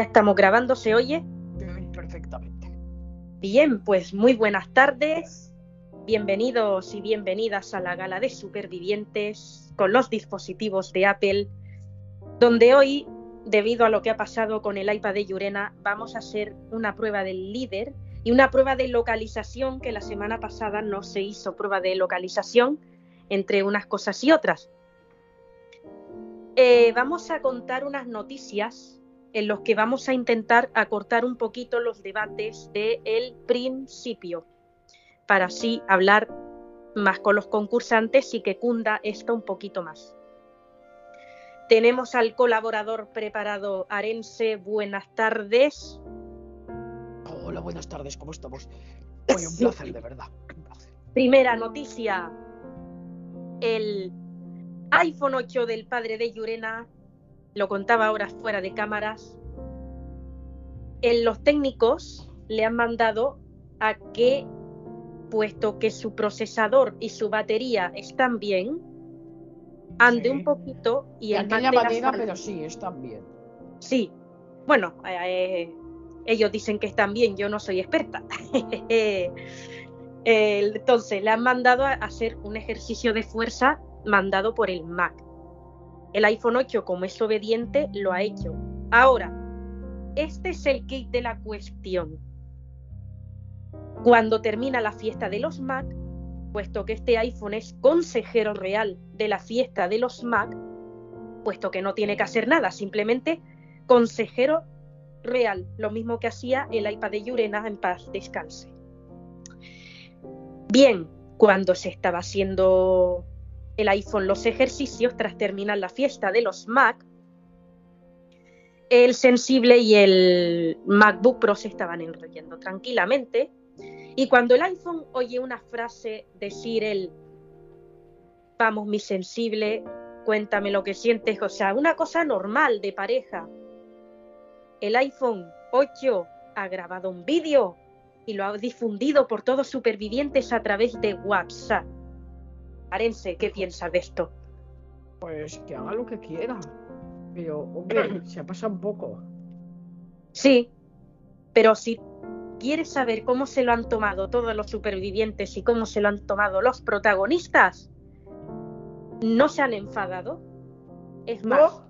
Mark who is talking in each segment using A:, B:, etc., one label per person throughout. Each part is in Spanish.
A: Ya estamos grabando, ¿se oye?
B: Perfectamente.
A: Bien, pues muy buenas tardes. Bienvenidos y bienvenidas a la gala de supervivientes con los dispositivos de Apple, donde hoy, debido a lo que ha pasado con el iPad de Yurena, vamos a hacer una prueba del líder y una prueba de localización que la semana pasada no se hizo prueba de localización entre unas cosas y otras. Eh, vamos a contar unas noticias en los que vamos a intentar acortar un poquito los debates del el principio, para así hablar más con los concursantes y que cunda esto un poquito más. Tenemos al colaborador preparado Arense. Buenas tardes.
B: Hola, buenas tardes, ¿cómo estamos? Hoy un placer, de verdad.
A: Primera noticia. El iPhone 8 del padre de Yurena, lo contaba ahora fuera de cámaras, en los técnicos le han mandado a que, puesto que su procesador y su batería están bien, ande un poquito y
B: el la pero sí, están bien.
A: Sí, bueno, eh, ellos dicen que están bien, yo no soy experta. Entonces, le han mandado a hacer un ejercicio de fuerza mandado por el Mac. El iPhone 8, como es obediente, lo ha hecho. Ahora, este es el kit de la cuestión. Cuando termina la fiesta de los Mac, puesto que este iPhone es consejero real de la fiesta de los Mac, puesto que no tiene que hacer nada, simplemente consejero real, lo mismo que hacía el iPad de Yurena en paz descanse. Bien, cuando se estaba haciendo el iPhone los ejercicios tras terminar la fiesta de los Mac, el sensible y el MacBook Pro se estaban enrollando tranquilamente. Y cuando el iPhone oye una frase decir el vamos mi sensible, cuéntame lo que sientes, o sea, una cosa normal de pareja. El iPhone 8 ha grabado un vídeo y lo ha difundido por todos supervivientes a través de WhatsApp. Arense, ¿qué piensas de esto?
B: Pues que haga lo que quiera. Pero, hombre, se ha pasado un poco.
A: Sí, pero si quieres saber cómo se lo han tomado todos los supervivientes y cómo se lo han tomado los protagonistas, no se han enfadado. Es más,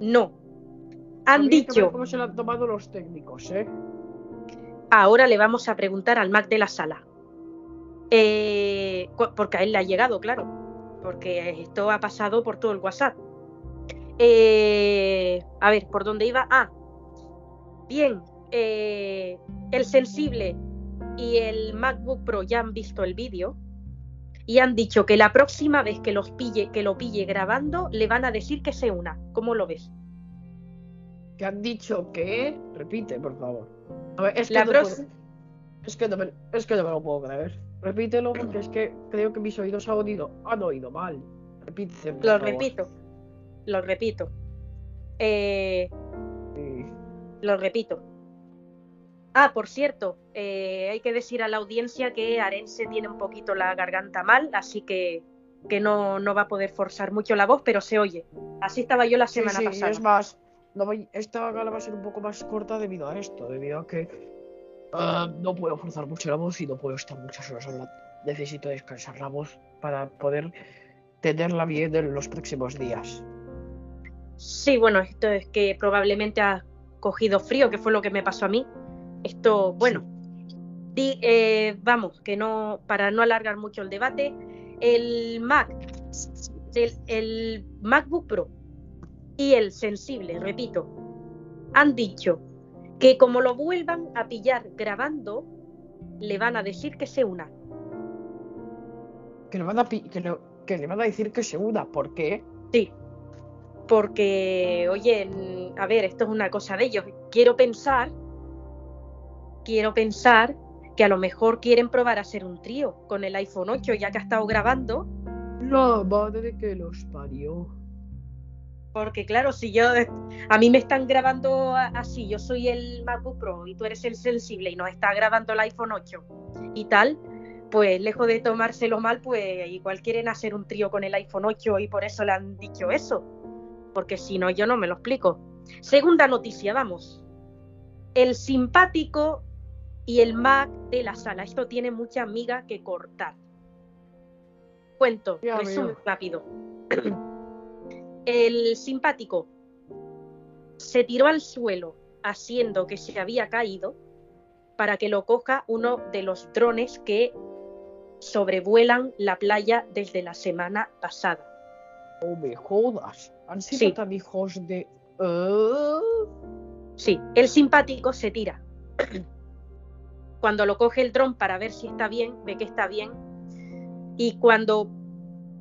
A: no. Han dicho.
B: ¿Cómo se lo han tomado los técnicos, eh?
A: Ahora le vamos a preguntar al Mac de la sala. Eh, porque a él le ha llegado, claro. Porque esto ha pasado por todo el WhatsApp. Eh, a ver, ¿por dónde iba? Ah, bien, eh, el sensible y el MacBook Pro ya han visto el vídeo y han dicho que la próxima vez que los pille, que lo pille grabando, le van a decir que se una. ¿Cómo lo ves?
B: ¿Qué han dicho que? Repite, por favor.
A: es que, no
B: es, que no me... es que no me lo puedo creer. Repítelo porque es que creo que mis oídos han oído, han oído mal. Repite.
A: Lo repito lo repito. Eh, lo repito. Ah, por cierto, eh, hay que decir a la audiencia que Arense tiene un poquito la garganta mal, así que, que no, no, va a poder forzar mucho la voz, pero se oye. Así estaba yo la semana
B: sí, sí,
A: pasada.
B: Es más, no voy, esta gala va a ser un poco más corta debido a esto, debido a que uh, no puedo forzar mucho la voz y no puedo estar muchas horas hablando. Necesito descansar la voz para poder tenerla bien en los próximos días.
A: Sí, bueno, esto es que probablemente ha cogido frío, que fue lo que me pasó a mí. Esto, bueno, eh, vamos, que no, para no alargar mucho el debate, el Mac, el, el MacBook Pro y el sensible, repito, han dicho que como lo vuelvan a pillar grabando, le van a decir que se una.
B: Que le van a, que, que le van a decir que se una, ¿por qué?
A: Sí, porque, oye, a ver, esto es una cosa de ellos. Quiero pensar, quiero pensar que a lo mejor quieren probar a hacer un trío con el iPhone 8, ya que ha estado grabando.
B: La madre que los parió.
A: Porque claro, si yo a mí me están grabando así, yo soy el MacBook Pro y tú eres el sensible y nos está grabando el iPhone 8 y tal, pues lejos de tomárselo mal, pues igual quieren hacer un trío con el iPhone 8 y por eso le han dicho eso porque si no yo no me lo explico. Segunda noticia, vamos. el simpático y el Mac de la sala. Esto tiene mucha miga que cortar. Cuento, resumen rápido. El simpático se tiró al suelo haciendo que se había caído para que lo coja uno de los drones que sobrevuelan la playa desde la semana pasada.
B: No me jodas. Han sido
A: Sí.
B: tan hijos de. ¿Eh?
A: Sí, el simpático se tira. Cuando lo coge el dron para ver si está bien, ve que está bien. Y cuando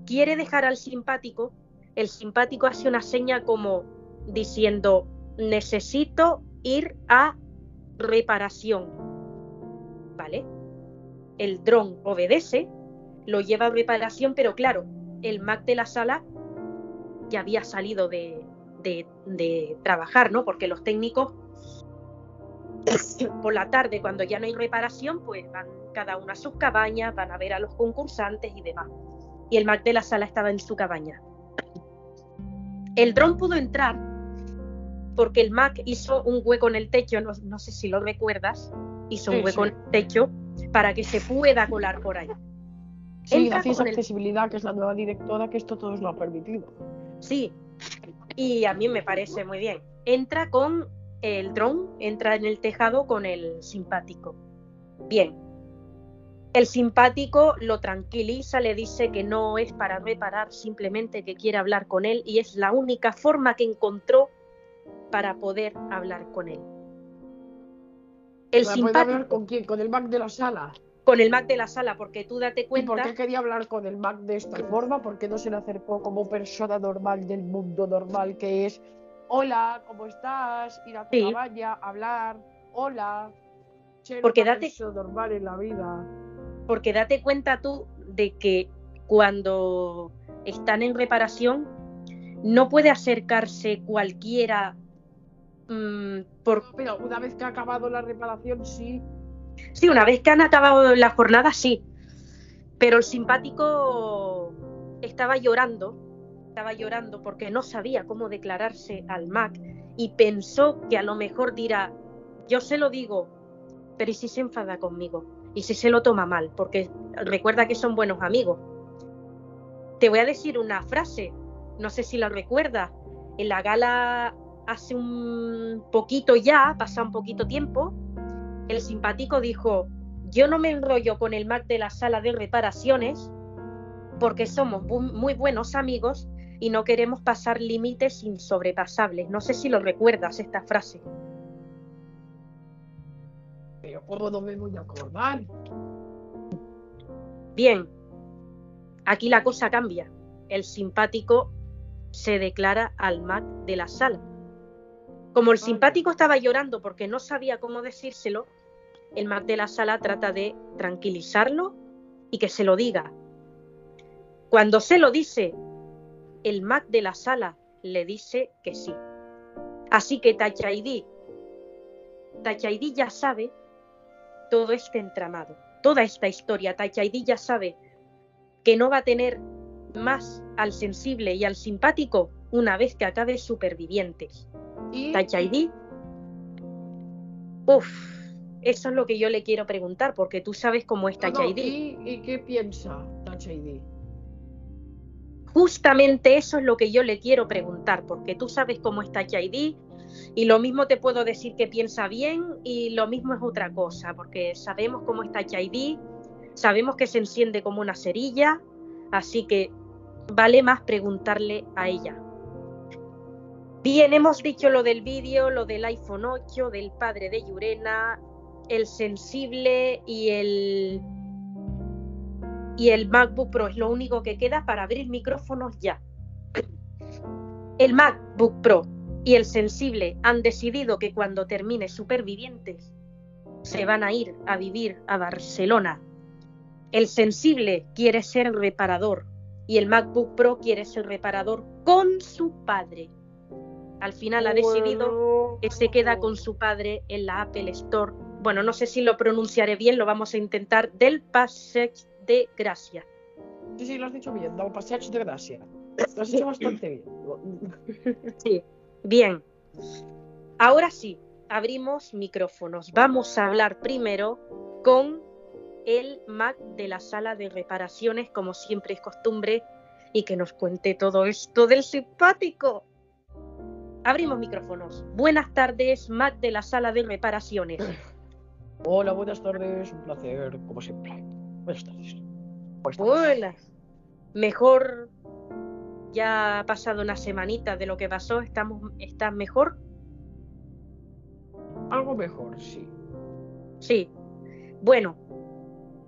A: quiere dejar al simpático, el simpático hace una seña como diciendo, necesito ir a reparación. ¿Vale? El dron obedece, lo lleva a reparación, pero claro, el Mac de la sala ya había salido de, de- de trabajar, ¿no? Porque los técnicos por la tarde, cuando ya no hay reparación, pues van cada uno a sus cabañas, van a ver a los concursantes y demás. Y el Mac de la sala estaba en su cabaña. El dron pudo entrar porque el Mac hizo un hueco en el techo, no, no sé si lo recuerdas, hizo un hueco en el techo para que se pueda colar por ahí.
B: Sí,
A: Entra
B: gracias a
A: el-
B: accesibilidad, que es la nueva directora, que esto todo lo ha permitido.
A: Sí, y a mí me parece muy bien. Entra con el dron, entra en el tejado con el simpático. Bien. El simpático lo tranquiliza, le dice que no es para reparar, simplemente que quiere hablar con él y es la única forma que encontró para poder hablar con él. El
B: ¿Para poder
A: simpático
B: hablar con quién? Con el Mac de la sala.
A: con el Mac de la sala, porque tú date
B: ¿Y por
A: cuenta.
B: qué quería hablar con el Mac de esta forma? ¿Por qué no se le acercó como persona normal del mundo normal que es Hola, ¿cómo estás? Ir a tu
A: Sí.
B: cabaña, hablar, hola.
A: Porque date-
B: persona normal en la vida.
A: porque date cuenta tú de que cuando están en reparación no puede acercarse cualquiera mm, por
B: Pero una vez que ha acabado la reparación, sí.
A: sí una vez que han acabado la jornada sí pero el simpático estaba llorando estaba llorando porque no sabía cómo declararse al Mac y pensó que a lo mejor dirá yo se lo digo pero ¿y si se enfada conmigo? ¿Y si se lo toma mal? Porque recuerda que son buenos amigos. Te voy a decir una frase, no sé si la recuerdas. En la gala hace un poquito ya, pasa un poquito tiempo, el simpático dijo, yo no me enrollo con el Mac de la sala de reparaciones porque somos muy buenos amigos y no queremos pasar límites insobrepasables. No sé si lo recuerdas esta frase.
B: Pero ¿cómo no me voy a acordar?
A: Bien, aquí la cosa cambia. El simpático se declara al Mac de la sala. Como el simpático estaba llorando porque no sabía cómo decírselo, el Mac de la sala trata de tranquilizarlo y que se lo diga. Cuando se lo dice, el Mac de la sala le dice que sí. Así que Tachaidí, Tachaidí ya sabe todo este entramado, toda esta historia. Tachaidí ya sabe que no va a tener más al sensible y al simpático una vez que acabe Supervivientes.
B: Y
A: Tachaidí, uff, eso es lo que yo le quiero preguntar, porque tú sabes cómo es
B: no,
A: Tachaidí.
B: ¿y, y qué piensa Tachaidí?
A: Justamente eso es lo que yo le quiero preguntar, porque tú sabes cómo está JD y lo mismo te puedo decir que piensa bien y lo mismo es otra cosa, porque sabemos cómo está JD, sabemos que se enciende como una cerilla, así que vale más preguntarle a ella. Bien, hemos dicho lo del vídeo, lo del iPhone 8, del padre de Yurena, el sensible y el y el MacBook Pro es lo único que queda para abrir micrófonos ya. El MacBook Pro y el sensible han decidido que cuando termine Supervivientes se van a ir a vivir a Barcelona. El sensible quiere ser reparador y el MacBook Pro quiere ser reparador con su padre. Al final ha decidido que se queda con su padre en la Apple Store. Bueno, no sé si lo pronunciaré bien, lo vamos a intentar, del Passage de Gracia.
B: Sí, sí, lo has dicho bien, da passeig de gracia. Lo has hecho bastante bien.
A: Sí, bien. Ahora sí, abrimos micrófonos. Vamos a hablar primero con el Mac de la sala de reparaciones, como siempre es costumbre, y que nos cuente todo esto del simpático. Abrimos micrófonos. Buenas tardes, Mac de la sala de reparaciones.
B: Hola, buenas tardes, un placer, como siempre. Buenas tardes.
A: Buenas. Mejor. Ya ha pasado una semanita de lo que pasó. ¿Estamos, ¿Estás mejor?
B: Algo mejor, sí.
A: Sí. Bueno,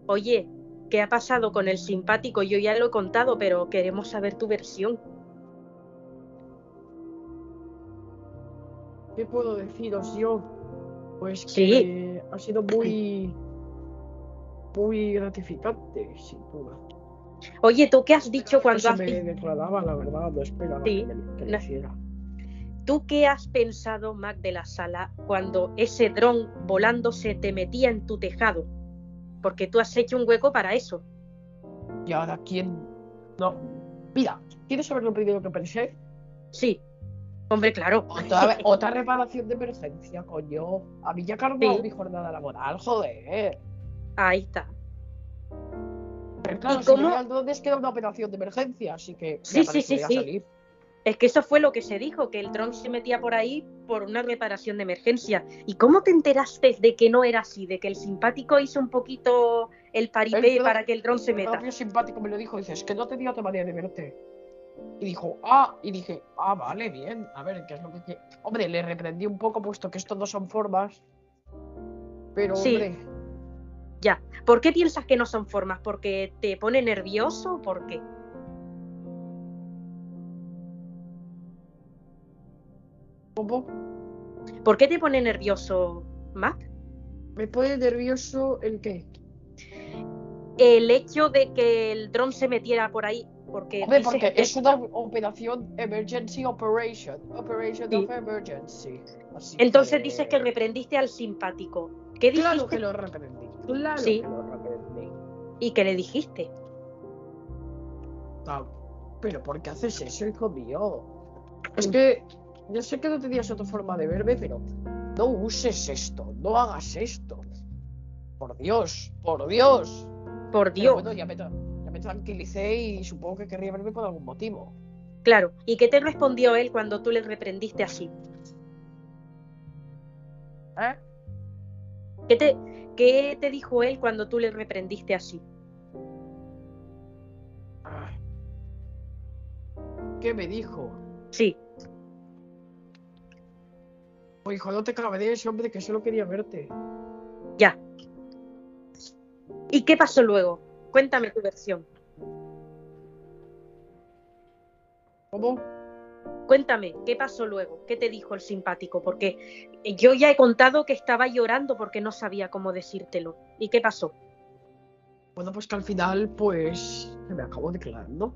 A: oye, ¿qué ha pasado con el simpático? Yo ya lo he contado, pero queremos saber tu versión.
B: ¿Qué puedo deciros yo? Pues que ha sido muy, muy gratificante, sin duda.
A: Oye, ¿tú qué has dicho cuando
B: has... me declaraba la verdad, no esperaba que, que
A: ¿Tú qué has pensado, Mac de la sala, cuando ese dron volándose te metía en tu tejado? Porque tú has hecho un hueco para eso.
B: ¿Y ahora quién? No. Mira, ¿quieres saber lo primero que pensé?
A: Sí. Hombre, claro.
B: Otra, reparación de emergencia, coño. A mí ya cargó mi jornada laboral, joder.
A: Ahí está.
B: Pero claro, ¿Y cómo? Si queda una operación de emergencia, así que
A: sí, sí, sí, sí. Es que eso fue lo que se dijo, que el dron se metía por ahí por una reparación de emergencia. ¿Y cómo te enteraste de que no era así? De que el simpático hizo un poquito el paripé para que el dron se meta.
B: El simpático me lo dijo, dices, que no tenía otra manera de verte. Y dijo, ah, y dije, ah, vale, bien, a ver, ¿qué es lo que Hombre, le reprendí un poco, puesto que esto no son formas. Pero, sí. hombre.
A: Ya. ¿Por qué piensas que no son formas? ¿Porque te pone nervioso o por qué? ¿Por qué te pone nervioso, Mac?
B: ¿Me pone nervioso el qué?
A: El hecho de que el dron se metiera por ahí. Porque,
B: porque es una operación emergency operation. Operation of emergency.
A: Entonces dices que reprendiste al simpático. ¿Qué dijiste?
B: Claro que lo reprendí. Claro que lo reprendí.
A: ¿Y qué le dijiste?
B: Ah, pero ¿por qué haces eso, hijo mío? Es que yo sé que no tenías otra forma de verme, pero no uses esto, no hagas esto. Por Dios, por Dios.
A: Por Dios.
B: bueno, ya me, tranquilicé y supongo que querría verme por algún motivo.
A: Claro. ¿Y qué te respondió él cuando tú le reprendiste así?
B: ¿Eh?
A: ¿Qué te, ¿Qué te dijo él cuando tú le reprendiste así?
B: ¿Qué me dijo?
A: Sí.
B: Oye, hijo, no te de ese hombre que solo quería verte.
A: Ya. ¿Y qué pasó luego? Cuéntame tu versión.
B: ¿Cómo?
A: Cuéntame, ¿qué pasó luego? ¿Qué te dijo el simpático? Porque yo ya he contado que estaba llorando porque no sabía cómo decírtelo. ¿Y qué pasó?
B: Bueno, pues que al final, pues, se me acabó declarando.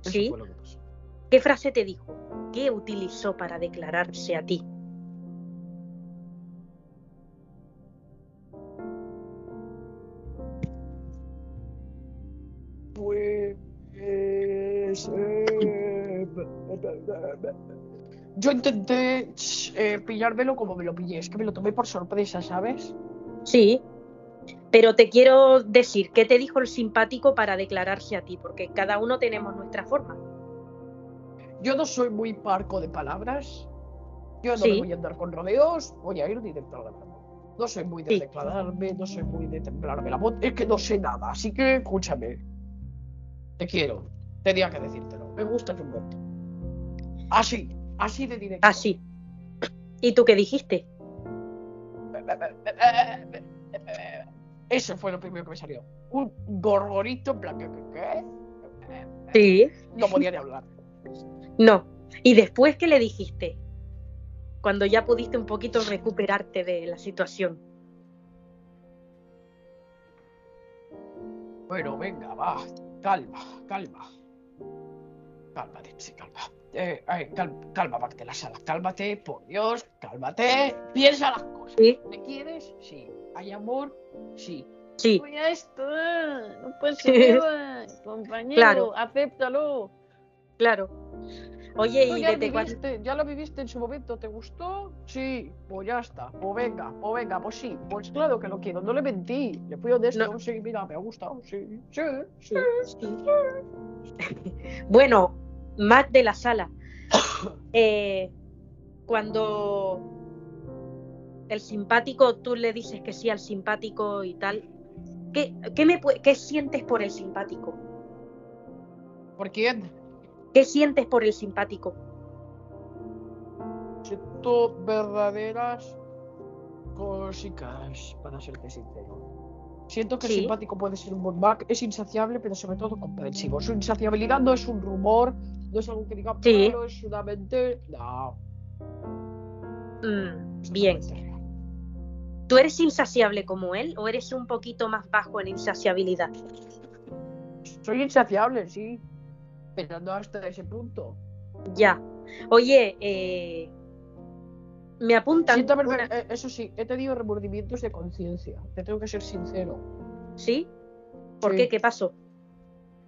A: ¿Sí? ¿Qué frase te dijo? ¿Qué utilizó para declararse a ti?
B: Yo intenté eh, pillármelo como me lo pillé, es que me lo tomé por sorpresa, ¿sabes?
A: Sí, pero te quiero decir, ¿qué te dijo el simpático para declararse a ti? Porque cada uno tenemos nuestra forma.
B: Yo no soy muy parco de palabras. Yo no me voy a andar con rodeos, voy a ir directo a la No soy muy de declararme, no soy muy de templarme la voz, es que no sé nada, así que escúchame. Te quiero, tenía que decírtelo. Me gusta tu voto. Así, así de directo.
A: Así. ¿Y tú qué dijiste?
B: Eso fue lo primero que me salió. Un gorgorito en plan, ¿qué?
A: Sí.
B: No podía ni hablar.
A: No. ¿Y después qué le dijiste? Cuando ya pudiste un poquito recuperarte de la situación.
B: Bueno, venga, va. Calma, calma. Cálmate, sí, calma. Eh, eh, calma, calma, la sala. Cálmate, por Dios, cálmate. Piensa las cosas. ¿Me quieres? Sí. ¿Hay amor? Sí.
A: Sí.
B: Pues ya está. No puede ser, compañero. Claro. Acéptalo.
A: Claro. Oye, ¿y
B: ya,
A: desde
B: viviste, ya lo viviste en su momento, ¿te gustó? Sí, pues ya está. Pues venga, pues venga, pues sí. Pues claro que lo quiero, no le mentí. Le fui honesto,
A: No.
B: sí, mira, me ha gustado, sí, sí, sí.
A: Bueno, Matt de la sala. Eh, cuando el simpático, tú le dices que sí al simpático y tal, ¿qué, qué me, qué sientes por el simpático?
B: ¿Por quién?
A: ¿Qué sientes por el simpático?
B: Siento verdaderas cositas, para serte sincero. Siento que
A: Sí.
B: el simpático puede ser un buen Mac, es insaciable, pero sobre todo comprensivo. Su insaciabilidad no es un rumor, no es algo que diga,
A: Sí.
B: "Claro, es una mente. No.
A: Mm,
B: es
A: bien.
B: totalmente real.
A: ¿Tú eres insaciable como él o eres un poquito más bajo en insaciabilidad?
B: Soy insaciable, sí. Pero no hasta ese punto.
A: Ya. Oye, eh, me apuntan.
B: Siento
A: una-
B: eh, eso sí, he tenido remordimientos de conciencia. Te tengo que ser sincero.
A: ¿Sí? ¿Por
B: Sí.
A: qué? ¿Qué pasó?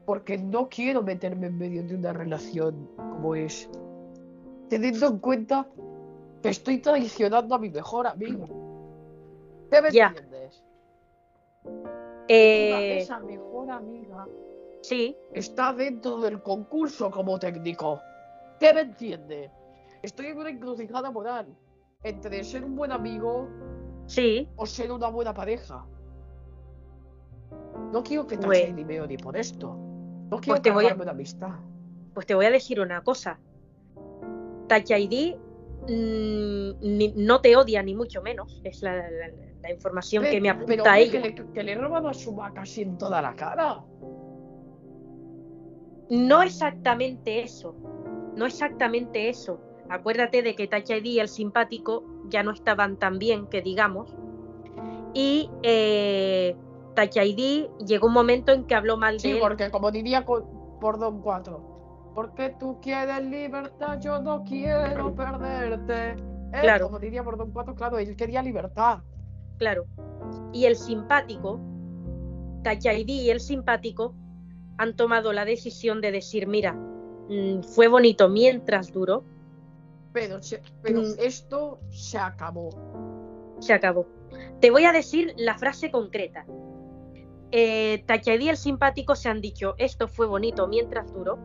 B: Porque no quiero meterme en medio de una relación como es. Teniendo en cuenta que estoy traicionando a mi mejor amigo. ¿Qué me
A: Ya.
B: entiendes?
A: Eh,
B: Esa mejor amiga
A: sí,
B: está dentro del concurso como técnico. ¿Qué me entiende? Estoy en una encrucijada moral entre ser un buen amigo
A: sí.
B: o ser una buena pareja. No quiero que
A: Pues-
B: te ni meo ni por esto. No quiero
A: te voy a-
B: cargarme una amistad.
A: Pues te voy a decir una cosa. Touch ID mm, ni- no te odia ni mucho menos. Es la, la- la información que me apunta
B: pero,
A: a
B: hombre,
A: ella.
B: que le, que le he robado a su vaca así en toda la cara.
A: No exactamente eso. No exactamente eso. Acuérdate de que Touch ID y el simpático ya no estaban tan bien que digamos. Y eh, Touch ID llegó un momento en que habló mal de
B: Sí,
A: él.
B: porque como diría por Don 4, porque tú quieres libertad, yo no quiero perderte.
A: Claro.
B: Como diría por Don 4, claro, él quería libertad.
A: Claro. Y el simpático, Touch ID y el simpático han tomado la decisión de decir, mira, mm, fue bonito mientras duró,
B: pero
A: Mm.
B: esto se acabó.
A: se acabó. Te voy a decir la frase concreta. Eh, y el simpático se han dicho, esto fue bonito mientras duró,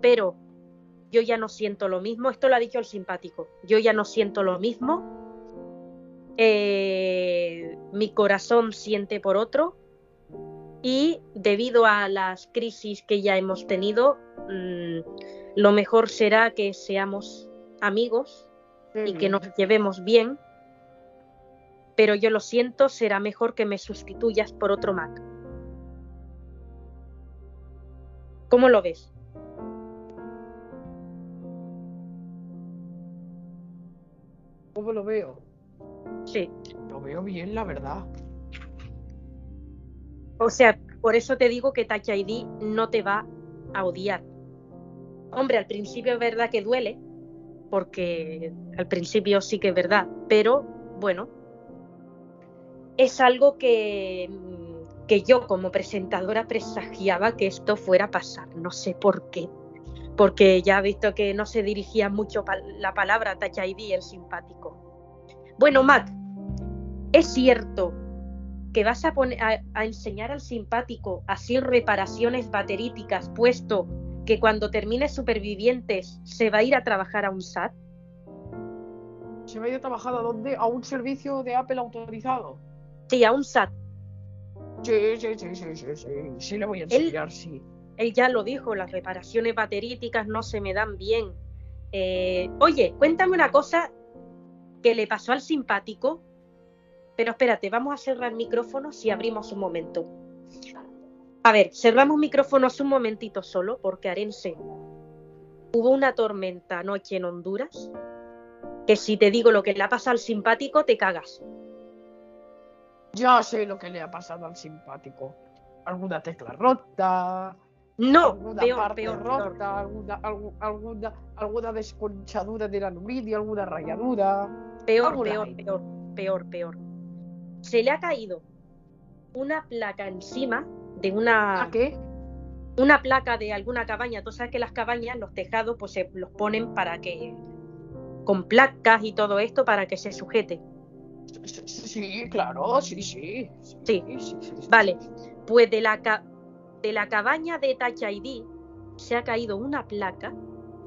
A: pero yo ya no siento lo mismo. Esto lo ha dicho el simpático. Yo ya no siento lo mismo. Eh, mi corazón siente por otro. Y debido a las crisis que ya hemos tenido, mm, lo mejor será que seamos amigos y que nos llevemos bien. Pero yo lo siento, será mejor que me sustituyas por otro Mac. ¿Cómo lo ves?
B: ¿Cómo lo veo?
A: Sí.
B: Lo veo bien, la verdad.
A: O sea, por eso te digo que Touch ID no te va a odiar. Hombre, al principio es verdad que duele, porque al principio sí que es verdad, pero bueno, es algo que, mm, que yo como presentadora presagiaba que esto fuera a pasar, no sé por qué, porque ya he visto que no se dirigía mucho la palabra Touch ID, el simpático. Bueno, Mac, es cierto que vas a, poner, a, a enseñar al simpático a hacer reparaciones bateríticas, puesto que cuando termine Supervivientes se va a ir a trabajar a un SAT.
B: ¿Se va a ir a trabajar a dónde? ¿A un servicio de Apple autorizado?
A: Sí, a un SAT.
B: Sí, sí, sí, sí, sí, sí. Sí le voy a enseñar, sí.
A: Él ya lo dijo, las reparaciones bateríticas no se me dan bien. Eh, oye, cuéntame una cosa que le pasó al simpático. Pero espérate, vamos a cerrar micrófonos y abrimos un momento. A ver, cerramos micrófonos un momentito solo, porque Arense, hubo una tormenta anoche en Honduras, que si te digo lo que le ha pasado al simpático, te cagas.
B: Ya sé lo que le ha pasado al simpático. Alguna tecla rota,
A: No,
B: alguna
A: peor,
B: parte
A: peor,
B: rota,
A: peor.
B: Alguna, algu- alguna, alguna desconchadura del aluminio, alguna rayadura.
A: Peor, peor, peor, peor, peor. Se le ha caído una placa encima de una
B: ¿A qué?
A: una placa de alguna cabaña. Tú sabes que las cabañas, los tejados, pues se los ponen para que con placas y todo esto para que se sujete.
B: Sí, claro, sí, sí.
A: Sí, vale. Pues de la, de la cabaña de Touch ID se ha caído una placa,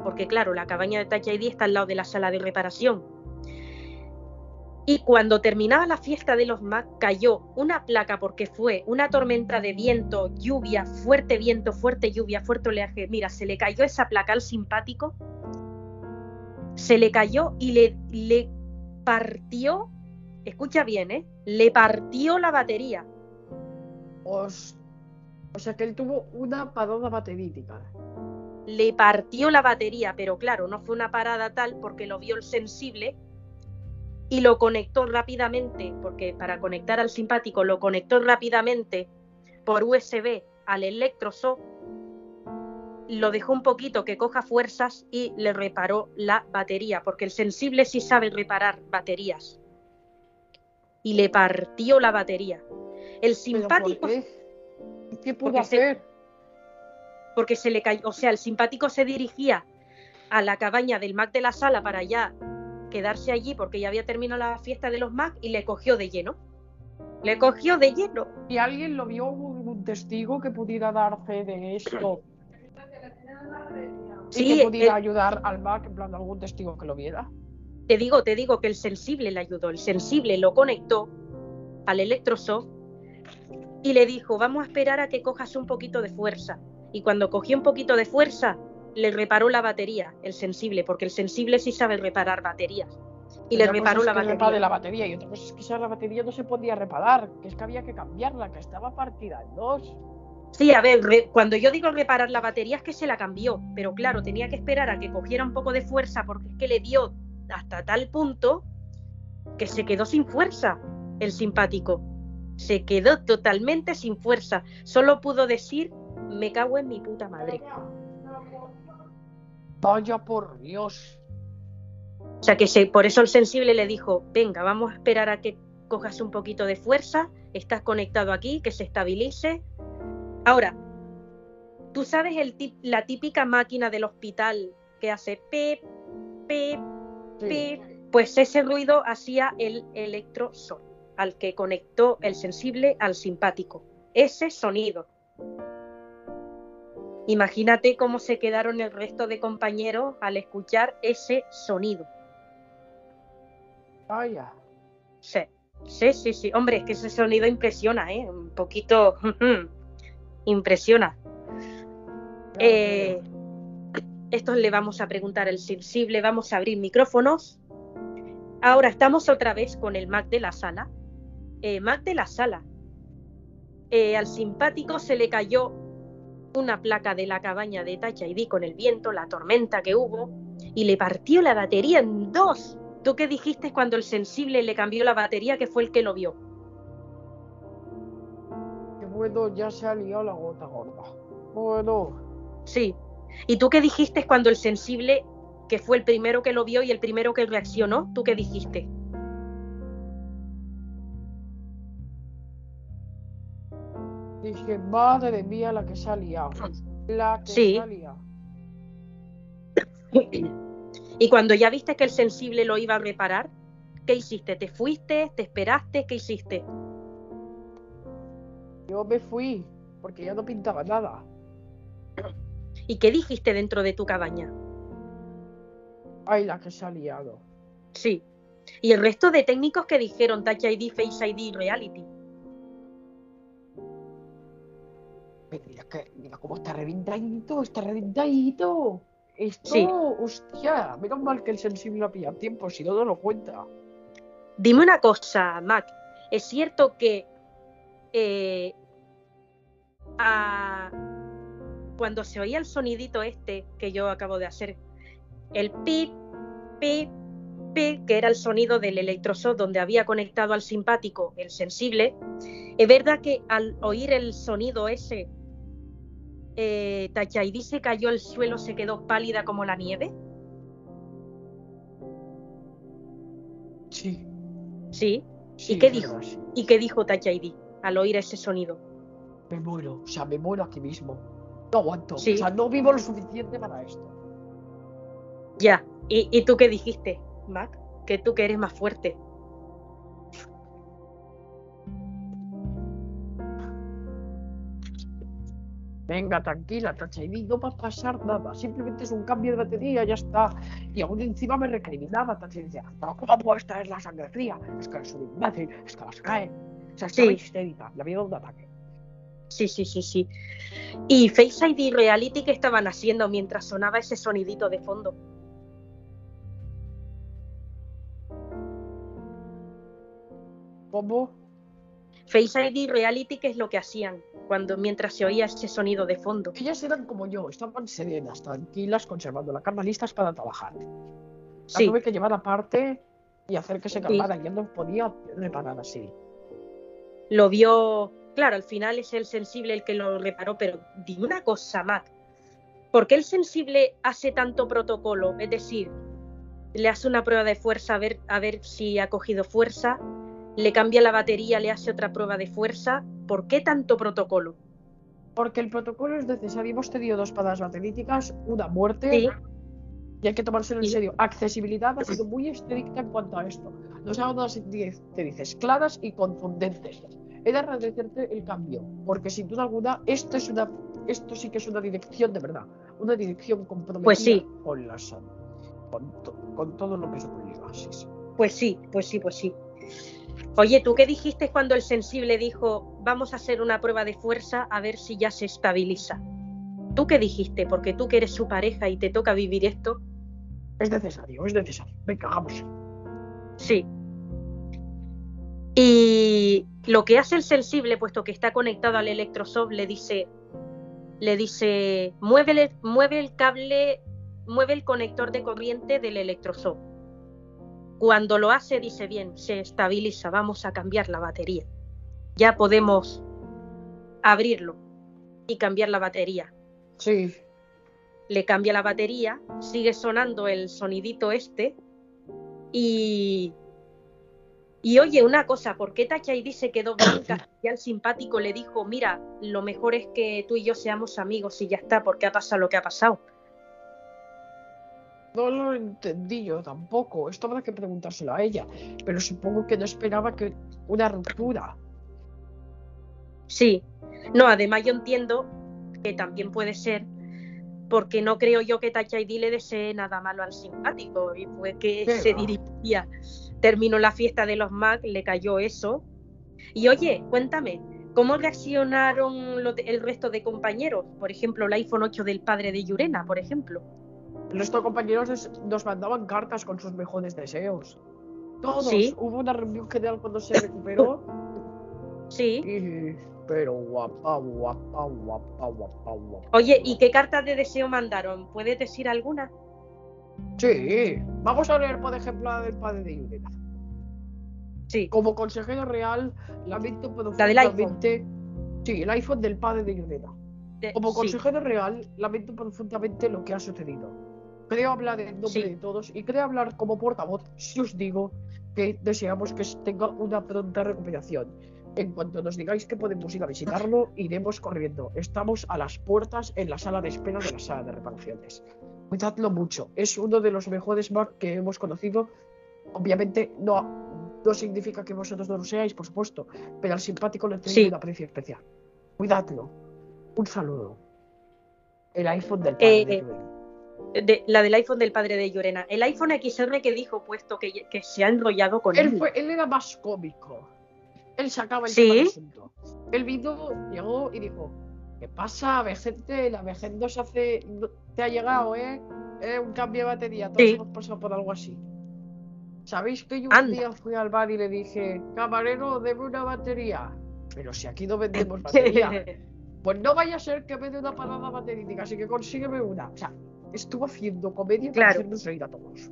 A: porque claro, la cabaña de Touch ID está al lado de la sala de reparación. Y cuando terminaba la fiesta de los Mac cayó una placa porque fue una tormenta de viento, lluvia, fuerte viento, fuerte lluvia, fuerte oleaje. Mira, se le cayó esa placa al simpático, se le cayó y le, le partió, escucha bien, ¿eh? Le partió la batería.
B: o sea que él tuvo una parada baterítica.
A: Le partió la batería, pero claro, no fue una parada tal porque lo vio el sensible y lo conectó rápidamente, porque para conectar al simpático lo conectó rápidamente por USB al electroshock, lo dejó un poquito que coja fuerzas y le reparó la batería, porque el sensible sí sabe reparar baterías. Y le partió la batería. El simpático...
B: qué? ¿Qué pudo hacer?
A: porque se le cayó, o sea, el simpático se dirigía a la cabaña del Mac de la sala para ya quedarse allí porque ya había terminado la fiesta de los Mac y le cogió de lleno. Le cogió de lleno.
B: ¿Y alguien lo vio, un, testigo que pudiera dar fe de esto? Sí, que pudiera ayudar al Mac, en plan, algún testigo que lo viera.
A: Te digo, te digo que el sensible le ayudó. El sensible lo conectó al electrosoft y le dijo, vamos a esperar a que cojas un poquito de fuerza. Y cuando cogió un poquito de fuerza, le reparó la batería, el sensible, porque el sensible sí sabe reparar baterías. Y le reparó la batería.
B: la batería. Y otra cosa es que esa batería no se podía reparar, que es que había que cambiarla, que estaba partida en dos.
A: Sí, a ver, cuando yo digo reparar la batería es que se la cambió, pero claro, tenía que esperar a que cogiera un poco de fuerza porque es que le dio hasta tal punto que se quedó sin fuerza el simpático. Se quedó totalmente sin fuerza. Solo pudo decir, me cago en mi puta madre.
B: Vaya por Dios.
A: O sea que por eso el sensible le dijo, venga, vamos a esperar a que cojas un poquito de fuerza, estás conectado aquí, que se estabilice. Ahora, tú sabes el la típica máquina del hospital que hace pip, pip, pip, pues ese ruido hacía el electrosol, al que conectó el sensible al simpático. Ese sonido. Imagínate cómo se quedaron el resto de compañeros al escuchar ese sonido.
B: Vaya.
A: Sí, sí, sí, sí. Hombre, es que ese sonido impresiona, ¿eh? Un poquito impresiona. Eh, esto le vamos a preguntar al sensible, vamos a abrir micrófonos. Ahora estamos otra vez con el Mac de la sala. Eh, Mac de la sala. Eh, al simpático se le cayó una placa de la cabaña de Tacha y con el viento, la tormenta que hubo, y le partió la batería en dos. ¿Tú qué dijiste cuando el sensible le cambió la batería, que fue el que lo vio?
B: Que bueno, ya se ha liado la gota gorda. Bueno.
A: Sí. ¿Y tú qué dijiste cuando el sensible, que fue el primero que lo vio y el primero que reaccionó, tú qué dijiste?
B: Dije, madre mía, la que salía. La que
A: sí.
B: salía.
A: Y cuando ya viste que el sensible lo iba a reparar, ¿qué hiciste? ¿Te fuiste? ¿Te esperaste? ¿Qué hiciste?
B: Yo me fui, porque ya no pintaba nada.
A: ¿Y qué dijiste dentro de tu cabaña?
B: Ay, la que se ha liado.
A: Sí. ¿Y el resto de técnicos que dijeron Touch ID, Face ID, Reality?
B: Mira, que, mira cómo está reventadito, está reventadito. Esto, hostia, menos mal que el sensible ha pillado tiempo, si no, no lo cuenta.
A: Dime una cosa, Mac. Es cierto que eh, cuando se oía el sonidito este que yo acabo de hacer, el pip, pip, pip, que era el sonido del electroshock donde había conectado al simpático el sensible, es verdad que al oír el sonido ese eh, se cayó al suelo, se quedó pálida como la nieve?
B: Sí.
A: ¿Sí? ¿Y qué dijo? ¿Y qué dijo Tachaidi al oír ese sonido?
B: Me muero, o sea, me muero aquí mismo. No aguanto.
A: Sí.
B: O sea, no vivo lo suficiente para esto.
A: Ya. ¿Y, y tú qué dijiste, Mac? Que tú que eres más fuerte.
B: Venga, tranquila, ID, no va a pasar nada. Simplemente es un cambio de batería, ya está. Y aún encima me recriminaba ID. Decía, ¿cómo puede estar la sangre fría? Es que es un imbécil, es que vas a caer. O sea, estaba
A: Sí.
B: histérica, le había dado un ataque.
A: Sí, sí, sí, sí. ¿Y Face ID Reality qué estaban haciendo mientras sonaba ese sonidito de fondo?
B: ¿Cómo?
A: Face ID Reality, ¿qué es lo que hacían cuando mientras se oía ese sonido de fondo?
B: Ellas eran como yo, estaban serenas, tranquilas, conservando la calma, listas para trabajar. La
A: Sí,
B: tuve que llevar aparte y hacer que se calmara. Ya no podía reparar así.
A: lo vio. Claro, al final es el sensible el que lo reparó, pero dime una cosa, Mac. ¿Por qué el sensible hace tanto protocolo? Es decir, le hace una prueba de fuerza a ver, a ver si ha cogido fuerza, le cambia la batería, le hace otra prueba de fuerza. ¿Por qué tanto protocolo?
B: Porque el protocolo es necesario. Hemos tenido dos paradas bateríticas, una muerte.
A: Sí,
B: Y hay que tomárselo en serio. Accesibilidad ha sido muy estricta en cuanto a esto. Nos ha dado unas directrices claras y contundentes. He de agradecerte el cambio, porque sin duda alguna esto es una, esto sí que es una dirección de verdad, una dirección comprometida
A: Pues sí.
B: con la salud, con, to- con todo lo que se. Sí, sí.
A: pues sí, pues sí, pues sí. Oye, ¿tú qué dijiste cuando el sensible dijo, vamos a hacer una prueba de fuerza a ver si ya se estabiliza? ¿Tú qué dijiste? Porque tú que eres su pareja y te toca vivir esto.
B: Es necesario, es necesario. Venga, hagamos.
A: Sí. Y lo que hace el sensible, puesto que está conectado al electroshock, le dice, le dice, mueve, mueve el cable, mueve el conector de corriente del electroshock. Cuando lo hace, dice bien, se estabiliza, vamos a cambiar la batería. Ya podemos abrirlo y cambiar la batería.
B: Sí.
A: Le cambia la batería, sigue sonando el sonidito este y y oye, una cosa, ¿por qué Touch ID se quedó blanca y al simpático le dijo, mira, lo mejor es que tú y yo seamos amigos y ya está, porque ha pasado lo que ha pasado?
B: No lo entendí yo tampoco. Esto habrá que preguntárselo a ella. Pero supongo que no esperaba que una ruptura.
A: Sí. No, además yo entiendo que también puede ser porque no creo yo que ID le desee nada malo al simpático y fue que se dirigía, terminó la fiesta de los Mac, le cayó eso. Y oye, cuéntame, ¿cómo reaccionaron lo de- el resto de compañeros? Por ejemplo, el iPhone 8 del padre de Yurena, por ejemplo.
B: El resto de compañeros es- nos mandaban cartas con sus mejores deseos. Todos.
A: Sí.
B: Hubo una reunión general cuando se recuperó.
A: Sí.
B: y- Pero guapa, guapa, guapa, guapa, guapa.
A: Oye, ¿y qué cartas de deseo mandaron? ¿Puedes decir alguna?
B: Sí. Vamos a leer, por ejemplo, la del padre de Yurena.
A: Sí.
B: Como consejero real, lamento
A: La del iPhone.
B: profundamente. Sí, el iPhone del padre de Yurena.
A: De-
B: Como
A: sí.
B: consejero real, lamento profundamente lo que ha sucedido. Creo hablar en nombre
A: Sí.
B: de todos y creo hablar como portavoz si os digo que deseamos que tenga una pronta recuperación. En cuanto nos digáis que podemos ir a visitarlo, iremos corriendo. Estamos a las puertas en la sala de espera de la sala de reparaciones. Cuidadlo mucho. Es uno de los mejores Mac que hemos conocido. Obviamente no, no significa que vosotros no lo seáis, por supuesto, pero al simpático le tengo
A: Sí.
B: un aprecio especial. Cuidadlo. Un saludo. El iPhone del padre de
A: Eh. De- la del iPhone del padre de Llorena. El iPhone XR que dijo, puesto que, que se ha enrollado con
B: Él,
A: él.
B: fue, él era más cómico. Él sacaba el
A: ¿Sí?
B: asunto. Él vino, llegó y dijo: ¿Qué pasa, vejente? La vejez no se hace. no- te ha llegado, ¿eh? ¿eh? Un cambio de batería. Todos
A: Sí.
B: hemos pasado por algo así. ¿Sabéis que yo un
A: Anda.
B: día fui al bar y le dije: Camarero, deme una batería? Pero si aquí no vendemos batería. Pues no vaya a ser que me dé una parada baterítica, así que consígueme una. O sea, estuvo haciendo comedia para
A: Claro.
B: hacernos reír a todos.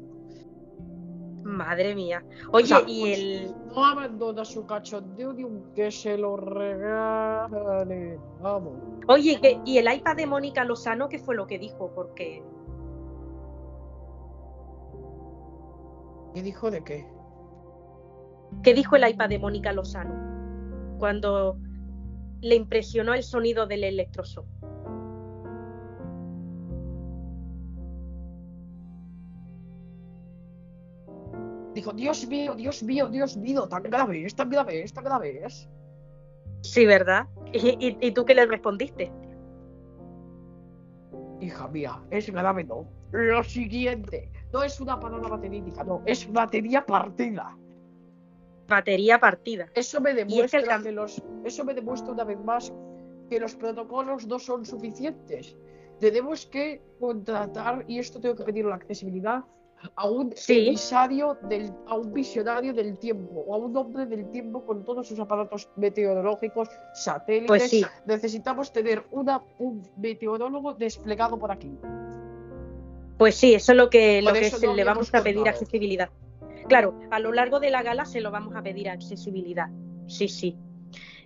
A: Madre mía. Oye,
B: O sea,
A: y
B: pues,
A: el.
B: No abandona su cachondeo ni aunque se lo regale. Vamos.
A: Oye, que- y el iPad de Mónica Lozano, ¿qué fue lo que dijo? Porque.
B: ¿Qué dijo de qué?
A: ¿Qué dijo el iPad de Mónica Lozano? Cuando le impresionó el sonido del electroshock.
B: Dijo, Dios mío, Dios mío, Dios mío, tan grave, es tan grave, es tan grave, es.
A: Sí, ¿verdad? ¿Y, y, y tú qué le respondiste?
B: Hija mía, es grave, no. Lo siguiente, no es una parada baterítica, no, es batería partida.
A: Batería partida.
B: Eso me
A: es el
B: demuestra que los, eso me demuestra una vez más que los protocolos no son suficientes. Tenemos que contratar, y esto tengo que pedir la accesibilidad, a un
A: Sí.
B: emisario del, a un visionario del tiempo, o a un hombre del tiempo con todos sus aparatos meteorológicos, satélites.
A: Pues sí.
B: Necesitamos tener una, un meteorólogo desplegado por aquí.
A: Pues sí, eso es lo que, lo
B: no
A: le vamos a pedir
B: contado.
A: accesibilidad. Claro, a lo largo de la gala se lo vamos a pedir accesibilidad. Sí, sí.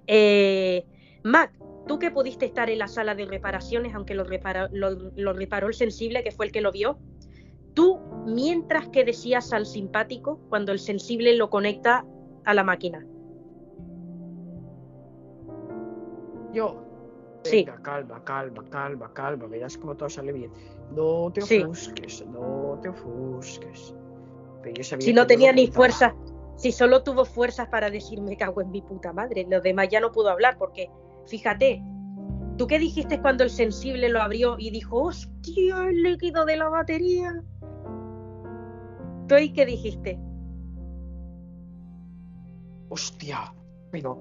A: Eh, Mac, tú que pudiste estar en la sala de reparaciones, aunque lo, repara- lo, lo reparó el sensible, que fue el que lo vio, tú, mientras que decías al simpático, cuando el sensible lo conecta a la máquina.
B: Yo.
A: Sí.
B: Venga, calma, calma, calma, calma. Verás cómo todo sale bien. No te
A: Sí.
B: ofusques, no te ofusques.
A: Si no tenía ni fuerzas, si solo tuvo fuerzas para decir me cago en mi puta madre, los demás ya no pudo hablar porque, fíjate, ¿tú qué dijiste cuando el sensible lo abrió y dijo, hostia, el líquido de la batería? ¿Tú ahí qué dijiste?
B: Hostia, pero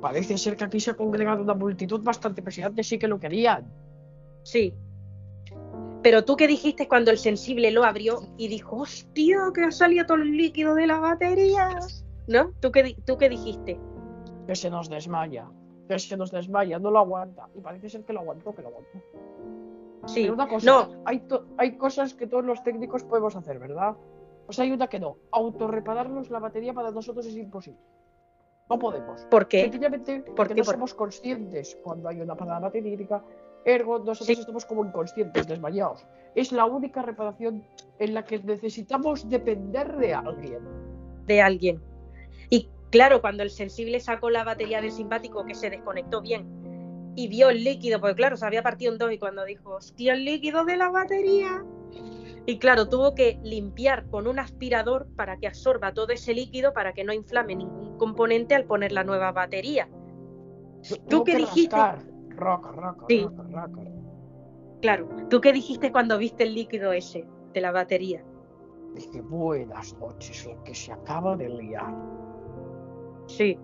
B: parece ser que aquí se ha congregado una multitud bastante presidente, sí que lo querían.
A: Sí. Pero tú qué dijiste cuando el sensible lo abrió y dijo, hostia, que ha salido todo el líquido de la batería? ¿No? ¿Tú qué, tú qué dijiste?
B: Que se nos desmaya. Que se nos desmaya, no lo aguanta. Y parece ser que lo aguantó, que lo aguantó.
A: Sí.
B: Pero una cosa,
A: No,
B: hay cosas que todos los técnicos podemos hacer, ¿verdad? Hay una que no. Autorrepararnos la batería para nosotros es imposible. No podemos.
A: ¿por qué?
B: Sencillamente porque
A: qué?
B: no
A: Por-
B: somos conscientes cuando hay una parada baterítica, ergo nosotros
A: Sí.
B: estamos como inconscientes, desmayados. Es la única reparación en la que necesitamos depender de alguien.
A: de alguien. Y claro, cuando el sensible sacó la batería del simpático que se desconectó bien y vio el líquido, porque claro, se había partido en dos y cuando dijo, hostia, el líquido de la batería. Y claro, tuvo que limpiar con un aspirador para que absorba todo ese líquido para que no inflame ningún componente al poner la nueva batería. ¿Tú qué
B: que
A: dijiste?
B: Roca, roca,
A: Sí. Claro, ¿tú qué dijiste cuando viste el líquido ese de la batería?
B: Dije, buenas noches, lo que se acaba de liar.
A: Sí.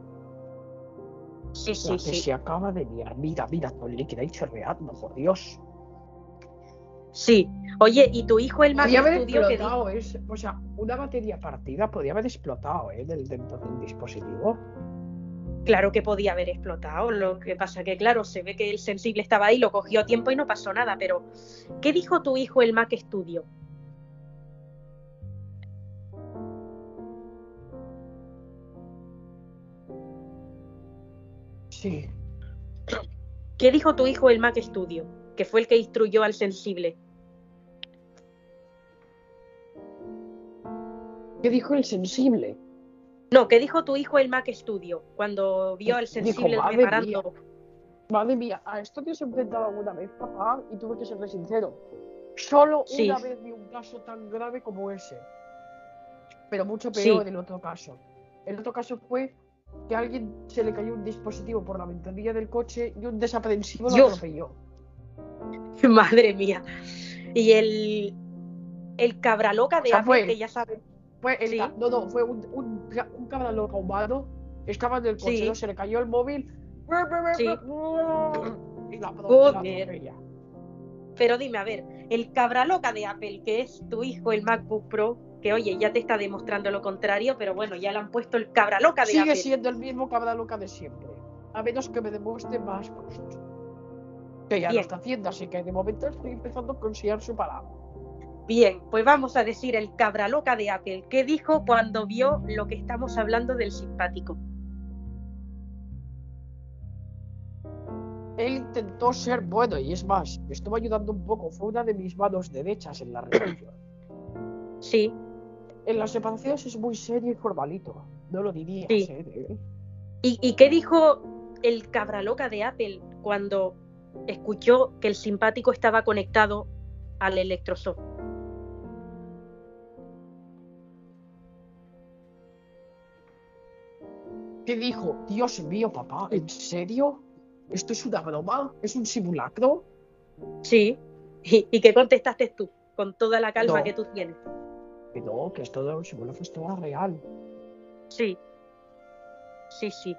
A: Sí, sí,
B: que
A: sí.
B: se acaba de liar. Mira, mira todo el líquido ahí chorreando, por Dios.
A: Sí. Oye, ¿y tu hijo el más
B: Podría haber
A: estudio que
B: explotado, es, o sea, una batería partida podría haber explotado, ¿eh? Del, dentro del dispositivo.
A: Claro que podía haber explotado. Lo que pasa que, claro, se ve que el sensible estaba ahí, lo cogió a tiempo y no pasó nada. Pero, ¿qué dijo tu hijo el Mac Studio?
B: Sí.
A: ¿Qué dijo tu hijo el Mac Studio? Que fue el que instruyó al sensible.
B: ¿Qué dijo el sensible?
A: No, ¿qué dijo tu hijo el Mac Studio cuando vio al
B: Dijo,
A: sensible
B: "Madre
A: reparando?
B: Madre mía, a esto te has enfrentado alguna vez, papá, y tuve que serle sincero. Solo
A: Sí.
B: una vez vi un caso tan grave como ese. Pero mucho peor
A: Sí.
B: el otro caso. El otro caso fue que a alguien se le cayó un dispositivo por la ventanilla del coche y un desaprensivo lo
A: Dios.
B: atropelló.
A: Madre mía. Y el, el cabra loca de
B: O sea,
A: Apple,
B: fue-
A: que ya saben.
B: Fue el
A: Sí.
B: no, no, fue un, un, un cabrón loco humano. Estaba en el coche,
A: Sí.
B: ¿no? se le cayó el móvil.
A: Sí.
B: Y la.
A: Pero dime, a ver, el cabra loca de Apple, que es tu hijo, el MacBook Pro, que oye, ya te está demostrando lo contrario, pero bueno, ya le han puesto el cabra loca de
B: Sigue
A: Apple.
B: siendo el mismo cabra loca de siempre. A menos que me demuestre más cosas. Que ya
A: Bien.
B: lo está haciendo, así que de momento estoy empezando a considerar su palabra.
A: Bien, pues vamos a decir el cabra loca de Apple. ¿Qué dijo cuando vio lo que estamos hablando del simpático?
B: Él intentó ser bueno y es más, me estuvo ayudando un poco. Fue una de mis manos derechas en la reunión.
A: Sí,
B: En las separaciones es muy serio y formalito. No lo dirías,
A: Sí.
B: ¿eh?
A: ¿Y, y qué dijo el cabra loca de Apple cuando escuchó que el simpático estaba conectado al electroshock?
B: ¿Qué dijo? Dios mío, papá, ¿en serio? ¿Esto es una broma? ¿Es un simulacro?
A: Sí. ¿Y, y qué contestaste tú? Con toda la calma
B: No.
A: que tú tienes.
B: Que no, que esto de un simulacro es todo real.
A: Sí. Sí, sí.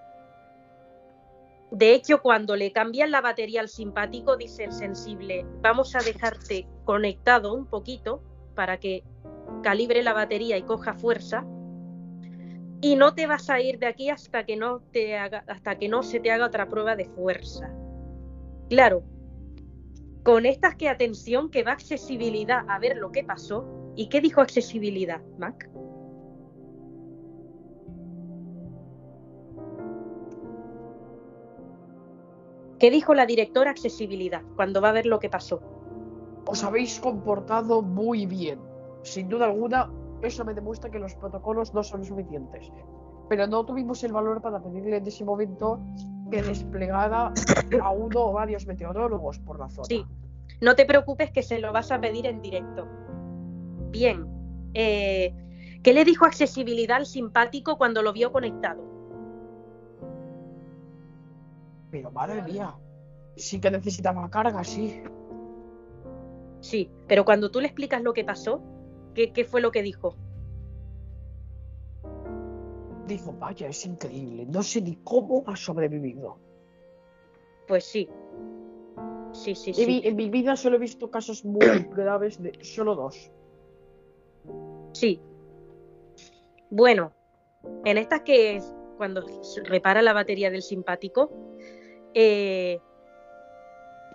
A: De hecho, cuando le cambian la batería al simpático, dice el sensible, vamos a dejarte conectado un poquito para que calibre la batería y coja fuerza. Y no te vas a ir de aquí hasta que no se te haga otra prueba de fuerza. Claro. Con estas que atención que va accesibilidad a ver lo que pasó. ¿Y qué dijo accesibilidad, Mac? ¿Qué dijo la directora accesibilidad cuando va a ver lo que pasó?
B: Os habéis comportado muy bien. Sin duda alguna, eso me demuestra que los protocolos no son suficientes. Pero no tuvimos el valor para pedirle en ese momento que desplegara a uno o varios meteorólogos por la zona.
A: Sí, no te preocupes que se lo vas a pedir en directo. Bien, eh, ¿qué le dijo accesibilidad al simpático cuando lo vio conectado?
B: Pero madre mía, sí que necesitaba carga, sí.
A: Sí, pero cuando tú le explicas lo que pasó, ¿qué, qué fue lo que dijo?
B: Dijo, vaya, es increíble. No sé ni cómo ha sobrevivido.
A: Pues sí. Sí, sí,
B: En mi,
A: sí.
B: en mi vida solo he visto casos muy graves de solo dos.
A: Sí. Bueno, en estas que es cuando se repara la batería del simpático, eh,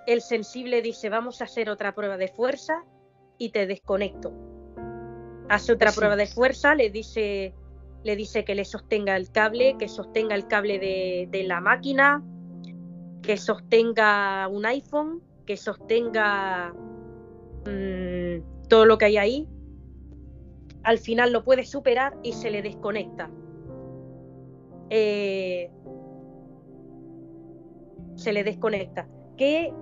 A: el sensible dice vamos a hacer otra prueba de fuerza y te desconecto. Hace otra
B: Sí.
A: prueba de fuerza, le dice, le dice que le sostenga el cable, que sostenga el cable de, de la máquina, que sostenga un iPhone, que sostenga mm, todo lo que hay ahí. Al final lo puede superar y se le desconecta. Eh, se le desconecta. ¿Qué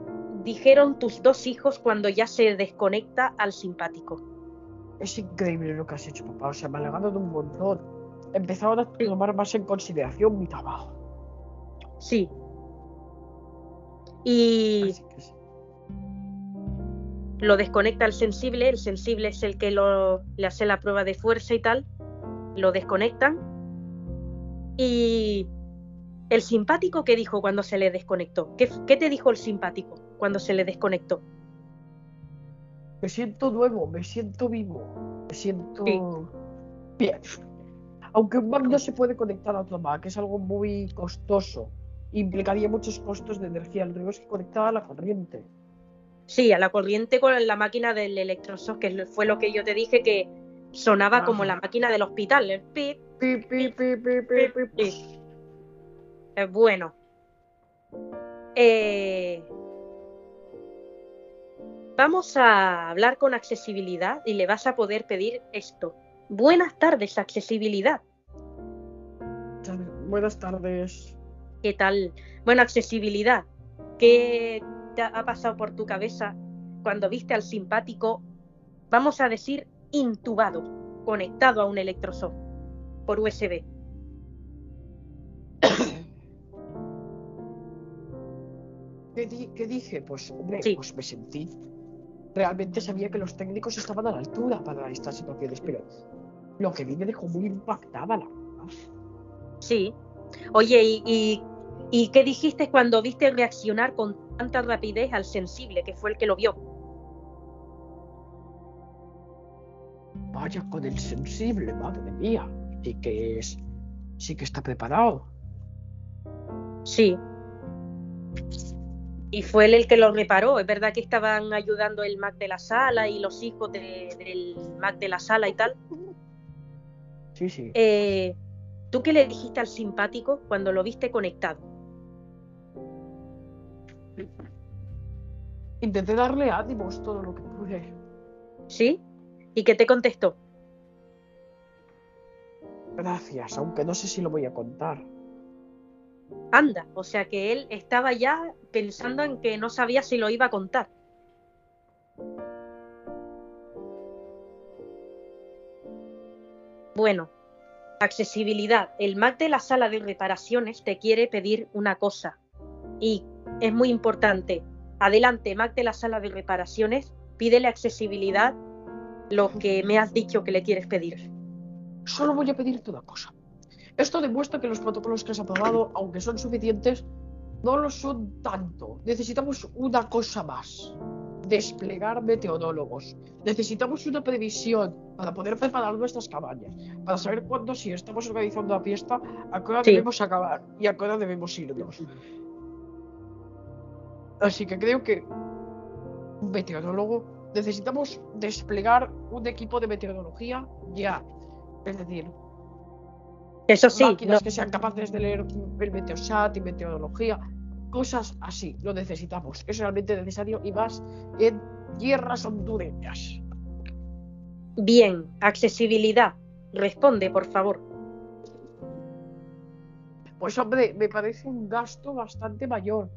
A: dijeron tus dos hijos cuando ya se desconecta al simpático?
B: Es increíble lo que has hecho, papá. O sea, me alegraron un montón. Empezaron a tomar más en consideración mi trabajo.
A: Sí. Y
B: sí.
A: lo desconecta el sensible, el sensible es el que lo, le hace la prueba de fuerza y tal, lo desconectan. Y el simpático, ¿qué dijo cuando se le desconectó? ¿Qué, qué te dijo el simpático cuando se le desconectó?
B: Me siento nuevo, me siento vivo, me siento
A: Sí.
B: bien. Aunque un Mac no se puede conectar a otro Mac, es algo muy costoso. Implicaría muchos costos de energía. Lo tenemos que conectar a la corriente.
A: Sí, a la corriente con la máquina del electroshock, que fue lo que yo te dije que sonaba como la máquina del hospital, el pip,
B: Pi, pi, pi, pi, pi, pi, pi.
A: Es bueno. Eh, vamos a hablar con accesibilidad y le vas a poder pedir esto. Buenas tardes, accesibilidad.
B: Buenas tardes.
A: ¿Qué tal? Bueno, accesibilidad. ¿Qué te ha pasado por tu cabeza cuando viste al simpático, vamos a decir, intubado, conectado a un electroshock por USB?
B: ¿Qué, di- qué dije? Pues, hombre,
A: Sí.
B: pues me sentí. Realmente sabía que los técnicos estaban a la altura para estas situaciones, pero lo que vi me dejó muy impactada, la verdad.
A: Sí. Oye, ¿y, y, y qué dijiste cuando viste reaccionar con tanta rapidez al sensible, que fue el que lo vio?
B: Vaya con el sensible, madre mía. Sí que es. Sí que está preparado.
A: Sí. Y fue él el que lo reparó. Es verdad que estaban ayudando el Mac de la sala y los hijos de- del Mac de la sala y tal.
B: Sí, sí.
A: Eh, ¿Tú qué le dijiste al simpático cuando lo viste conectado?
B: Intenté darle ánimos todo lo que pude.
A: ¿Sí? ¿Y qué te contestó?
B: Gracias, aunque no sé si lo voy a contar.
A: Anda, o sea que él estaba ya pensando en que no sabía si lo iba a contar. Bueno, Accesibilidad. El Mac de la sala de reparaciones te quiere pedir una cosa y es muy importante. Adelante, Mac de la sala de reparaciones, pídele accesibilidad lo que me has dicho que le quieres pedir.
B: Solo voy a pedirte una cosa. Esto demuestra que los protocolos que has aprobado, aunque son suficientes, no lo son tanto. Necesitamos una cosa más. Desplegar meteorólogos. Necesitamos una previsión para poder preparar nuestras cabañas. Para saber cuándo, si estamos organizando la fiesta, a qué hora
A: Sí.
B: debemos acabar y a qué hora debemos irnos. Así que creo que un meteorólogo necesitamos desplegar un equipo de meteorología ya. Es decir,
A: Eso sí,
B: máquinas
A: no-
B: que sean capaces de leer el meteosat y meteorología, cosas así, lo necesitamos. Es realmente necesario y más en tierras hondureñas.
A: bien, accesibilidad. Responde, por favor.
B: Pues hombre, me parece un gasto bastante mayor.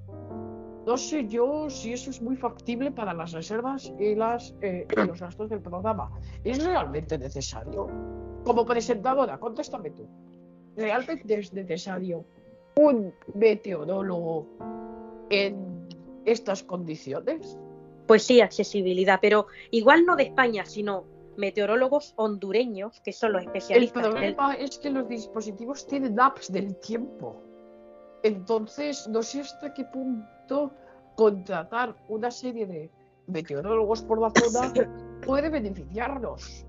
B: No sé yo si eso es muy factible para las reservas y, las, eh, y los gastos del programa. ¿Es realmente necesario? Como presentadora, contéstame tú. ¿Realmente es necesario un meteorólogo en estas condiciones?
A: Pues sí, accesibilidad, pero igual no de España, sino meteorólogos hondureños, que son los
B: El
A: especialistas. del-
B: problema es que los dispositivos tienen apps del tiempo. Entonces, no sé hasta qué punto contratar una serie de meteorólogos por la zona puede beneficiarnos.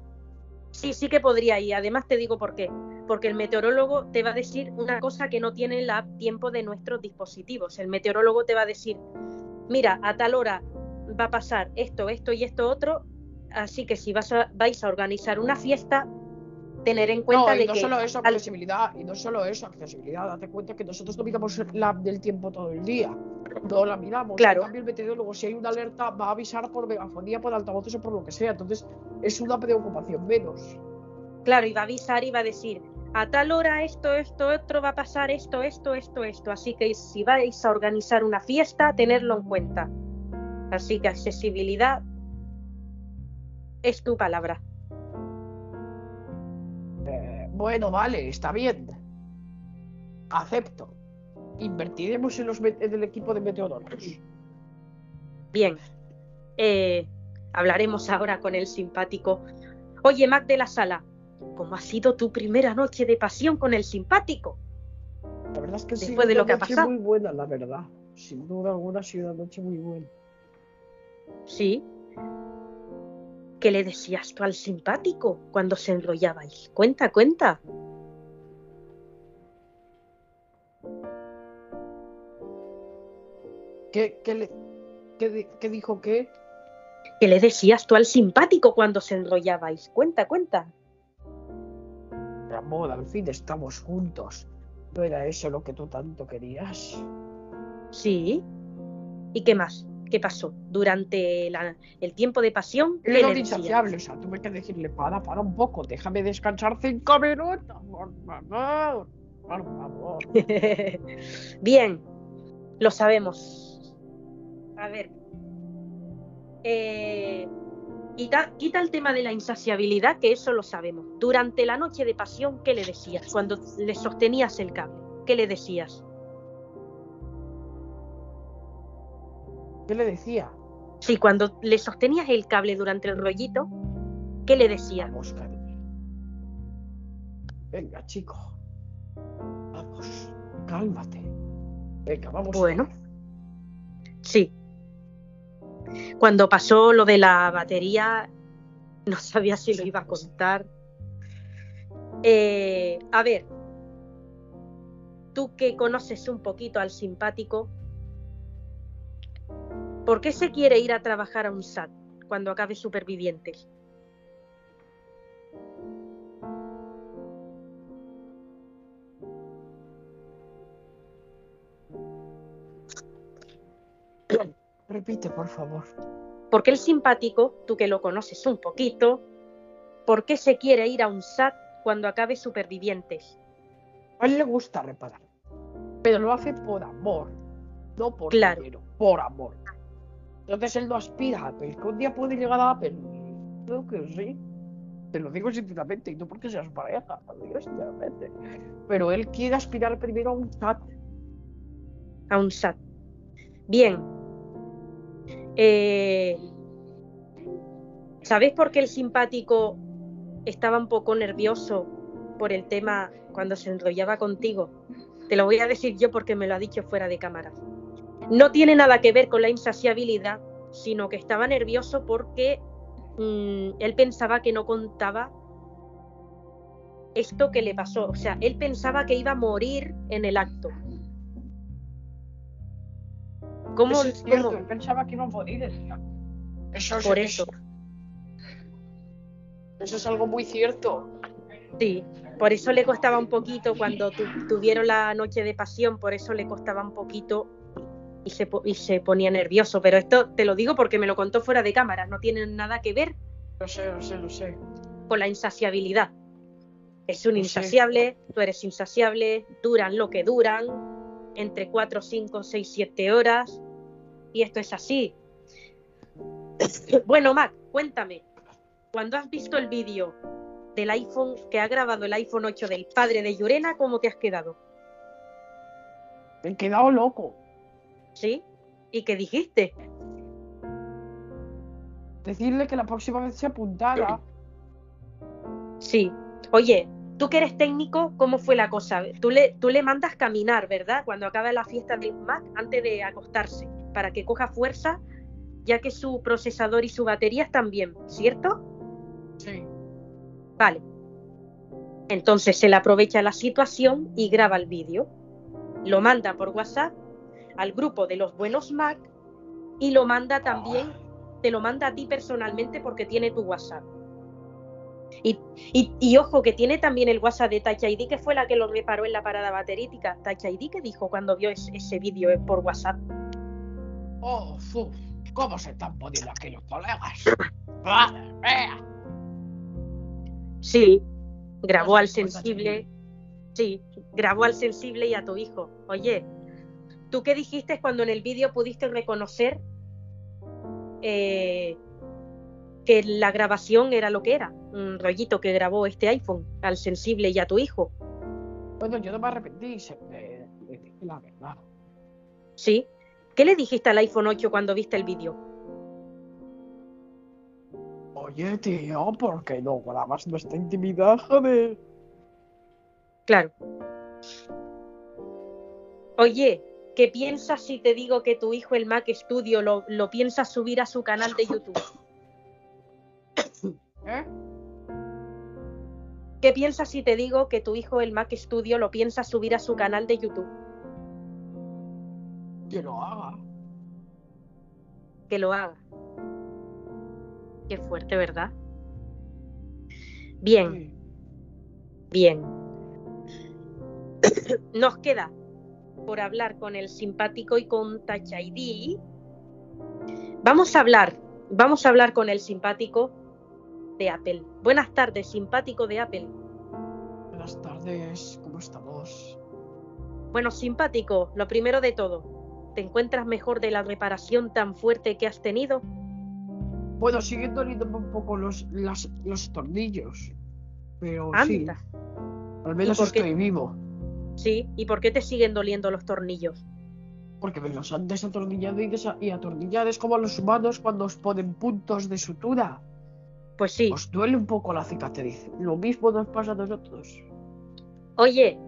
A: Sí, sí que podría y además te digo por qué. Porque el meteorólogo te va a decir una cosa que no tiene la app tiempo de nuestros dispositivos. El meteorólogo te va a decir, mira, a tal hora va a pasar esto, esto y esto otro, así que si vas a, vais a organizar una fiesta, tener en cuenta
B: No,
A: de
B: y no
A: que
B: solo eso,
A: al-
B: accesibilidad, y no solo eso, accesibilidad, date cuenta que nosotros no miramos la app del tiempo todo el día. No la miramos.
A: Claro.
B: Cambio, el meteorólogo, si hay una alerta, va a avisar por megafonía, por altavoces o por lo que sea. Entonces, es una preocupación menos.
A: Claro, y va a avisar y va a decir, a tal hora esto, esto, otro, va a pasar esto, esto, esto, esto. Así que si vais a organizar una fiesta, tenerlo en cuenta. Así que accesibilidad es tu palabra.
B: Eh, bueno, vale, está bien. Acepto. Invertiremos en, los, en el equipo de meteorólogos.
A: Bien. Eh, hablaremos ahora con el simpático. Oye, Mac de la Sala, ¿cómo ha sido tu primera noche de pasión con el simpático?
B: La verdad es que sí,
A: Después de
B: una
A: lo que ha
B: noche
A: pasado.
B: muy buena, la verdad. Sin duda alguna ha sido una noche muy buena.
A: Sí. ¿Qué le decías tú al simpático cuando se enrollabais? Cuenta, cuenta.
B: ¿Qué, qué, le- qué qué dijo que?
A: ¿Qué le decías tú al simpático cuando se enrollabais? Cuenta, cuenta.
B: Al fin estamos juntos. ¿No era eso lo que tú tanto querías?
A: Sí. ¿Y qué más? ¿Qué pasó? Durante la- el tiempo de pasión, ¿qué
B: Era
A: le decías?
B: insaciable, o sea, tuve que decirle, para, para un poco, déjame descansar cinco minutos, por favor, por favor.
A: Bien, lo sabemos. A ver. Eh, quita, quita el tema de la insaciabilidad, que eso lo sabemos. Durante la noche de pasión, ¿qué le decías? Cuando le sostenías el cable, ¿qué le decías?
B: ¿Qué le decía?
A: Sí, cuando le sostenías el cable durante el rollito, ¿qué le decías?
B: Vamos, cariño. Venga, chico. Vamos, cálmate. Venga, vamos.
A: Bueno. Sí. Cuando pasó lo de la batería, no sabía si lo iba a contar. Eh, a ver, tú que conoces un poquito al simpático, ¿por qué se quiere ir a trabajar a un SAT cuando acabe Supervivientes?
B: Repite, por favor.
A: ¿Por qué el simpático, tú que lo conoces un poquito, por qué se quiere ir a un SAT cuando acabe Supervivientes?
B: A él le gusta reparar. Pero lo hace por amor. No por
A: Claro.
B: dinero, por amor. Entonces él no aspira a Apple. Que un día puede llegar a Apple. Creo que sí. Te lo digo sinceramente, y no porque seas pareja, lo digo sinceramente. Pero él quiere aspirar primero a un SAT.
A: A un SAT. Bien. Eh, ¿Sabéis por qué el simpático estaba un poco nervioso por el tema cuando se enrollaba contigo? Te lo voy a decir yo porque me lo ha dicho fuera de cámara. No tiene nada que ver con la insaciabilidad, sino que estaba nervioso porque Mm, él pensaba que no contaba esto que le pasó. O sea, él pensaba que iba a morir en el acto.
B: ¿Cómo, eso es cierto, él pensaba que iba a morir en el acto. Eso es,
A: Por eso.
B: Eso es algo muy cierto.
A: Sí, por eso le costaba un poquito cuando tuvieron la noche de pasión, por eso le costaba un poquito y se, y se ponía nervioso. Pero esto te lo digo porque me lo contó fuera de cámara, no tiene nada que ver.
B: Lo sé, lo sé, lo sé.
A: Con la insaciabilidad. Es un insaciable, tú eres insaciable, duran lo que duran, entre 4, 5, 6, 7 horas. Y esto es así. bueno, Mac, cuéntame. Cuando has visto el vídeo del iPhone que ha grabado el iPhone 8 del padre de Yurena, ¿cómo te has quedado?
B: Me he quedado loco.
A: ¿Sí? ¿Y qué dijiste?
B: Decirle que la próxima vez se apuntara.
A: Sí. Oye, tú que eres técnico, ¿cómo fue la cosa? Tú le, tú le mandas caminar, ¿verdad? Cuando acaba la fiesta del Mac, antes de acostarse, para que coja fuerza, ya que su procesador y su batería están bien, ¿cierto?
B: Sí.
A: Vale. Entonces él aprovecha la situación y graba el vídeo. Lo manda por WhatsApp al grupo de los buenos Mac y lo manda también, te lo manda a ti personalmente porque tiene tu WhatsApp. Y, y, ojo, que tiene también el WhatsApp de Touch ID, que fue la que lo reparó en la parada baterítica. Touch ID, que dijo cuando vio ese, vídeo por WhatsApp?
B: Oh, ¿cómo se están poniendo aquí los colegas?
A: Sí, grabó al sensible. Sí, grabó al sensible y a tu hijo. Oye, ¿Tú qué dijiste cuando en el vídeo pudiste reconocer eh, que la grabación era lo que era? Un rollito que grabó este iPhone al sensible y a tu hijo.
B: Bueno, yo no me arrepentí, le dije la verdad.
A: Sí. ¿Qué le dijiste al iPhone 8 cuando viste el vídeo?
B: Oye, tío, ¿por qué no grabas nuestra intimidad, joder?
A: Claro. Oye, ¿Qué piensas si te digo que tu hijo el Mac Studio lo, lo piensas subir a su canal de YouTube?
B: ¿Eh?
A: ¿Qué piensas si te digo que tu hijo el Mac Studio lo piensa subir a su canal de YouTube?
B: Que lo haga.
A: Que lo haga. Qué fuerte, ¿verdad? Bien. Bien. Nos queda por hablar con el simpático y con Touch ID. Vamos a hablar, vamos a hablar con el simpático de Apple. Buenas tardes, simpático de Apple.
B: Buenas tardes, ¿cómo estamos?
A: Bueno, simpático, lo primero de todo, ¿te encuentras mejor de la reparación tan fuerte que has tenido?
B: Bueno, siguen doliéndome un poco los, los tornillos, pero sí, al menos estoy vivo.
A: Sí, ¿y por qué te siguen doliendo los tornillos?
B: Porque me los han desatornillado y, y atornillado. Es como los humanos cuando os ponen puntos de sutura.
A: Pues sí.
B: Os duele un poco la cicatriz. Lo mismo nos pasa a nosotros.
A: Oye,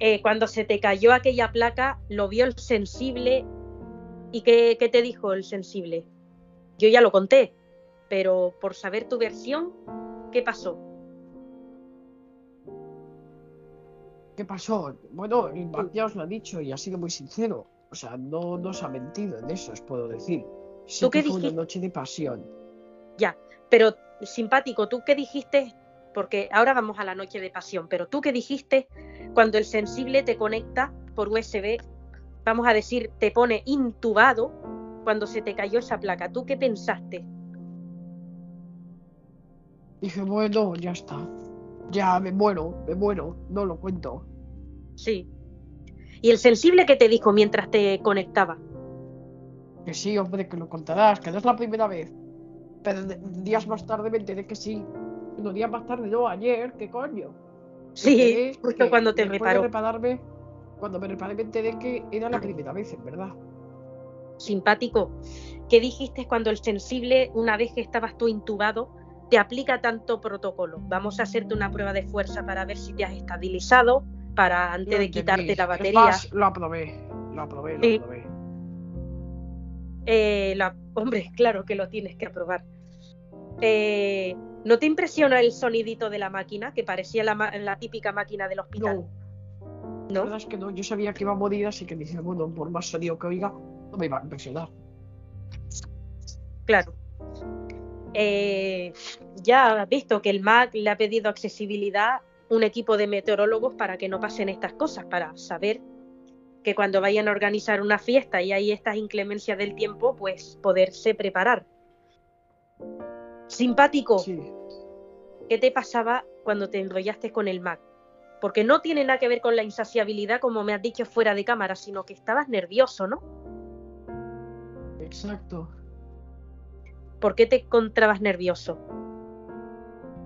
A: eh, cuando se te cayó aquella placa, lo vio el sensible. ¿Y qué, qué te dijo el sensible? Yo ya lo conté, pero por saber tu versión, ¿qué pasó?
B: ¿Qué pasó? Bueno, ya os lo ha dicho y ha sido muy sincero. O sea, no nos ha mentido en eso, os puedo decir. Sí
A: ¿Tú qué
B: fue una noche de pasión.
A: Ya, pero simpático, ¿tú qué dijiste? Porque ahora vamos a la noche de pasión, pero ¿tú qué dijiste cuando el sensible te conecta por USB? Vamos a decir, te pone intubado cuando se te cayó esa placa. ¿Tú qué pensaste?
B: Dije, bueno, ya está. Ya me muero, me muero, no lo cuento.
A: Sí. ¿Y el sensible que te dijo mientras te conectaba?
B: Que sí, hombre, que lo contarás, que no es la primera vez. Pero días más tarde me enteré que sí. Unos días más tarde, no, ayer, ¿qué coño?
A: Sí, justo
B: que
A: cuando te reparó.
B: repararme, cuando me reparé me enteré que era la primera vez, en verdad.
A: Simpático. ¿Qué dijiste cuando el sensible, una vez que estabas tú intubado, te aplica tanto protocolo? Vamos a hacerte una prueba de fuerza para ver si te has estabilizado, para antes de
B: entendí.
A: quitarte la batería.
B: más, lo aprobé, lo aprobé, lo
A: Sí.
B: aprobé.
A: Eh, la- hombre, claro que lo tienes que aprobar. Eh, ¿No te impresiona el sonidito de la máquina, que parecía la, típica máquina del hospital?
B: No, la verdad es que no, yo sabía que iba a morir, así que dije, bueno, por más sonido que oiga, no me iba a impresionar.
A: Claro. Eh, ya has visto que el MAC le ha pedido accesibilidad un equipo de meteorólogos para que no pasen estas cosas, para saber que cuando vayan a organizar una fiesta y hay estas inclemencias del tiempo, pues poderse preparar. Simpático,
B: Sí.
A: ¿qué te pasaba cuando te enrollaste con el Mac? Porque no tiene nada que ver con la insaciabilidad, como me has dicho fuera de cámara, sino que estabas nervioso, ¿no?
B: Exacto.
A: ¿Por qué te encontrabas nervioso?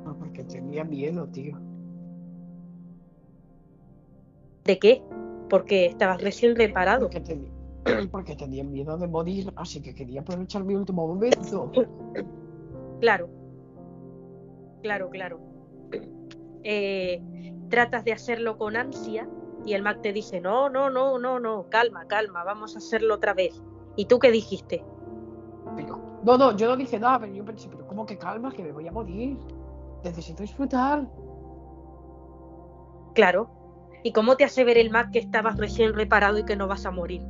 B: No, porque tenía miedo, tío.
A: ¿De qué? Porque estabas recién reparado.
B: Porque, tenía- porque tenía miedo de morir, así que quería aprovechar mi último momento.
A: Claro. Claro, claro. Eh, tratas de hacerlo con ansia y el Mac te dice, no, no, no, no, no, calma, calma, vamos a hacerlo otra vez. ¿Y tú qué dijiste?
B: Pero, no, no, yo no dije nada, pero yo pensé, pero ¿cómo que calma? Que me voy a morir. Necesito disfrutar.
A: Claro. ¿Y cómo te hace ver el Mac que estabas recién reparado y que no vas a morir?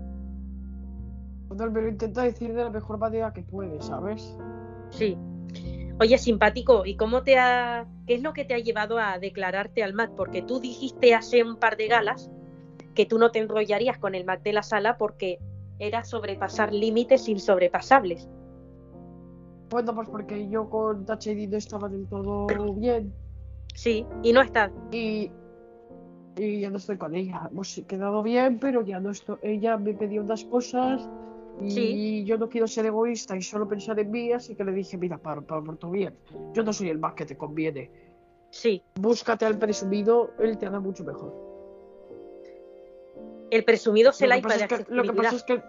B: Bueno, me lo intenta decir de la mejor manera que puede, ¿sabes?
A: Sí. Oye, simpático, ¿y cómo te ha... qué es lo que te ha llevado a declararte al Mac? Porque tú dijiste hace un par de galas que tú no te enrollarías con el Mac de la sala porque era sobrepasar límites insobrepasables.
B: Bueno, pues porque yo con ID no estaba del todo bien.
A: Sí, y no está.
B: Y, y ya no estoy con ella. Hemos quedado bien, pero ya no estoy. Ella me pidió unas cosas y
A: Sí.
B: yo no quiero ser egoísta y solo pensar en mí, así que le dije, mira, para, para por tu bien, yo no soy el más que te conviene.
A: Sí,
B: Búscate al presumido, él te hará mucho mejor.
A: el presumido es el iPad
B: pasa
A: de
B: es que, lo que pasa es que.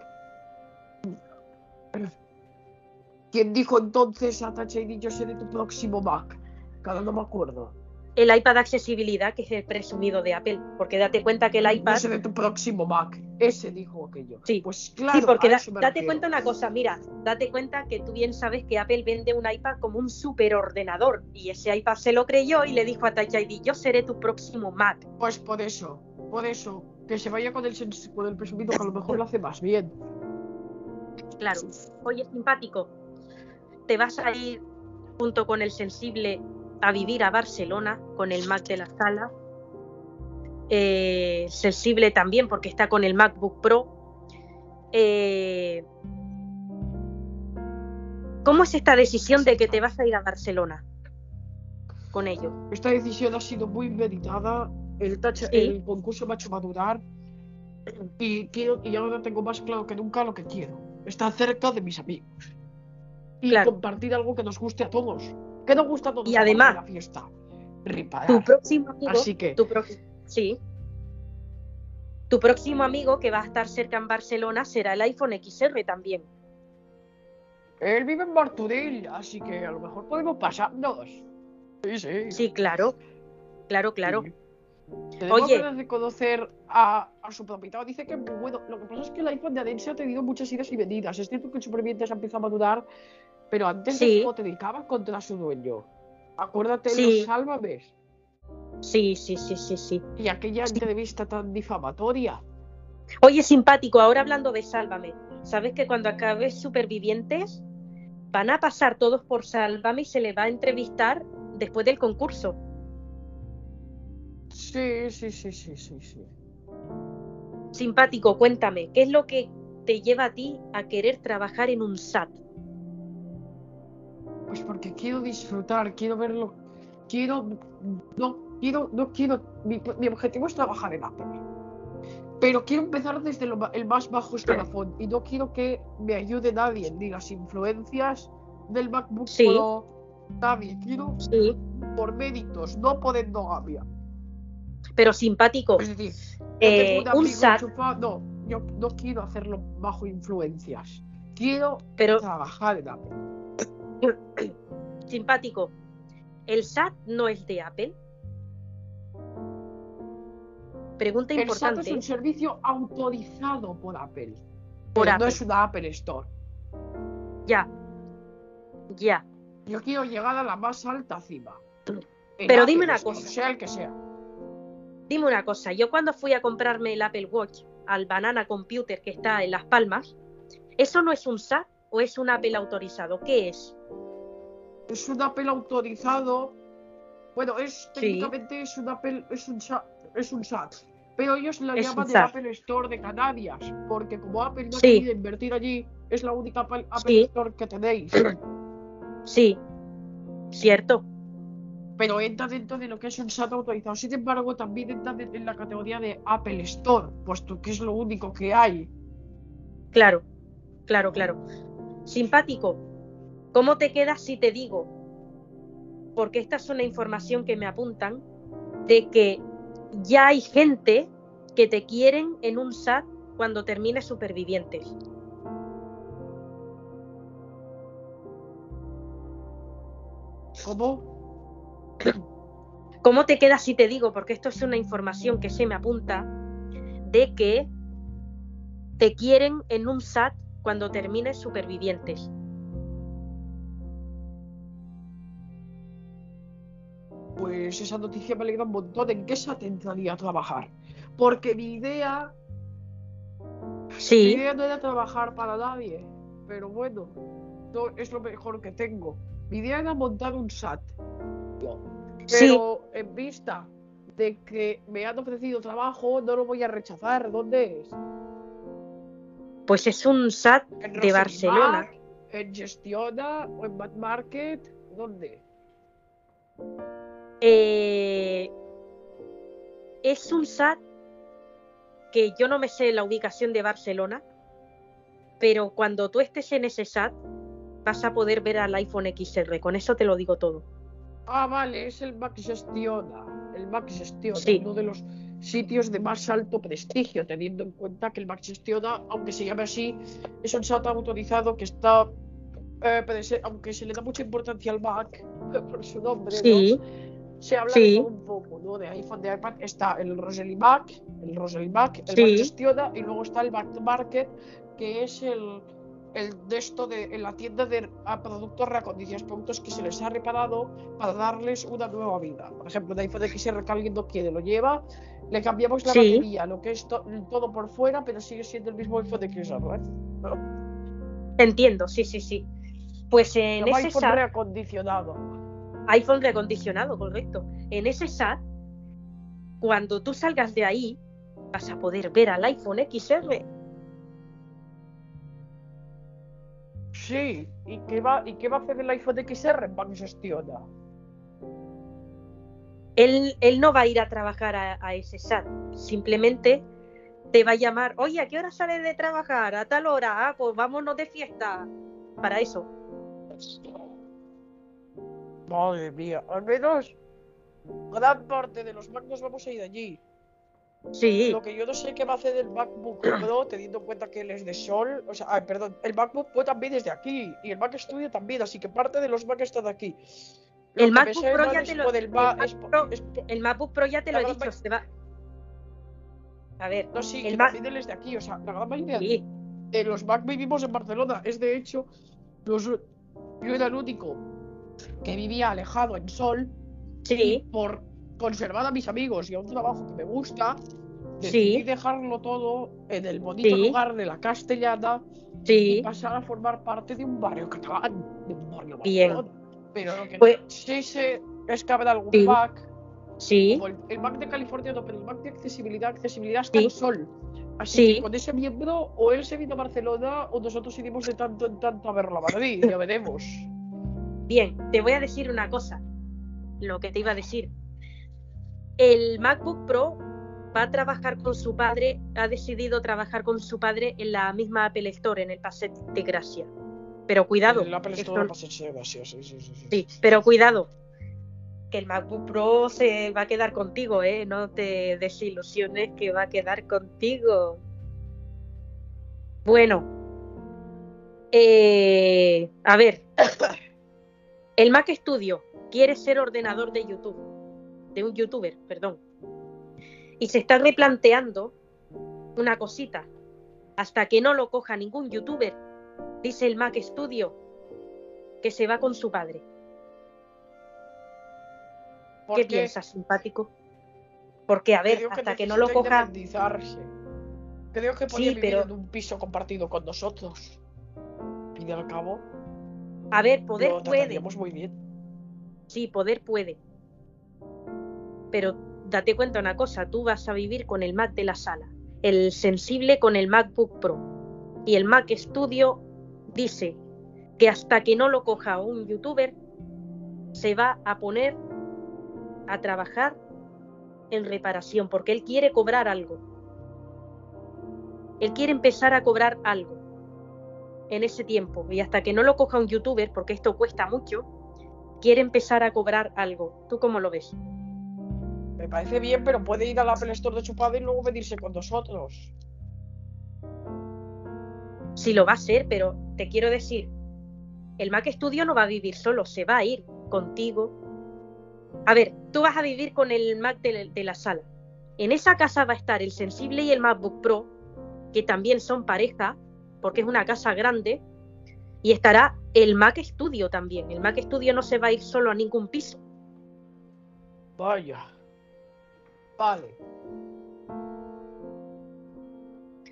B: ¿Quién dijo entonces a Touch ID yo seré tu próximo Mac? Cada no me acuerdo.
A: El iPad de accesibilidad, que es el presumido de Apple, porque date cuenta que el iPad...
B: seré tu próximo Mac. Ese dijo aquello.
A: Sí.
B: Pues claro,
A: sí, porque da- date cuenta una cosa, mira, date cuenta que tú bien sabes que Apple vende un iPad como un superordenador y ese iPad se lo creyó y le dijo a Touch ID, yo seré tu próximo Mac.
B: Pues por eso, por eso, que se vaya con el, con el presumido que a lo mejor lo hace más bien.
A: Claro. Oye, simpático, te vas a ir junto con el sensible a vivir a Barcelona con el Mac de la sala. Eh, sensible también porque está con el MacBook Pro. Eh, ¿Cómo es esta decisión de que te vas a ir a Barcelona con ellos?
B: Esta decisión ha sido muy meditada. El, touch,
A: Sí.
B: el concurso me ha hecho madurar. Y, quiero, y ahora tengo más claro que nunca lo que quiero. Estar cerca de mis amigos. Y
A: Claro.
B: compartir algo que nos guste a todos. Que nos gusta a todos.
A: Y además,
B: la fiesta. Reparar.
A: Tu próximo amigo,
B: Así que,
A: tu sí. Tu próximo amigo que va a estar cerca en Barcelona será el iPhone XR también.
B: él vive en Martorell, así que a lo mejor podemos pasarnos. Sí, sí.
A: Sí, claro. Claro, claro.
B: Sí. Tenemos
A: Oye.
B: ganas de conocer a, a su propietario. Dice que, bueno, lo que pasa es que el iPhone de Adense ha tenido muchas idas y venidas. Es cierto que el superviviente se ha empezado a madurar, pero antes
A: Sí.
B: de cómo te dedicaba contra su dueño. Acuérdate de
A: Sí.
B: los sálvames
A: Sí, sí, sí, sí, sí.
B: y aquella entrevista tan difamatoria.
A: Oye, simpático, ahora hablando de Sálvame, ¿sabes que cuando acabes Supervivientes van a pasar todos por Sálvame y se le va a entrevistar después del concurso?
B: Sí, sí, sí, sí, sí, sí.
A: Simpático, cuéntame, ¿qué es lo que te lleva a ti a querer trabajar en un SAT?
B: Pues porque quiero disfrutar, quiero verlo, quiero, no quiero, no quiero, mi, mi objetivo es trabajar en Apple. Pero quiero empezar desde lo el más bajo escalafón y no quiero que me ayude nadie, ni las influencias del MacBook
A: Sí.
B: Pro, Nadie. Quiero
A: Sí,
B: por méritos, no por endogamia.
A: pero simpático.
B: Es decir,
A: Eh,
B: tengo un enchufado- No, yo no quiero hacerlo bajo influencias. Quiero
A: pero
B: trabajar en Apple.
A: simpático. El SAT no es de Apple. Pregunta
B: El SAT
A: importante.
B: es un servicio autorizado por Apple.
A: Por
B: pero
A: Apple.
B: no es una Apple Store.
A: Ya. Ya.
B: Yo quiero llegar a la más alta cima.
A: Pero
B: Apple
A: dime una cosa.
B: Sea el que sea.
A: Dime una cosa. Yo cuando fui a comprarme el Apple Watch al Banana Computer que está en Las Palmas, ¿eso no es un SAT o es un Apple autorizado? ¿Qué es?
B: Es un Apple autorizado. Bueno, es
A: Sí.
B: técnicamente es un Apple, es un es un SAT. Pero ellos la
A: Es
B: llaman el. Apple Store de Canarias, porque como Apple no
A: Sí.
B: querido invertir allí, es la única Apple, Apple
A: Sí.
B: Store que tenéis.
A: Sí. ¿Cierto?
B: Pero entra dentro de lo que es un SAT autorizado. Sin embargo, también entra de- en la categoría de Apple Store, puesto que es lo único que hay.
A: Claro. Claro, claro. Simpático. ¿Cómo te quedas si te digo? Porque esta es una información que me apuntan de que ya hay gente que te quieren en un SAT cuando termines supervivientes.
B: ¿Cómo?
A: ¿Cómo te quedas si te digo? Porque esto es una información que se me apunta de que te quieren en un SAT cuando termines supervivientes.
B: Pues esa noticia me alegra un montón. ¿En qué SAT entraría a trabajar? Porque mi idea Mi
A: Sí,
B: idea no era trabajar para nadie, pero bueno, no, es lo mejor que tengo. Mi idea era montar un SAT.
A: sí,
B: Pero en vista de que me han ofrecido trabajo, no lo voy a rechazar. ¿Dónde es?
A: pues es un SAT
B: ¿En
A: de Barcelona.
B: ¿En Gestiona? ¿O en Bad Market? ¿Dónde?
A: Eh, es un SAT que yo no me sé la ubicación de Barcelona, pero cuando tú estés en ese SAT vas a poder ver al iPhone XR. Con eso te lo digo todo.
B: Ah, vale, es el Mac Gestiona. El Mac Gestiona,
A: Sí.
B: uno de los sitios de más alto prestigio, teniendo en cuenta que el Mac Gestiona, aunque se llame así, es un SAT autorizado que está, eh, aunque se le da mucha importancia al Mac por su nombre, ¿no? Se habla
A: sí.
B: de todo un poco, ¿no? De iPhone, de iPad, está el Rosely Mac, el Rosely Mac, el
A: Sí.
B: Mac Gestiona, y luego está el Mac Market, que es el, el de esto de en la tienda de a productos reacondicionados, productos que se les ha reparado para darles una nueva vida. Por ejemplo, un iPhone XR que alguien no quiere, lo lleva, le cambiamos la
A: Sí.
B: batería, lo que es to- todo por fuera, pero sigue siendo el mismo iPhone XR, ¿eh? ¿no?
A: entiendo, sí, sí, sí. Pues en ese
B: reacondicionado.
A: iPhone reacondicionado, correcto. En ese SAT, cuando tú salgas de ahí, vas a poder ver al iPhone XR.
B: Sí, ¿y qué va, y qué va a hacer el iPhone XR? Mac Gestiona.
A: Él, él no va a ir a trabajar a, a ese SAT, simplemente te va a llamar, oye, ¿a qué hora sales de trabajar? A tal hora, ah, pues vámonos de fiesta. Para eso.
B: Madre mía, al menos gran parte de los Mac nos vamos a ir allí.
A: Sí,
B: Lo que yo no sé qué va a hacer el MacBook Pro, teniendo en cuenta que él es de Sol. O sea, ay, perdón, el MacBook Pro también es de aquí. Y el Mac Studio también, así que parte de los Mac está de aquí. Lo
A: El MacBook Pro ya te lo-
B: el
A: MacBook Pro ya te lo he dicho,
B: gran
A: se va. A ver,
B: No, sí,
A: el Mac-
B: es de aquí. O sea, la gran mayoría
A: sí,
B: de los Mac vivimos en Barcelona. Es de hecho, los- yo era el único que vivía alejado en Sol. Y
A: sí,
B: por conservar a mis amigos y a un trabajo que me gusta, decidí
A: Sí.
B: dejarlo todo en el bonito
A: Sí.
B: lugar de la Castellana y
A: sí.
B: pasar a formar parte de un barrio catalán, de un barrio
A: Bien.
B: Barcelona. Pero lo que
A: Pues-
B: sí sé es que habrá algún. Mac,
A: Sí,
B: como el, el Mac de California, no, pero el Mac de accesibilidad, accesibilidad está en Sol. Así
A: Sí.
B: que con ese miembro, o él se vino a Barcelona, o nosotros iremos de tanto en tanto a verlo a Madrid, ya veremos.
A: Bien, te voy a decir una cosa. Lo que te iba a decir. El MacBook Pro va a trabajar con su padre, ha decidido trabajar con su padre en la misma Apple Store, en el Paseo de Gracia. Pero cuidado.
B: El Apple
A: esto-
B: Store va a ser chévere, sí, sí, sí, sí, sí.
A: Sí, pero cuidado. Que el MacBook Pro se va a quedar contigo, ¿eh? No te desilusiones que va a quedar contigo. Bueno. eh, a ver. El Mac Studio quiere ser ordenador de YouTube. De un youtuber, perdón. Y se está replanteando una cosita. Hasta que no lo coja ningún youtuber, dice el Mac Studio, que se va con su padre.
B: ¿Por
A: ¿Qué piensas, simpático? Porque, a ver,
B: Creo
A: hasta que no lo coja.
B: Creo que podía
A: Sí,
B: vivir
A: pero-
B: en un piso compartido con nosotros. Y al cabo,
A: A ver, poder
B: lo
A: puede.
B: muy bien.
A: Sí, poder puede. Pero date cuenta una cosa: tú vas a vivir con el Mac de la sala, el sensible con el MacBook Pro. Y el Mac Studio dice que hasta que no lo coja un youtuber, se va a poner a trabajar en reparación, porque él quiere cobrar algo. Él quiere empezar a cobrar algo en ese tiempo. Y hasta que no lo coja un youtuber, porque esto cuesta mucho, quiere empezar a cobrar algo. ¿Tú cómo lo ves?
B: Me parece bien, pero puede ir al Apple Store de su padre y luego venirse con nosotros.
A: Sí lo va a hacer, pero te quiero decir, el Mac Studio no va a vivir solo, se va a ir contigo. A ver, tú vas a vivir con el Mac de, de la sala. En esa casa va a estar el Sensible y el MacBook Pro, que también son pareja, porque es una casa grande, y estará el Mac Studio también. El Mac Studio no se va a ir solo a ningún piso.
B: Vaya. Vale.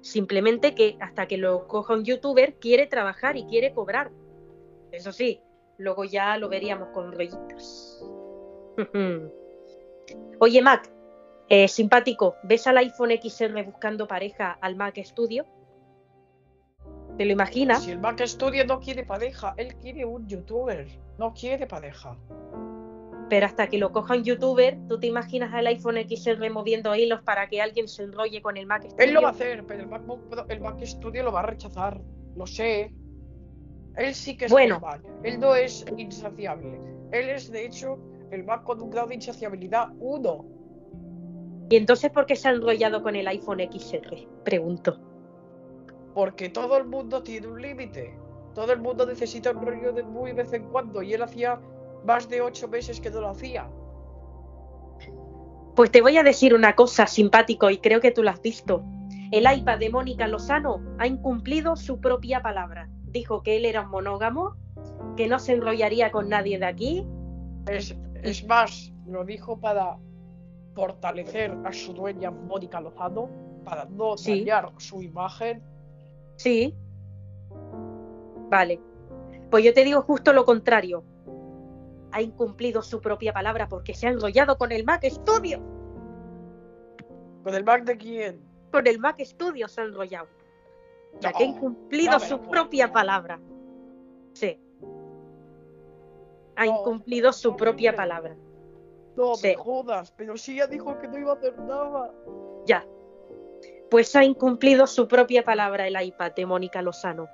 A: Simplemente que hasta que lo coja un youtuber quiere trabajar y quiere cobrar. Eso sí, luego ya lo veríamos con rollitos. Oye, Mac, eh, simpático, ¿ves al iPhone XR buscando pareja al Mac Studio? ¿Te lo imaginas?
B: Si el Mac Studio no quiere pareja, él quiere un youtuber. No quiere pareja.
A: Pero hasta que lo coja un youtuber, ¿tú te imaginas al iPhone XR moviendo hilos para que alguien se enrolle con el Mac Studio?
B: Él lo va a hacer, pero el MacBook el Mac Studio lo va a rechazar. Lo sé. Él sí que es
A: Bueno.
B: normal. Él no es insaciable. Él es, de hecho, el Mac con un grado de insaciabilidad 1.
A: ¿Y entonces por qué se ha enrollado con el iPhone XR? Pregunto.
B: Porque todo el mundo tiene un límite. Todo el mundo necesita un rollo de muy vez en cuando. Y él hacía más de 8 meses que no lo hacía.
A: Pues te voy a decir una cosa simpático y creo que tú lo has visto. El iPad de Mónica Lozano ha incumplido su propia palabra. Dijo que él era un monógamo, que no se enrollaría con nadie de aquí.
B: Es, es más, lo dijo para fortalecer a su dueña Mónica Lozano, para no
A: Sí.
B: dañar su imagen.
A: Sí. Vale. Pues yo te digo justo lo contrario. Ha incumplido su propia palabra porque se ha enrollado con el Mac Studio.
B: ¿Con el Mac de quién?
A: Con el Mac Studio se ha enrollado. Sea, que ha incumplido
B: no
A: su
B: puedo
A: propia palabra. Sí. Ha incumplido su propia palabra.
B: No
A: Sí.
B: me jodas, pero sí ya dijo que no iba a hacer nada.
A: Ya. Pues ha incumplido su propia palabra el iPad de Mónica Lozano.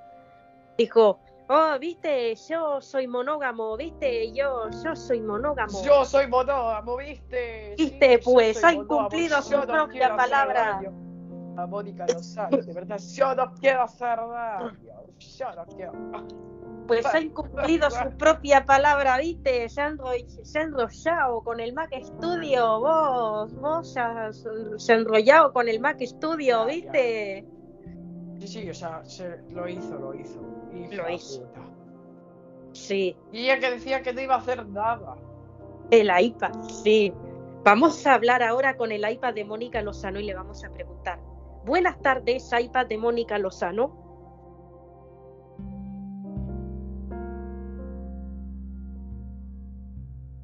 A: Dijo, oh, viste, yo soy monógamo, viste, yo, yo soy monógamo.
B: Yo soy monógamo, ¿viste?
A: Viste, pues, ha incumplido su
B: no
A: propia palabra.
B: Mónica Lozano, de verdad, yo no quiero hacer daño. Yo no quiero.
A: Pues ha incumplido su propia palabra, viste, se ha enrollado con el Mac Studio, vos, vos se has- se enrollado con el Mac Studio,
B: Ya, ya.
A: viste.
B: Sí, sí, o sea, se, lo hizo, lo hizo.
A: Lo hizo.
B: puta.
A: Sí,
B: Y ella que decía que no iba a hacer nada.
A: el iPad, sí. Vamos a hablar ahora con el iPad de Mónica Lozano y le vamos a preguntar. Buenas tardes, iPad de Mónica Lozano.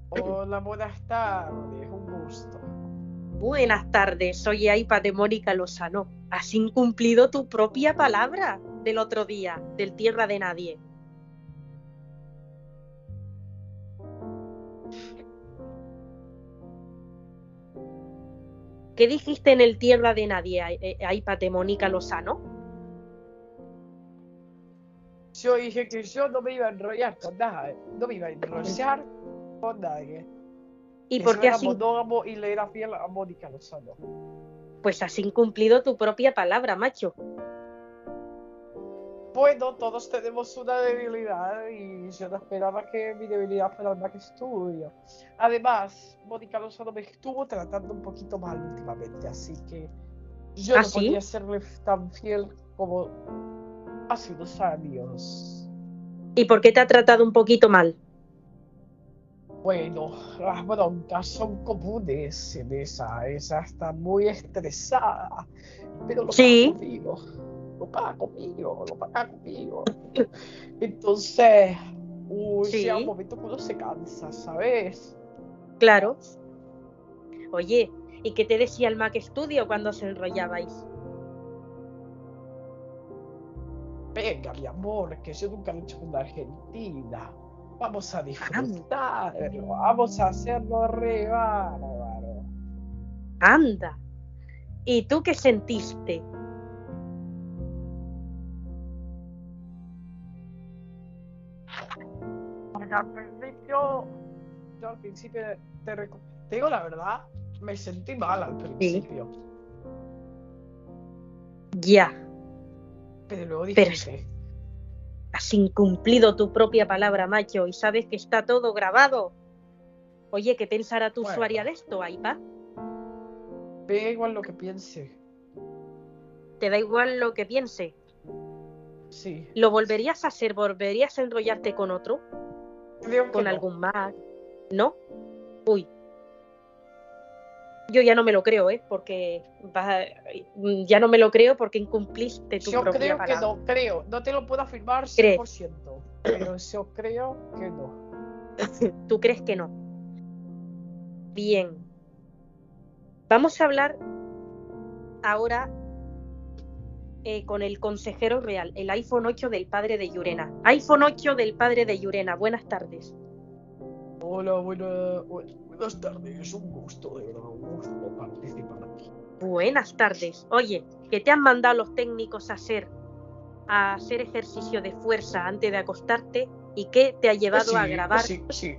B: Hola, buenas tardes, un gusto.
A: Buenas tardes, soy iPad de Mónica Lozano. Has incumplido tu propia palabra del otro día, del Tierra de Nadie. ¿Qué dijiste en el Tierra de Nadie, i- eh, iPad de Mónica Lozano?
B: Yo dije que yo no me iba a enrollar con nada, no me iba a enrollar con nadie.
A: ¿Y por qué
B: monógamo y le era fiel a Mónica Lozano.
A: pues has incumplido tu propia palabra, macho?
B: Bueno, todos tenemos una debilidad y yo no esperaba que mi debilidad fuera el Mac Studio. Además, Mónica Lozano me estuvo tratando un poquito mal últimamente, así que yo
A: ¿Ah,
B: no
A: sí?
B: podía serle tan fiel como hace unos años.
A: ¿Y por qué te ha tratado un poquito mal?
B: Bueno, las broncas son comunes en esa. Esa está muy estresada, pero lo
A: Sí.
B: Lo paga conmigo, lo paga conmigo. Entonces, uy,
A: Sí.
B: llega un momento que uno se cansa, ¿sabes?
A: Claro. Oye, ¿y qué te decía el Mac Studio cuando os enrollabais?
B: Venga, mi amor, que yo nunca lo he hecho con una Argentina. Vamos a disfrutarlo, vamos a hacerlo re bárbaro.
A: Anda. ¿Y tú qué sentiste?
B: Al principio, yo al principio, te, te digo la verdad, me sentí mal al principio.
A: Ya,
B: Pero luego dije,
A: Pero- has incumplido tu propia palabra, macho, y sabes que está todo grabado. Oye, ¿qué pensará tu
B: Bueno.
A: usuaria de esto, iPad?
B: da igual lo que piense.
A: ¿Te da igual lo que piense?
B: Sí,
A: ¿Lo volverías a hacer? ¿Volverías a enrollarte con otro? ¿Con
B: no.
A: algún Mac? ¿No? Uy. Yo ya no me lo creo, ¿eh? Porque a- ya no me lo creo porque incumpliste tu
B: Yo
A: propia
B: creo que no, creo. No te lo puedo afirmar
A: ¿Crees?
B: 100%, pero yo creo que no.
A: ¿Tú crees que no? Bien. Vamos a hablar ahora eh, con el consejero real, el iPhone 8 del padre de Yurena. iPhone 8 del padre de Yurena, buenas tardes.
B: Hola, buena- bu- buenas tardes. Un gusto, de verdad, un gusto participar aquí.
A: Buenas tardes. Oye, que te han mandado los técnicos a hacer a hacer ejercicio de fuerza antes de acostarte y qué te ha llevado
B: Sí,
A: a grabar
B: Sí, sí.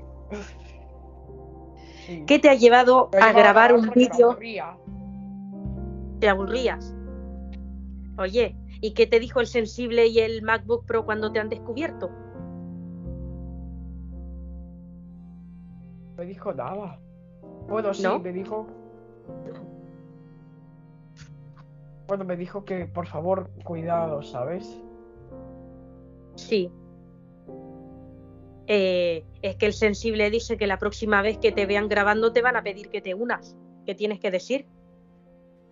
B: Sí.
A: qué te ha llevado a grabar un vídeo te aburrías. Oye, ¿y qué te dijo el sensible y el MacBook Pro cuando te han descubierto?
B: No me dijo nada. Bueno, sí,
A: ¿No?
B: me dijo. Bueno, me dijo que por favor, cuidado, ¿sabes?
A: Sí. Eh, es que el sensible dice que la próxima vez que te vean grabando te van a pedir que te unas. ¿Qué tienes que decir?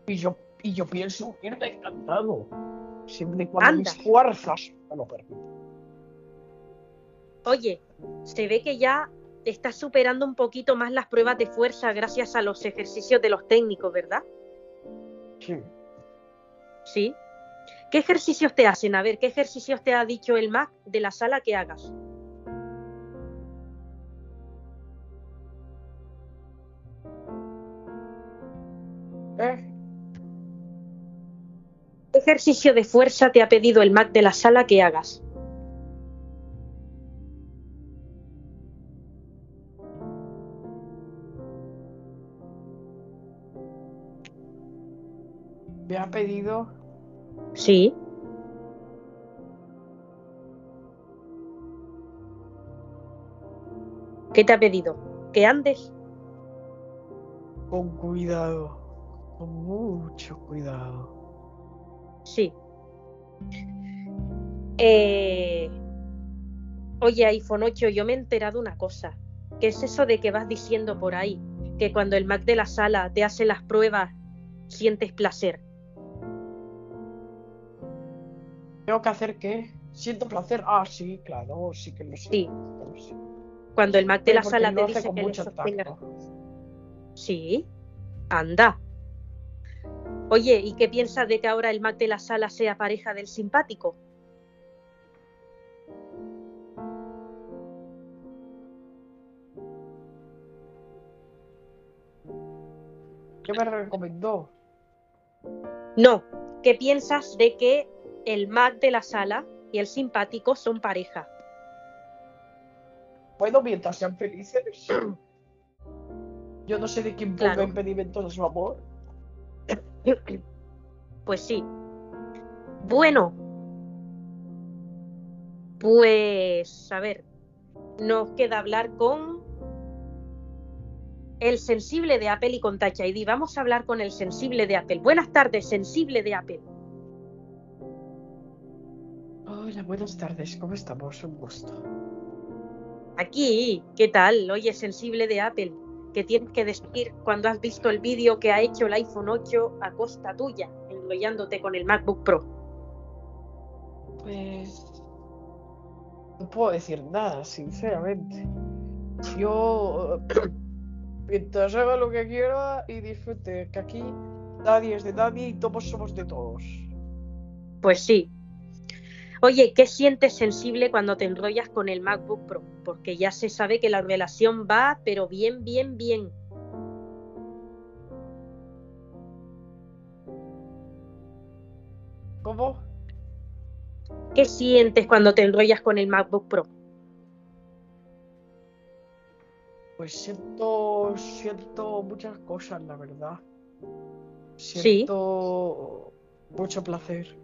B: Y yo, y yo pienso irme encantado. Siempre y cuando
A: Anda.
B: mis fuerzas me lo permitan.
A: Oye, se ve que ya estás superando un poquito más las pruebas de fuerza gracias a los ejercicios de los técnicos, ¿verdad?
B: Sí.
A: Sí. ¿Qué ejercicios te hacen? A ver, ¿qué ejercicios te ha dicho el Mac de la sala que hagas?
B: ¿Eh?
A: ¿Qué ejercicio de fuerza te ha pedido el Mac de la sala que hagas?
B: Me ha pedido
A: Sí. ¿Qué te ha pedido? Que andes.
B: con cuidado. Con mucho cuidado.
A: Sí. Eh, Oye, iPhone 8, yo me he enterado una cosa. ¿Qué es eso de que vas diciendo por ahí? Que cuando el Mac de la sala te hace las pruebas, sientes placer.
B: ¿Tengo que hacer qué? ¿Siento placer? Ah, sí, claro, sí que lo sé.
A: Sí. Cuando el Mac de la sala te dice que
B: mucho tacto.
A: Sí. Anda. Oye, ¿y qué piensas de que ahora el Mac de la sala sea pareja del simpático?
B: ¿Qué me recomendó?
A: No. ¿Qué piensas de que el Mac de la sala y el simpático son pareja.
B: Bueno, mientras sean felices. Yo no sé de quién ponga
A: Claro.
B: impedimentos a su amor.
A: Pues sí. Bueno. Pues, a ver, nos queda hablar con el sensible de Apple y con Touch ID. Vamos a hablar con el sensible de Apple. Buenas tardes, sensible de Apple.
B: Hola, buenas tardes. ¿Cómo estamos? Un gusto.
A: Aquí, ¿qué tal? Oye, sensible de Apple, ¿qué tienes que decir cuando has visto el vídeo que ha hecho el iPhone 8 a costa tuya, enrollándote con el MacBook Pro?
B: Pues. No puedo decir nada, sinceramente. Yo. Mientras haga lo que quiera y disfrute, que aquí nadie es de nadie y todos somos de todos.
A: Pues sí. Oye, ¿qué sientes sensible cuando te enrollas con el MacBook Pro? Porque ya se sabe que la relación va, pero bien, bien, bien.
B: ¿Cómo?
A: ¿Qué sientes cuando te enrollas con el MacBook Pro?
B: Pues siento. Siento muchas cosas, la verdad.
A: Sí.
B: Siento. Mucho placer.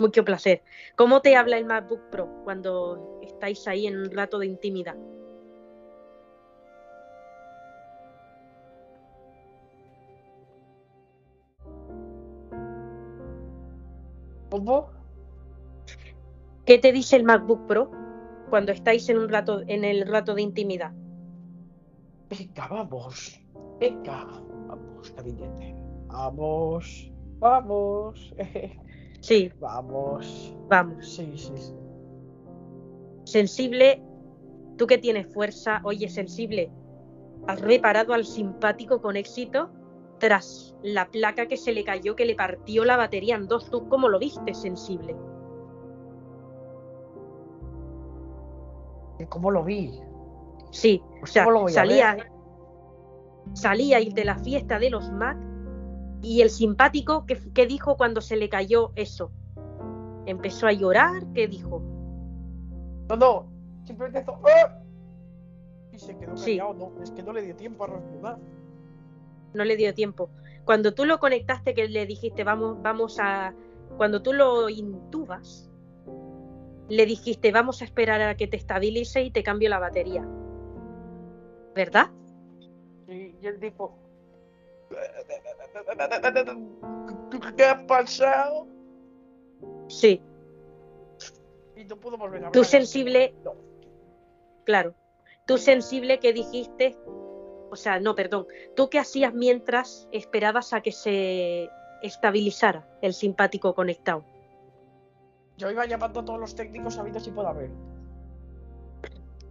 A: Mucho placer. ¿Cómo te habla el MacBook Pro cuando estáis ahí en un rato de intimidad?
B: ¿Cómo?
A: ¿Qué te dice el MacBook Pro cuando estáis en un rato en el rato de intimidad?
B: Venga, vamos. Venga, vamos, gabinete. Vamos. Vamos.
A: Sí,
B: Vamos.
A: vamos.
B: Sí, sí, sí.
A: Sensible, tú que tienes fuerza, oye, sensible, ¿has reparado al simpático con éxito tras la placa que se le cayó que le partió la batería en dos? ¿Tú cómo lo viste, sensible?
B: ¿Y ¿Cómo lo vi?
A: Sí, o
B: Pues,
A: sea,
B: ¿cómo lo voy a
A: salía,
B: ver?
A: salíais de la fiesta de los Mac y el simpático, ¿qué, qué dijo cuando se le cayó eso? Empezó a llorar, ¿qué dijo?
B: No, no. Simplemente hizo. ¡Ah! Y se quedó
A: Sí.
B: callado. No, es que no le dio tiempo a responder.
A: no le dio tiempo. Cuando tú lo conectaste, que le dijiste, vamos, vamos a. Cuando tú lo intubas, le dijiste, vamos a esperar a que te estabilice y te cambio la batería. ¿Verdad?
B: Y, y el tipo. ¿Qué ha pasado?
A: Sí.
B: Y no pudo volver a hablar.
A: Tú sensible,
B: No.
A: claro. Tú sensible que dijiste, o sea, no, perdón. ¿Tú qué hacías mientras esperabas a que se estabilizara el simpático conectado?
B: Yo iba llamando a todos los técnicos habidos y por haber.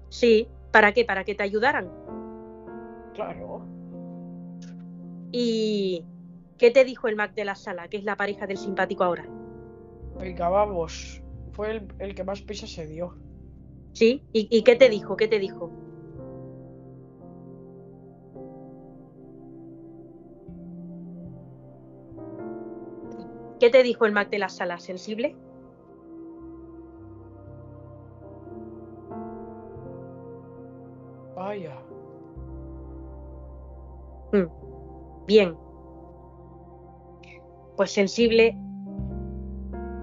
A: Sí. ¿Para qué? Para que te ayudaran.
B: Claro.
A: ¿Y qué te dijo el Mac de la sala, que es la pareja del simpático ahora?
B: Venga, vamos. Fue el, el que más prisa se dio.
A: ¿Sí? ¿Y, y qué te dijo? ¿Qué te dijo? ¿Qué te dijo el Mac de la sala? ¿Sensible?
B: Vaya.
A: Mm, Bien. Pues sensible.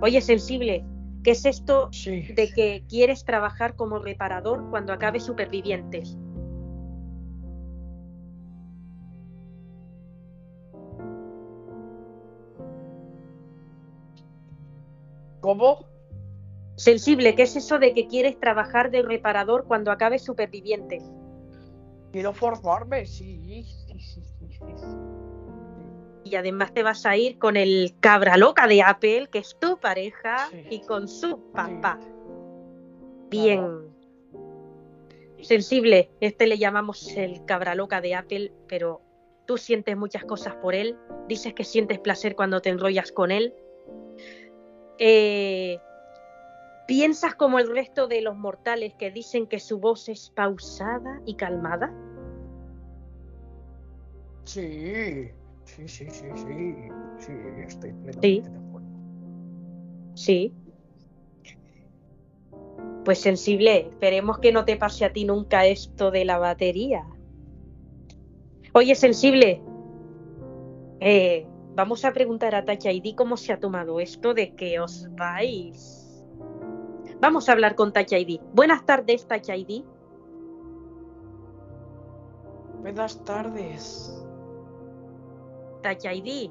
A: Oye, sensible, ¿qué es esto
B: Sí.
A: de que quieres trabajar como reparador cuando acabe supervivientes?
B: ¿Cómo?
A: Sensible, ¿qué es eso de que quieres trabajar de reparador cuando acabe supervivientes?
B: Quiero formarme. Sí, sí, sí, sí, sí.
A: Y además te vas a ir con el cabra loca de Apple, que es tu pareja,
B: Sí.
A: y con su papá. Bien. Sensible, este le llamamos el cabra loca de Apple, pero tú sientes muchas cosas por él, dices que sientes placer cuando te enrollas con él. Eh, ¿Piensas como el resto de los mortales que dicen que su voz es pausada y calmada?
B: Sí, sí, sí, sí, sí, sí, estoy plenamente
A: Sí.
B: de acuerdo.
A: Sí. Pues sensible, esperemos que no te pase a ti nunca esto de la batería. Oye, sensible, eh, vamos a preguntar a Tachaidi cómo se ha tomado esto de que os vais. Vamos a hablar con Tachaidi. Buenas tardes, Tachaidi.
B: Buenas tardes.
A: Tachaidi,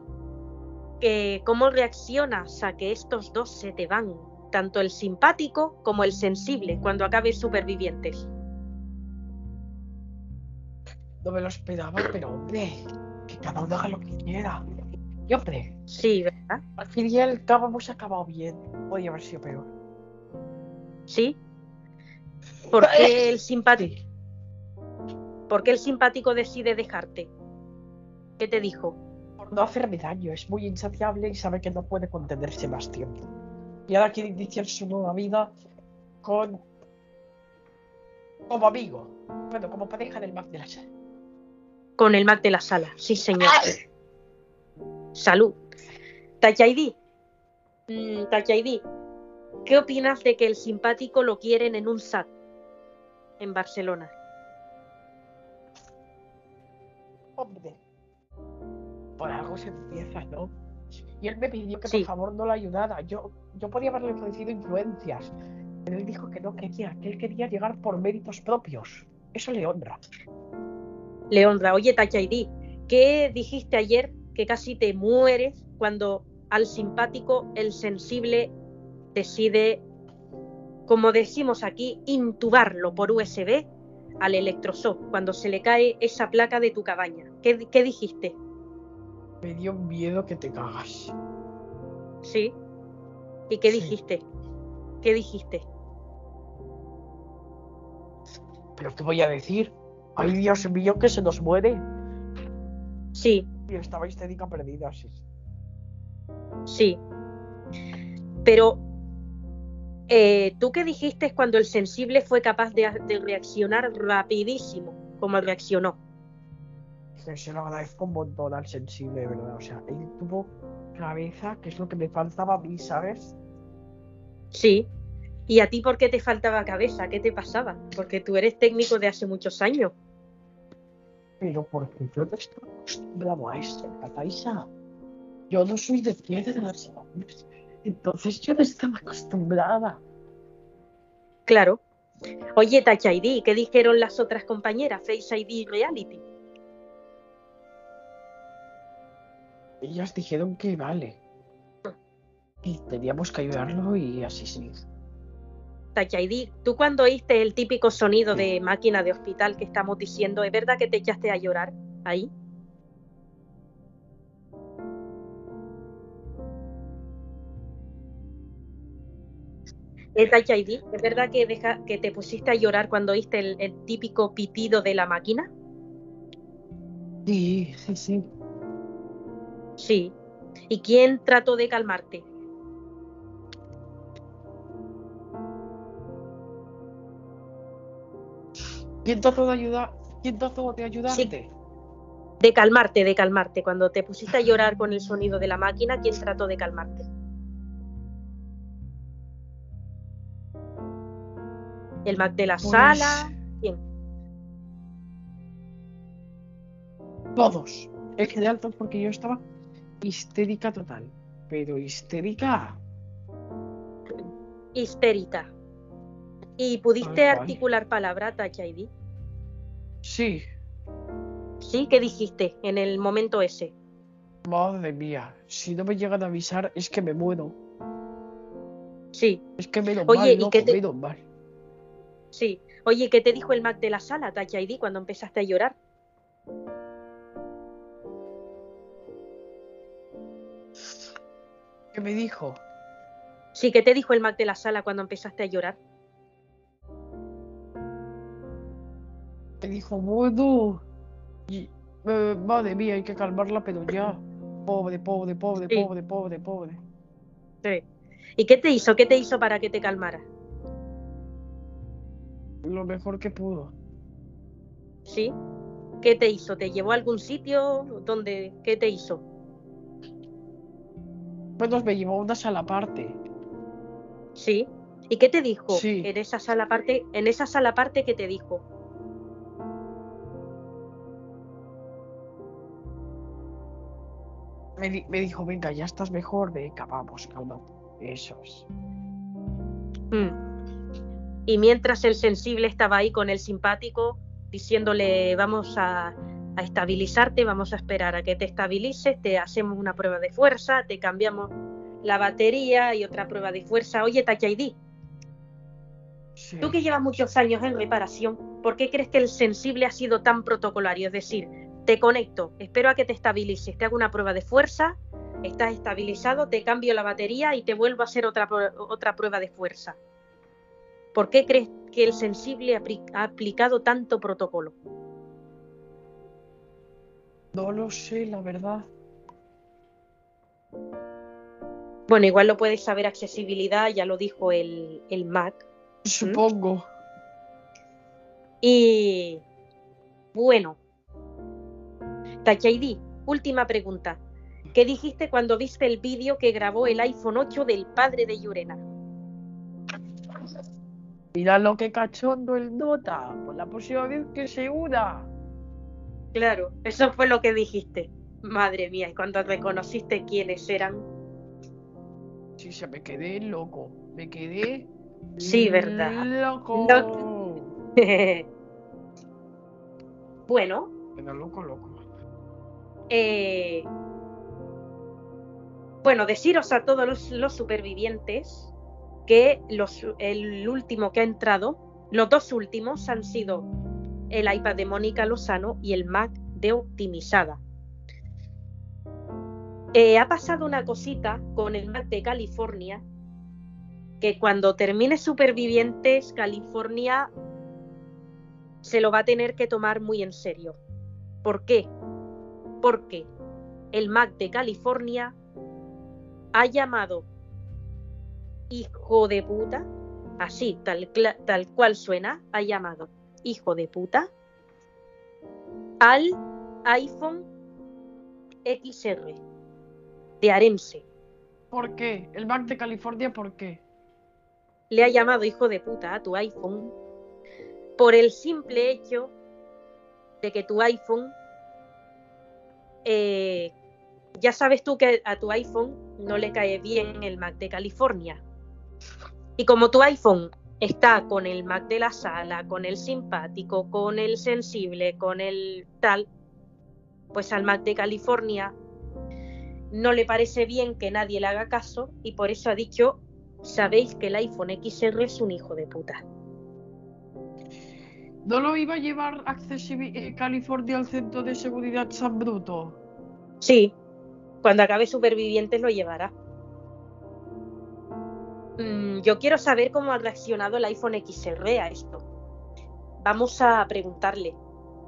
A: ¿cómo reaccionas a que estos dos se te van? Tanto el simpático como el sensible cuando acabes supervivientes.
B: No me lo esperaba, pero hombre, que cada uno haga lo que quiera. Y hombre,
A: Sí, ¿verdad?
B: al fin y al cabo hemos acabado bien. Podría haber sido peor.
A: Sí. ¿Por qué el simpático? ¿Por qué el simpático decide dejarte? ¿Qué te dijo?
B: No hacerme daño, es muy insaciable y sabe que no puede contenerse más tiempo. Y ahora quiere iniciar su nueva vida con. como amigo. Bueno, como pareja del Mac de la Sala.
A: Con el Mac de la sala. Sí, señor. Salud. Tachaidi. Mm, Tachaidi, ¿qué opinas de que el simpático lo quieren en un SAT en Barcelona?
B: Hombre, por algo se empieza, ¿no? Y él me pidió que
A: Sí.
B: por favor no lo ayudara. Yo, yo podía haberle ofrecido influencias. Pero él dijo que no quería, que él quería llegar por méritos propios. Eso le honra.
A: Le honra. Oye, Tachaidi, ¿qué dijiste ayer que casi te mueres cuando al simpático, el sensible, decide, como decimos aquí, intubarlo por USB al electroshock cuando se le cae esa placa de tu cabaña? ¿Qué, qué dijiste?
B: Me dio miedo que te cagas.
A: ¿Sí? ¿Y qué
B: Sí.
A: dijiste? ¿Qué dijiste?
B: Pero ¿qué voy a decir? Ay, Dios mío, que se nos muere.
A: Sí,
B: Y estaba histérica perdida, sí.
A: sí. Pero, eh, ¿tú qué dijiste cuando el sensible fue capaz de, de reaccionar rapidísimo como reaccionó?
B: Que se lo agradezco un montón al sensible, verdad. O sea, él tuvo cabeza, que es lo que me faltaba a mí, ¿sabes?
A: Sí. ¿Y a ti por qué te faltaba cabeza? ¿Qué te pasaba? Porque tú eres técnico de hace muchos años.
B: Pero porque yo no estoy acostumbrado a esto, Cataisa. Yo no soy de piedras. Entonces yo no estaba acostumbrada.
A: Claro. Oye, Touch ID, ¿qué dijeron las otras compañeras? Face ID Reality.
B: Ellas dijeron que vale. Y teníamos que ayudarlo y así sí.
A: ID, tú cuando oíste el típico sonido de máquina de hospital que estamos diciendo, ¿es verdad que te echaste a llorar ahí? ¿Es Touch ID? ¿Es verdad que, deja, que te pusiste a llorar cuando oíste el, el típico pitido de la máquina?
B: Sí, sí, sí.
A: Sí. ¿Y quién trató de calmarte?
B: ¿Quién trató de ayudar? ¿Quién trató de ayudarte?
A: De calmarte, de calmarte. Cuando te pusiste a llorar con el sonido de la máquina, ¿quién trató de calmarte? ¿El Mac de la
B: Pues,
A: sala? ¿Quién?
B: Todos. En general todos porque yo estaba histérica total. Pero histérica.
A: Histérica. ¿Y pudiste articular palabra, Touch ID?
B: Sí.
A: ¿Sí? ¿Qué dijiste en el momento ese?
B: Madre mía. Si no me llegan a avisar es que me muero.
A: Sí,
B: Es que menos
A: Oye,
B: mal,
A: ¿y
B: loco,
A: qué te-
B: menos mal.
A: sí. Oye, ¿qué te dijo el Mac de la sala, Touch ID, cuando empezaste a llorar?
B: ¿Qué me dijo?
A: Sí, ¿qué te dijo el Mac de la sala cuando empezaste a llorar?
B: Me dijo, bueno. Y, eh, madre mía, hay que calmarla, pero ya. Pobre, pobre, pobre,
A: Sí.
B: pobre, pobre, pobre.
A: Sí. ¿Y qué te hizo? ¿Qué te hizo para que te calmara?
B: Lo mejor que pudo.
A: ¿Sí? ¿Qué te hizo? ¿Te llevó a algún sitio? donde ¿Qué te hizo?
B: Bueno, me llevó a una sala aparte.
A: Sí. ¿Y qué te dijo
B: Sí.
A: en esa sala aparte? En esa sala aparte, ¿qué te dijo?
B: Me, di- me dijo, venga, ya estás mejor, venga, vamos, calma. Eso es.
A: Mm. Y mientras el sensible estaba ahí con el simpático, diciéndole, vamos a, a estabilizarte, vamos a esperar a que te estabilices, te hacemos una prueba de fuerza, te cambiamos la batería y otra prueba de fuerza. Oye,
B: Sí.
A: tú que llevas muchos años en reparación, ¿por qué crees que el sensible ha sido tan protocolario? Es decir, te conecto, espero a que te estabilices, te hago una prueba de fuerza, estás estabilizado, te cambio la batería y te vuelvo a hacer otra, otra prueba de fuerza. ¿Por qué crees que el sensible ha aplicado tanto protocolo?
B: No lo sé, la verdad.
A: Bueno, igual lo puedes saber accesibilidad, ya lo dijo el, el Mac.
B: Supongo.
A: Y bueno, Tachaidi, última pregunta. ¿Qué dijiste cuando viste el vídeo que grabó el iPhone 8 del padre de Yurena?
B: Mira lo que cachondo el nota. Por la próxima vez que se una.
A: Claro, eso fue lo que dijiste. Madre mía, y cuando reconociste quiénes eran.
B: Sí, se me quedé loco. Me quedé.
A: Sí, verdad.
B: Loco.
A: bueno,
B: Quedé loco, loco.
A: eh, bueno, deciros a todos los, los supervivientes que los, el último que ha entrado, los dos últimos han sido el iPad de Mónica Lozano y el Mac de Optimizada. Eh, ha pasado una cosita con el Mac de California, que cuando termine Supervivientes, California se lo va a tener que tomar muy en serio. ¿Por qué? Porque el Mac de California ha llamado hijo de puta, así, tal, tal cual suena, ha llamado hijo de puta al iPhone XR de Arense.
B: ¿Por qué? El Mac de California, ¿por qué?
A: Le ha llamado hijo de puta a tu iPhone por el simple hecho de que tu iPhone, eh, ya sabes tú que a tu iPhone no le cae bien el Mac de California. Y como tu iPhone está con el Mac de la sala, con el simpático, con el sensible, con el tal, pues al Mac de California no le parece bien que nadie le haga caso y por eso ha dicho, sabéis que el iPhone XR es un hijo de puta.
B: ¿No lo iba a llevar eh, California al centro de seguridad San Bruto?
A: Sí, cuando acabe Supervivientes lo llevará. Mm, yo quiero saber cómo ha reaccionado el iPhone XR a esto. Vamos a preguntarle.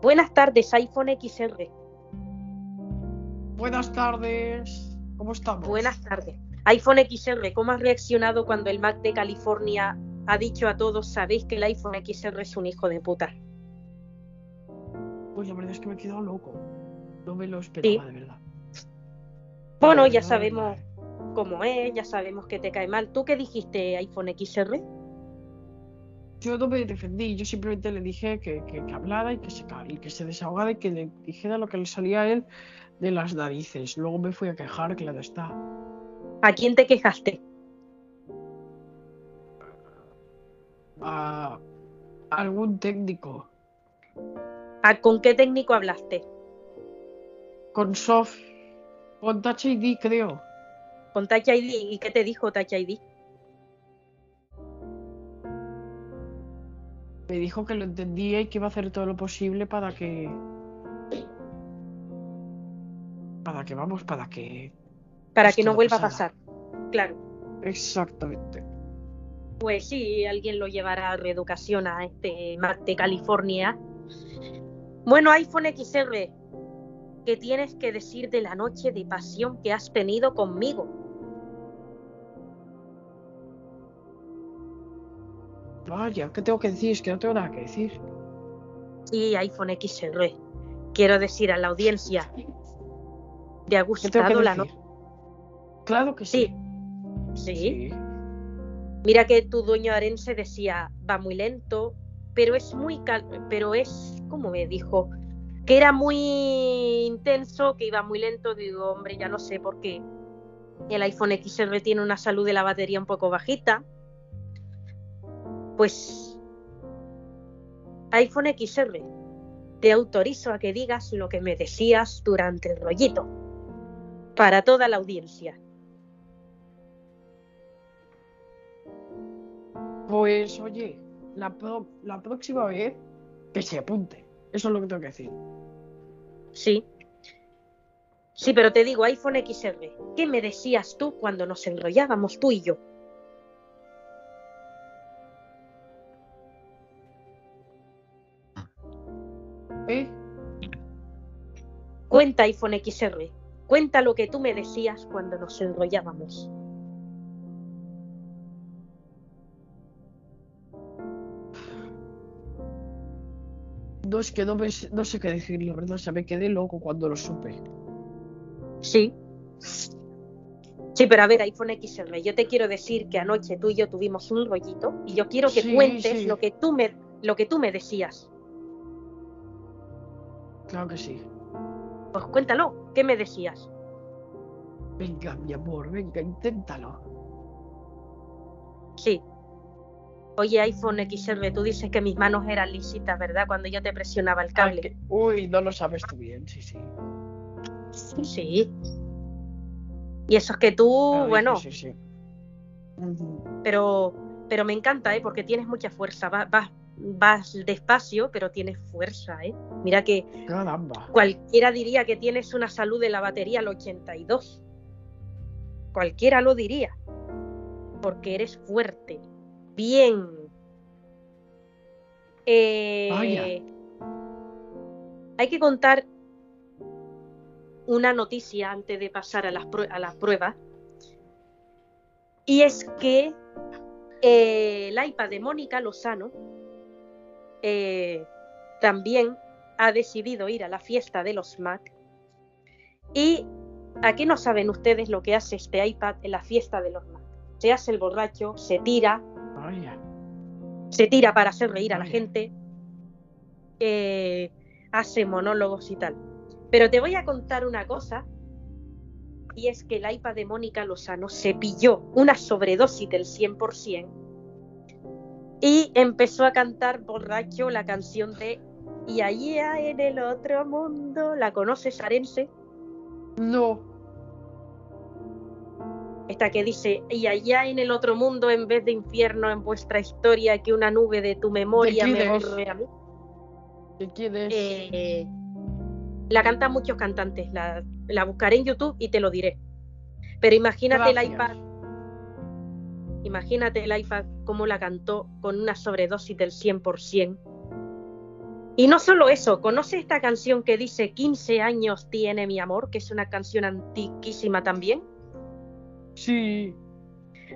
A: Buenas tardes, iPhone XR.
B: Buenas tardes. ¿Cómo estamos?
A: Buenas tardes. iPhone XR, ¿cómo has reaccionado cuando el Mac de California ha dicho a todos, sabéis que el iPhone XR es un hijo de puta?
B: Pues la verdad es que me he quedado loco. No me lo esperaba, de verdad.
A: Bueno, ya sabemos cómo es, ya sabemos que te cae mal. ¿Tú qué dijiste, iPhone XR?
B: Yo no me defendí, yo simplemente le dije que, que- que hablara y que, se, y que se desahogara y que le dijera lo que le salía a él de las narices. Luego me fui a quejar, claro está.
A: ¿A quién te quejaste?
B: A algún técnico.
A: ¿A con qué técnico hablaste?
B: Con Soft. Con Touch ID, creo.
A: Con Touch ID. ¿Y qué te dijo Touch ID?
B: Me dijo que lo entendía y que iba a hacer todo lo posible para que. Para que, vamos, para que.
A: Para que no vuelva a pasar. Claro.
B: Exactamente.
A: Pues sí, alguien lo llevará a reeducación a este Mac de California. Bueno, iPhone XR, ¿qué tienes que decir de la noche de pasión que has tenido conmigo?
B: Vaya, ¿qué tengo que decir? Es que no tengo nada que decir.
A: Sí, iPhone XR. Quiero decir a la audiencia, ¿te ha
B: ¿Qué tengo que
A: gustado la noche?
B: Claro que sí.
A: Sí. Sí. Mira que tu dueño arense decía, va muy lento, pero es muy cal pero es, como me dijo, que era muy intenso, que iba muy lento, digo, hombre, ya no sé por qué. El iPhone XR tiene una salud de la batería un poco bajita. Pues iPhone XR, te autorizo a que digas lo que me decías durante el rollito, para toda la audiencia.
B: Pues oye, la, la próxima vez que se apunte. Eso es lo que tengo que decir.
A: Sí. Sí, pero te digo, iPhone XR, ¿qué me decías tú cuando nos enrollábamos tú y yo? Cuenta iPhone XR, cuenta lo que tú me decías cuando nos enrollábamos.
B: No es que no, me, no sé qué decir, la verdad, se me quedé loco cuando lo supe.
A: Sí. Sí, pero a ver, iPhone XR, yo te quiero decir que anoche tú y yo tuvimos un rollito y yo quiero que
B: Sí,
A: cuentes
B: sí.
A: lo que tú me lo que tú me decías.
B: Claro que sí.
A: Pues cuéntalo, ¿qué me decías?
B: Venga, mi amor, venga, inténtalo.
A: Sí. Oye, iPhone XR, tú dices que mis manos eran lisitas, ¿verdad? Cuando yo te presionaba el
B: Ay,
A: cable.
B: que- Uy, no lo sabes tú bien, sí, sí.
A: Sí. Y eso es que tú, bueno,
B: Sí, sí, sí.
A: Pero pero me encanta, ¿eh? Porque tienes mucha fuerza. Va- Vas, vas despacio, pero tienes fuerza, ¿eh? Mira que
B: Caramba.
A: cualquiera diría que tienes una salud de la batería al 82. Cualquiera lo diría. Porque eres fuerte. Bien. Eh,
B: Vaya.
A: Hay que contar una noticia antes de pasar a las, prue- a las pruebas. Y es que eh, el iPad de Mónica Lozano eh, también ha decidido ir a la fiesta de los Mac. ¿Y a qué no saben ustedes lo que hace este iPad en la fiesta de los Mac? Se hace el borracho, se tira, se tira para hacer reír a la gente, eh, hace monólogos y tal. Pero te voy a contar una cosa, y es que el iPad de Mónica Lozano se pilló una sobredosis del 100% y empezó a cantar borracho la canción de Y allá en el otro mundo, ¿la conoces, Arense?
B: No.
A: Esta que dice, y allá en el otro mundo, en vez de infierno en vuestra historia, que una nube de tu memoria
B: quién
A: me borre a mí.
B: ¿De quién es?
A: Eh, la cantan muchos cantantes, la, la buscaré en YouTube y te lo diré. Pero imagínate el
B: Gracias.
A: iPad, imagínate el iPad cómo la cantó con una sobredosis del 100%. Y no solo eso, ¿conoce esta canción que dice 15 años tiene mi amor? Que es una canción antiquísima también.
B: Sí.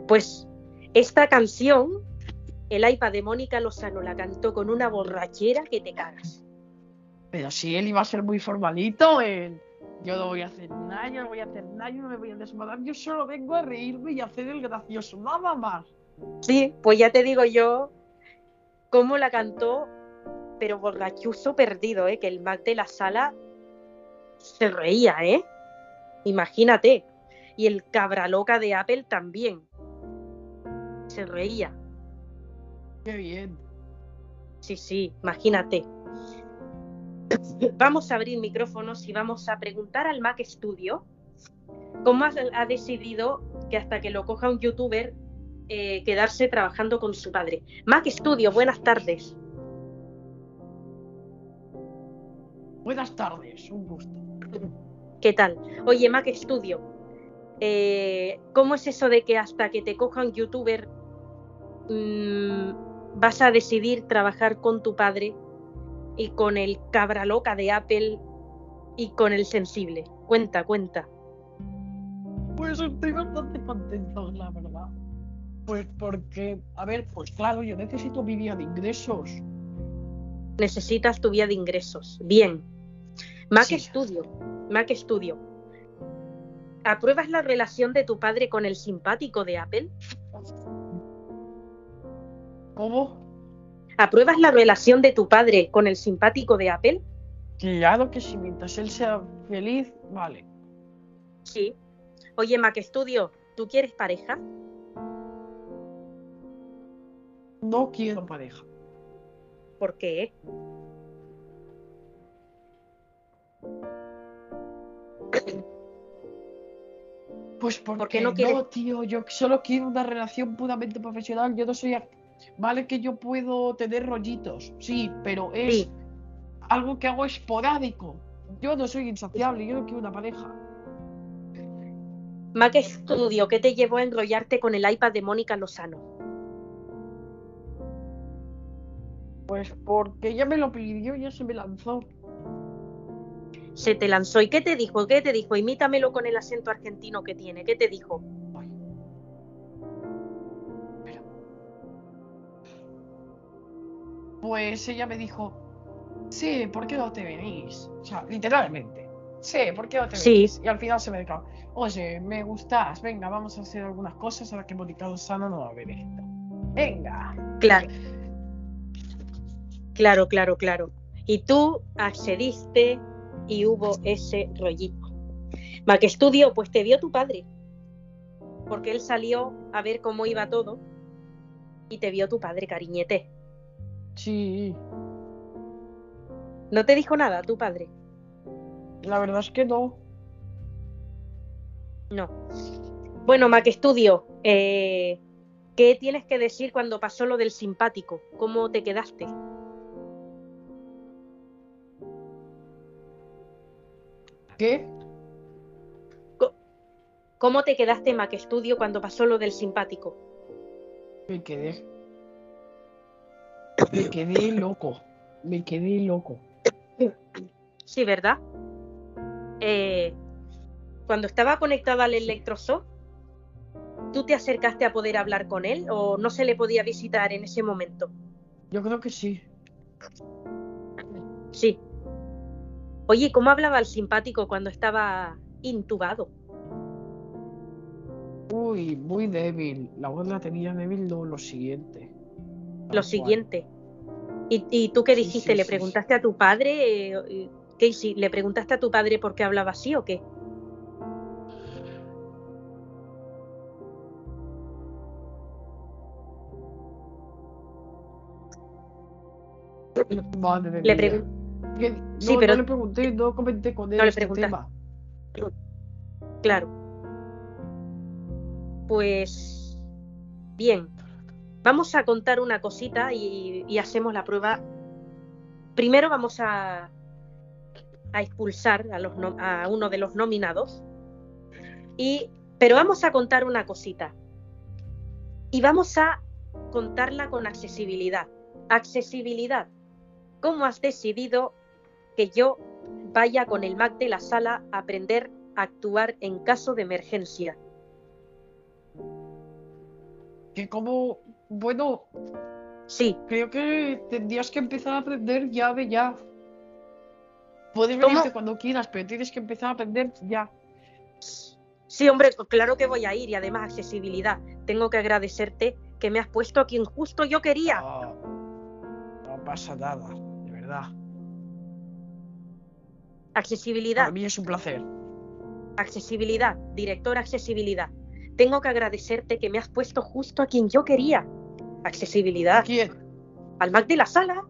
A: Pues esta canción, el iPad de Mónica Lozano la cantó con una borrachera que te cagas.
B: Pero si él iba a ser muy formalito, él. Yo no voy a hacer nada, yo no voy a hacer nada, yo no me voy a desmadrar, yo solo vengo a reírme y a hacer el gracioso, nada más.
A: Sí, pues ya te digo yo cómo la cantó, pero borrachuzo perdido, ¿eh? Que el Mac de la sala se reía, ¿eh? Imagínate. Y el cabra loca de Apple también. Se reía.
B: Qué bien.
A: Sí, sí, imagínate. Vamos a abrir micrófonos y vamos a preguntar al Mac Studio cómo ha, ha decidido que hasta que lo coja un youtuber eh, quedarse trabajando con su padre. Mac Studio, buenas tardes.
B: Buenas tardes, un gusto.
A: ¿Qué tal? Oye, Mac Studio, eh, ¿cómo es eso de que hasta que te coja un youtuber mm, vas a decidir trabajar con tu padre y con el cabra loca de Apple y con el sensible? Cuenta, cuenta.
B: Pues estoy bastante contento, la verdad. Pues porque, a ver, pues claro, yo necesito mi vía de ingresos.
A: Necesitas tu vía de ingresos. Bien. Mac
B: Sí.
A: Studio, Mac Studio. ¿Apruebas la relación de tu padre con el simpático de Apple?
B: ¿Cómo?
A: ¿Apruebas la relación de tu padre con el simpático de Apple?
B: Claro que sí, mientras él sea feliz, vale.
A: Sí. Oye, Mac Studio, ¿tú quieres pareja?
B: No quiero pareja.
A: ¿Por qué?
B: Pues porque
A: ¿Por qué no
B: no, tío, yo solo quiero una relación puramente profesional. Yo no soy. act- Vale que yo puedo tener rollitos, sí, pero es
A: Sí.
B: algo que hago esporádico. Yo no soy insaciable, yo no quiero una pareja.
A: Mac Studio, ¿qué te llevó a enrollarte con el iPad de Mónica Lozano?
B: Pues porque ella me lo pidió, ya se me lanzó.
A: Se te lanzó. ¿Y qué te dijo? ¿Qué te dijo? Imítamelo con el acento argentino que tiene. ¿Qué te dijo?
B: Pues ella me dijo, sí, ¿por qué no te venís? O sea, literalmente. Sí, ¿por qué no te
A: Sí.
B: venís? Y al final se me dijo, oye, me gustas, venga, vamos a hacer algunas cosas ahora que Mónica Lozano no va a ver esto. Venga.
A: Claro. Claro, claro, claro. Y tú accediste y hubo ese rollito. Mac Studio, pues te vio tu padre. Porque él salió a ver cómo iba todo. Y te vio tu padre, cariñete.
B: Sí,
A: ¿No te dijo nada tu padre?
B: la verdad es que no.
A: No. Bueno, Mac Studio, eh, ¿qué tienes que decir cuando pasó lo del simpático? ¿Cómo te quedaste?
B: ¿Qué?
A: ¿Cómo te quedaste, Mac Studio, cuando pasó lo del simpático?
B: Me quedé. Me quedé loco. Me quedé loco.
A: Sí, ¿verdad? Eh, cuando estaba conectado al electroshock, ¿tú te acercaste a poder hablar con él o no se le podía visitar en ese momento?
B: Yo creo que sí.
A: Sí. Oye, ¿cómo hablaba el simpático cuando estaba intubado?
B: Uy, muy débil. La voz la tenía débil, no lo siguiente.
A: Lo
B: cual.
A: siguiente. ¿Y, y tú qué dijiste?
B: sí,
A: ¿Le
B: sí,
A: preguntaste a tu padre? eh, ¿Qué hici- ¿Le preguntaste a tu padre por qué hablaba así o qué?
B: Madre
A: Le
B: mía.
A: pregun-
B: Que- No,
A: Sí, pero-
B: no le pregunté, no comenté con él
A: No le
B: este
A: preguntaste.
B: tema.
A: Claro. Pues bien, vamos a contar una cosita y, hacemos la prueba. Primero vamos a, expulsar a, uno de los nominados. Y, pero vamos a contar una cosita. Y vamos a contarla con accesibilidad. Accesibilidad. ¿Cómo has decidido que yo vaya con el Mac de la sala a aprender a actuar en caso de emergencia?
B: Que como, bueno,
A: Sí,
B: creo que tendrías que empezar a aprender ya de ya. Puedes
A: ¿Cómo?
B: venirte cuando quieras, pero tienes que empezar a aprender ya.
A: sí, hombre, claro que voy a ir y además accesibilidad. Tengo que agradecerte que me has puesto a quien justo yo quería.
B: No, no pasa nada, de verdad.
A: Accesibilidad,
B: Para mí es un placer.
A: accesibilidad, director accesibilidad. Tengo que agradecerte que me has puesto justo a quien yo quería. Accesibilidad.
B: ¿Quién?
A: Al Mac de la sala,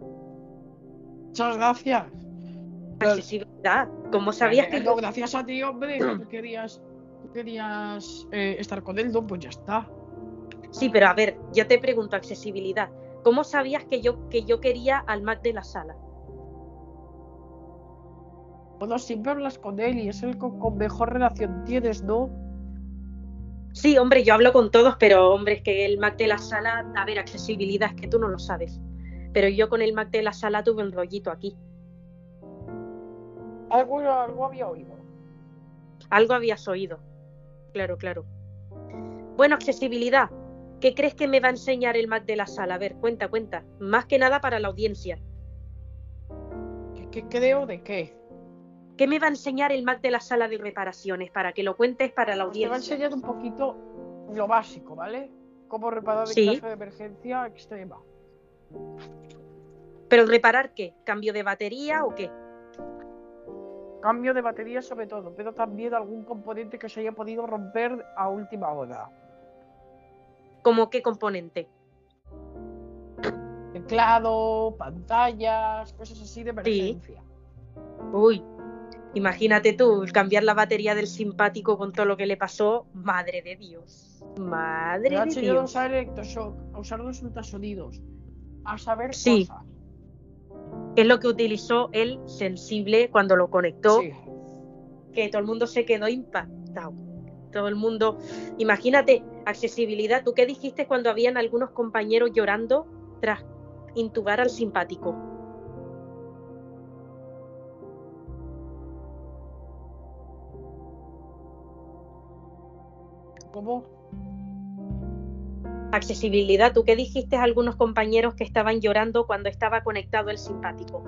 B: Muchas gracias.
A: Accesibilidad. Como sabías que
B: Eh, no, gracias a ti, hombre. Tú querías, tú querías eh, estar con él, no, pues ya está.
A: Sí, pero a ver, yo te pregunto accesibilidad. ¿Cómo sabías que yo, que yo quería al Mac de la sala?
B: Bueno, siempre hablas con él y es el con, con mejor relación tienes, ¿no?
A: Sí, hombre, yo hablo con todos, pero hombre, es que el Mac de la sala, a ver, accesibilidad, es que tú no lo sabes. Pero yo con el Mac de la sala tuve un rollito aquí.
B: Algo, algo había oído.
A: Algo habías oído. Claro, claro. Bueno, accesibilidad. ¿Qué crees que me va a enseñar el Mac de la sala? A ver, cuenta, cuenta. Más que nada para la audiencia.
B: ¿Qué, qué creo de qué?
A: ¿Qué me va a enseñar el Mac de la sala de reparaciones? Para que lo cuentes para la
B: Pues te va a
A: audiencia.
B: enseñar un poquito lo básico, ¿vale? Cómo reparar en
A: Sí.
B: caso de emergencia extrema.
A: ¿Pero reparar qué? ¿Cambio de batería o qué?
B: Cambio de batería sobre todo, pero también algún componente que se haya podido romper a última hora.
A: ¿Cómo qué componente?
B: Teclado, pantallas, cosas así de emergencia.
A: Uy, imagínate tú, cambiar la batería del simpático con todo lo que le pasó. Madre de Dios. Madre de
B: enseñado a
A: Dios.
B: usar electroshock, a usar los ultrasonidos, a saber
A: Sí.
B: cosas.
A: Es lo que utilizó el sensible cuando lo conectó,
B: Sí.
A: que todo el mundo se quedó impactado. Todo el mundo, imagínate, accesibilidad. ¿Tú qué dijiste cuando habían algunos compañeros llorando tras intubar al simpático?
B: ¿Cómo?
A: Accesibilidad, ¿tú qué dijiste a algunos compañeros que estaban llorando cuando estaba conectado el simpático?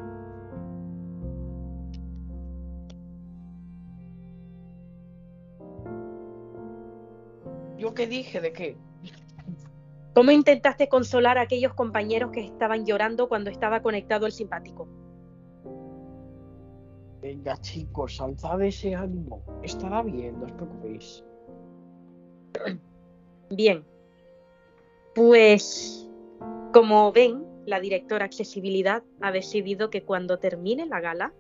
B: ¿Yo qué dije? ¿De qué?
A: ¿Cómo intentaste consolar a aquellos compañeros que estaban llorando cuando estaba conectado el simpático?
B: Venga, chicos, alzad ese ánimo. Estará bien, no os preocupéis.
A: Bien, pues como ven, la directora Accesibilidad ha decidido que cuando termine la gala,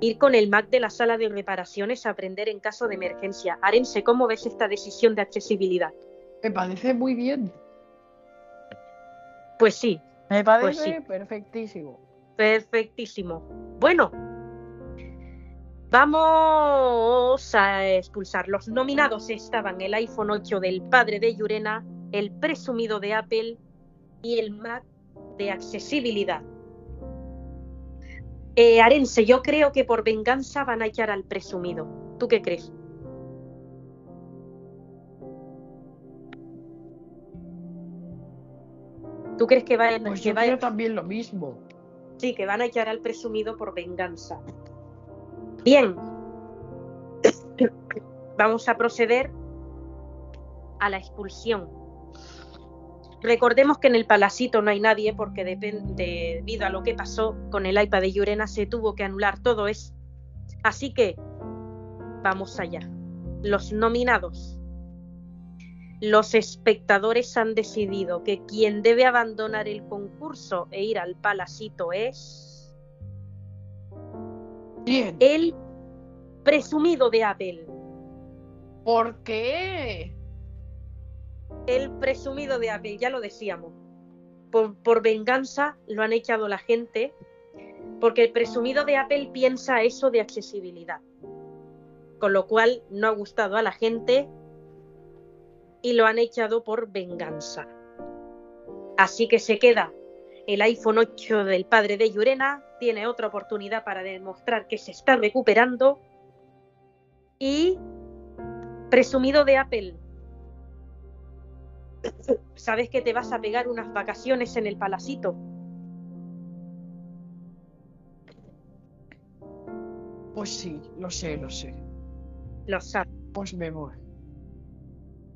A: ir con el Mac de la sala de reparaciones a aprender en caso de emergencia. Arense, ¿cómo ves esta decisión de accesibilidad?
B: Me parece muy bien.
A: Pues sí,
B: Me parece
A: Pues sí.
B: perfectísimo.
A: perfectísimo. Bueno, vamos a expulsar. Los nominados estaban el iPhone 8 del padre de Yurena, el presumido de Apple y el Mac de accesibilidad. Eh, Arense, yo creo que por venganza van a echar al presumido. ¿Tú qué crees? ¿Tú crees que
B: Pues yo
A: vayan-
B: creo también lo mismo.
A: Sí, que van a echar al presumido por venganza. Bien. Vamos a proceder a la expulsión. Recordemos que en el palacito no hay nadie porque debido a lo que pasó con el iPad de Yurena se tuvo que anular todo eso. Así que vamos allá. Los nominados. Los espectadores han decidido que quien debe abandonar el concurso e ir al palacito es
B: Bien.
A: el presumido de Apple.
B: ¿Por qué?
A: El presumido de Apple, ya lo decíamos. Por, por venganza lo han echado la gente, porque el presumido de Apple piensa eso de accesibilidad. Con lo cual no ha gustado a la gente y lo han echado por venganza. Así que se queda el iPhone 8 del padre de Yurena, tiene otra oportunidad para demostrar que se está recuperando. Y presumido de Apple, sabes que te vas a pegar unas vacaciones en el palacito.
B: Pues sí, lo sé, lo sé.
A: Lo sabes.
B: Pues me voy.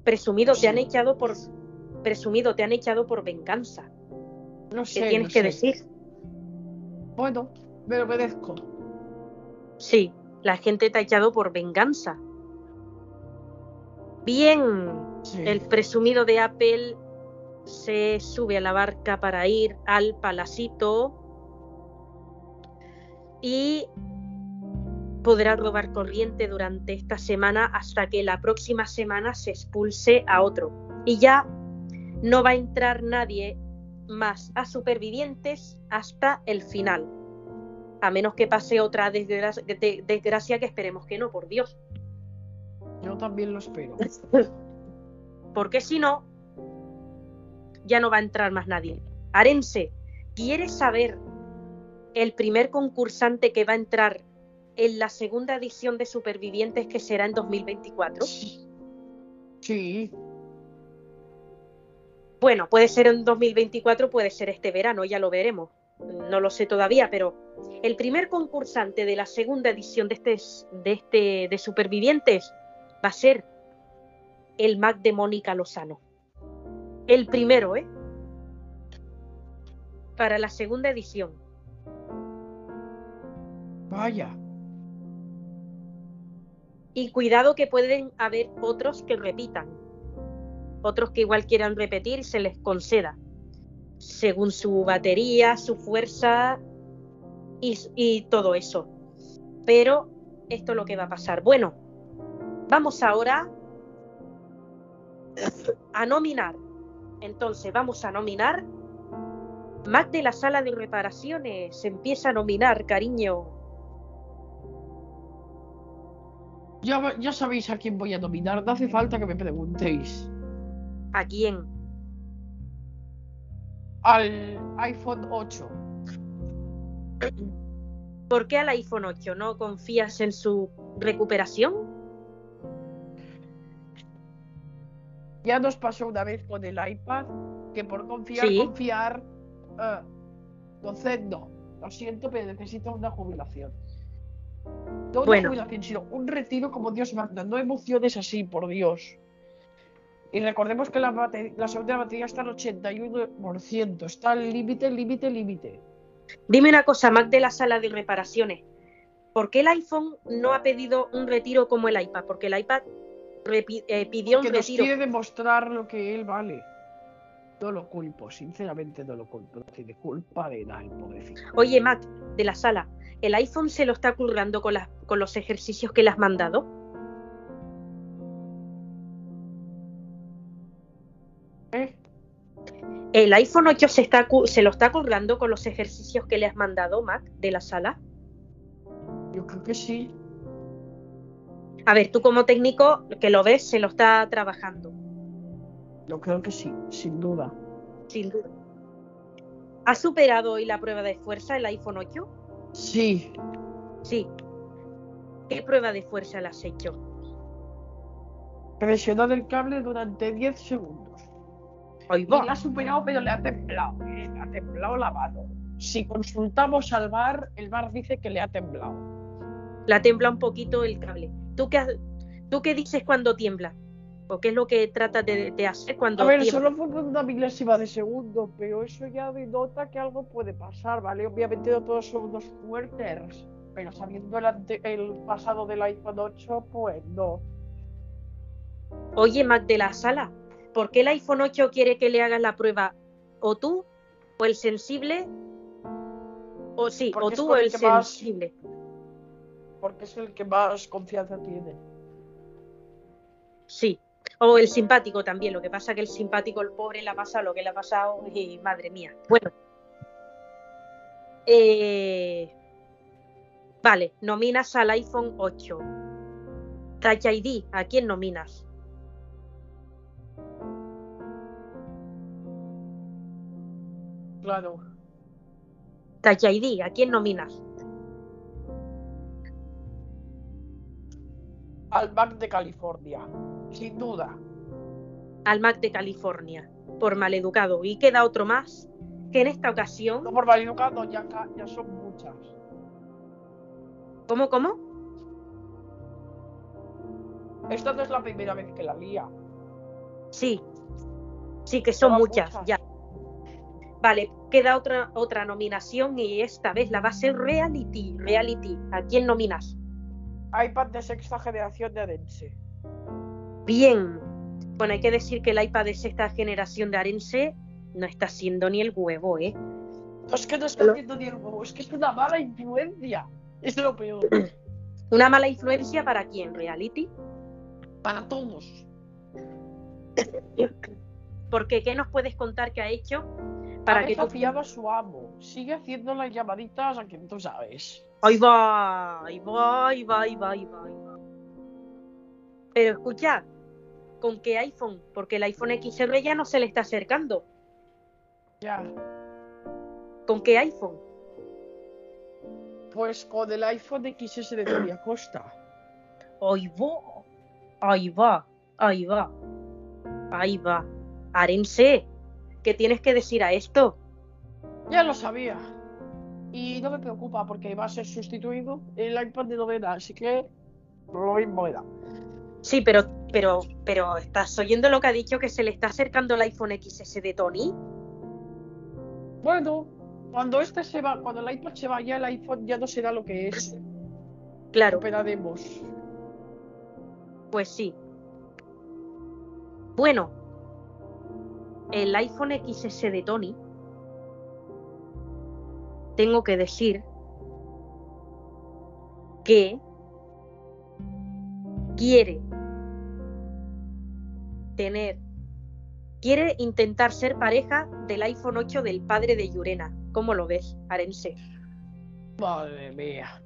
A: Presumido te han echado por presumido te han echado por venganza. ¿Qué
B: sé.
A: tienes
B: lo
A: que
B: sé.
A: decir?
B: Bueno, me lo merezco.
A: Sí, la gente te ha echado por venganza. Bien,
B: Sí.
A: el presumido de Apple se sube a la barca para ir al palacito y podrá robar corriente durante esta semana hasta que la próxima semana se expulse a otro. Y ya no va a entrar nadie más a supervivientes hasta el final. A menos que pase otra desgracia, de- desgracia que esperemos que no, por Dios.
B: Yo también lo espero.
A: Porque si no, ya no va a entrar más nadie. Arense, ¿quieres saber el primer concursante que va a entrar en la segunda edición de Supervivientes que será en 2024?
B: Sí.
A: Bueno, puede ser en 2024, puede ser este verano, ya lo veremos. No lo sé todavía, pero el primer concursante de la segunda edición de este, de este de Supervivientes va a ser el Mac de Mónica Lozano. El primero, ¿eh? para la segunda edición.
B: Vaya.
A: Y cuidado que pueden haber otros que repitan. Otros que igual quieran repetir se les conceda. Según su batería, su fuerza y, todo eso. Pero esto es lo que va a pasar. Bueno, vamos ahora a nominar. Entonces, vamos a nominar. Mac de la sala de reparaciones. Empieza a nominar, cariño.
B: Ya, ya sabéis a quién voy a nominar. No hace falta que me preguntéis.
A: ¿A quién?
B: Al iPhone 8.
A: ¿Por qué al iPhone 8? ¿No confías en su recuperación?
B: Ya nos pasó una vez con el iPad que por confiar,
A: Sí.
B: confiar. entonces, no. Lo siento, pero necesito una jubilación. No una
A: Bueno.
B: jubilación, sino un retiro como Dios manda. No emociones así, por Dios. Y recordemos que la, la segunda batería está al 81%. Está al límite, límite, límite.
A: Dime una cosa, Mac de la sala de reparaciones. ¿Por qué el iPhone no ha pedido un retiro como el iPad? Porque el iPad eh, pidió un
B: nos
A: retiro.
B: quiere demostrar lo que él vale. No lo culpo, sinceramente no lo culpo. No tiene culpa de nada, el pobrecito.
A: Oye, Mac de la sala, ¿el iPhone se lo está currando con, las- con los ejercicios que le has mandado? ¿El iPhone 8 se, está, se lo está currando con los ejercicios que le has mandado, Mac, de la sala?
B: Yo creo que sí.
A: A ver, tú como técnico que lo ves, se lo está trabajando,
B: Yo creo que sí, sin duda.
A: sin duda. ¿Ha superado hoy la prueba de fuerza el iPhone 8?
B: Sí,
A: Sí. ¿Qué prueba de fuerza le has hecho?
B: presionó el cable durante 10 segundos. Y la ha superado, pero le ha temblado. eh, Le ha temblado la mano. Si consultamos al bar, el bar dice que le ha temblado.
A: La tembla un poquito el cable. ¿Tú qué, ¿Tú qué dices cuando tiembla? ¿O qué es lo que tratas de, de hacer cuando
B: A ver,
A: tiembla?
B: solo fue una milésima de segundo, pero eso ya denota que algo puede pasar, ¿vale? Obviamente no todos son unos fuertes, pero sabiendo el, ante- el pasado del iPhone 8, pues no.
A: Oye, Mac de la sala, ¿por qué el iPhone 8 quiere que le hagas la prueba? ¿O tú? ¿O el sensible? O sí,
B: Porque
A: o tú o
B: el
A: el
B: que más-
A: sensible.
B: Porque es el que más confianza tiene.
A: Sí. O el simpático también. Lo que pasa que el simpático, el pobre, le ha pasado lo que le ha pasado y madre mía. Bueno. Eh, Vale, nominas al iPhone 8. Touch ID, ¿a quién nominas?
B: Claro.
A: ID, ¿a quién nominas?
B: Al Mac de California, sin duda.
A: Al Mac de California, por maleducado. Y queda otro más, que en esta ocasión...
B: No por maleducado, ya, ya son muchas.
A: ¿Cómo, cómo?
B: Esta no es la primera vez que la lía.
A: Sí, sí que son muchas,
B: muchas.
A: ya. Vale, queda otra, otra nominación y esta vez la va a ser Reality. Reality, ¿a quién nominas?
B: iPad de sexta generación de Adense.
A: Bien. Bueno, hay que decir que el iPad de sexta generación de Arense no está siendo ni el huevo, ¿eh?
B: No es que no está haciendo ni el huevo, es que es una mala influencia. Es lo peor.
A: Una mala influencia para quién, Reality.
B: Para todos.
A: Porque, ¿qué nos puedes contar que ha hecho
B: Para
A: que
B: fiado a su amo. Sigue haciendo las llamaditas a quien tú sabes.
A: Ahí va, ahí va, ahí va, ahí va, ahí va, ahí va. Pero escuchad, ¿con qué iPhone? Porque el iPhone XR ya no se le está acercando.
B: Ya.
A: ¿Con qué iPhone?
B: Pues con el iPhone XS de Tony Costa.
A: Ahí va, ahí va, ahí va, ahí va. Arense, ¿qué tienes que decir a esto?
B: Ya lo sabía. Y no me preocupa porque va a ser sustituido el iPad de novena, así que lo mismo era.
A: Sí, pero, pero, pero, ¿estás oyendo lo que ha dicho que se le está acercando el iPhone XS de Tony?
B: Bueno, Cuando este se va, cuando el iPad se vaya, el iPhone ya no será lo que es.
A: Claro,
B: Operaremos.
A: pues sí. Bueno, el iPhone XS de Tony, tengo que decir que quiere tener, quiere intentar ser pareja del iPhone 8 del padre de Yurena. ¿Cómo lo ves, Arense?
B: Madre mía.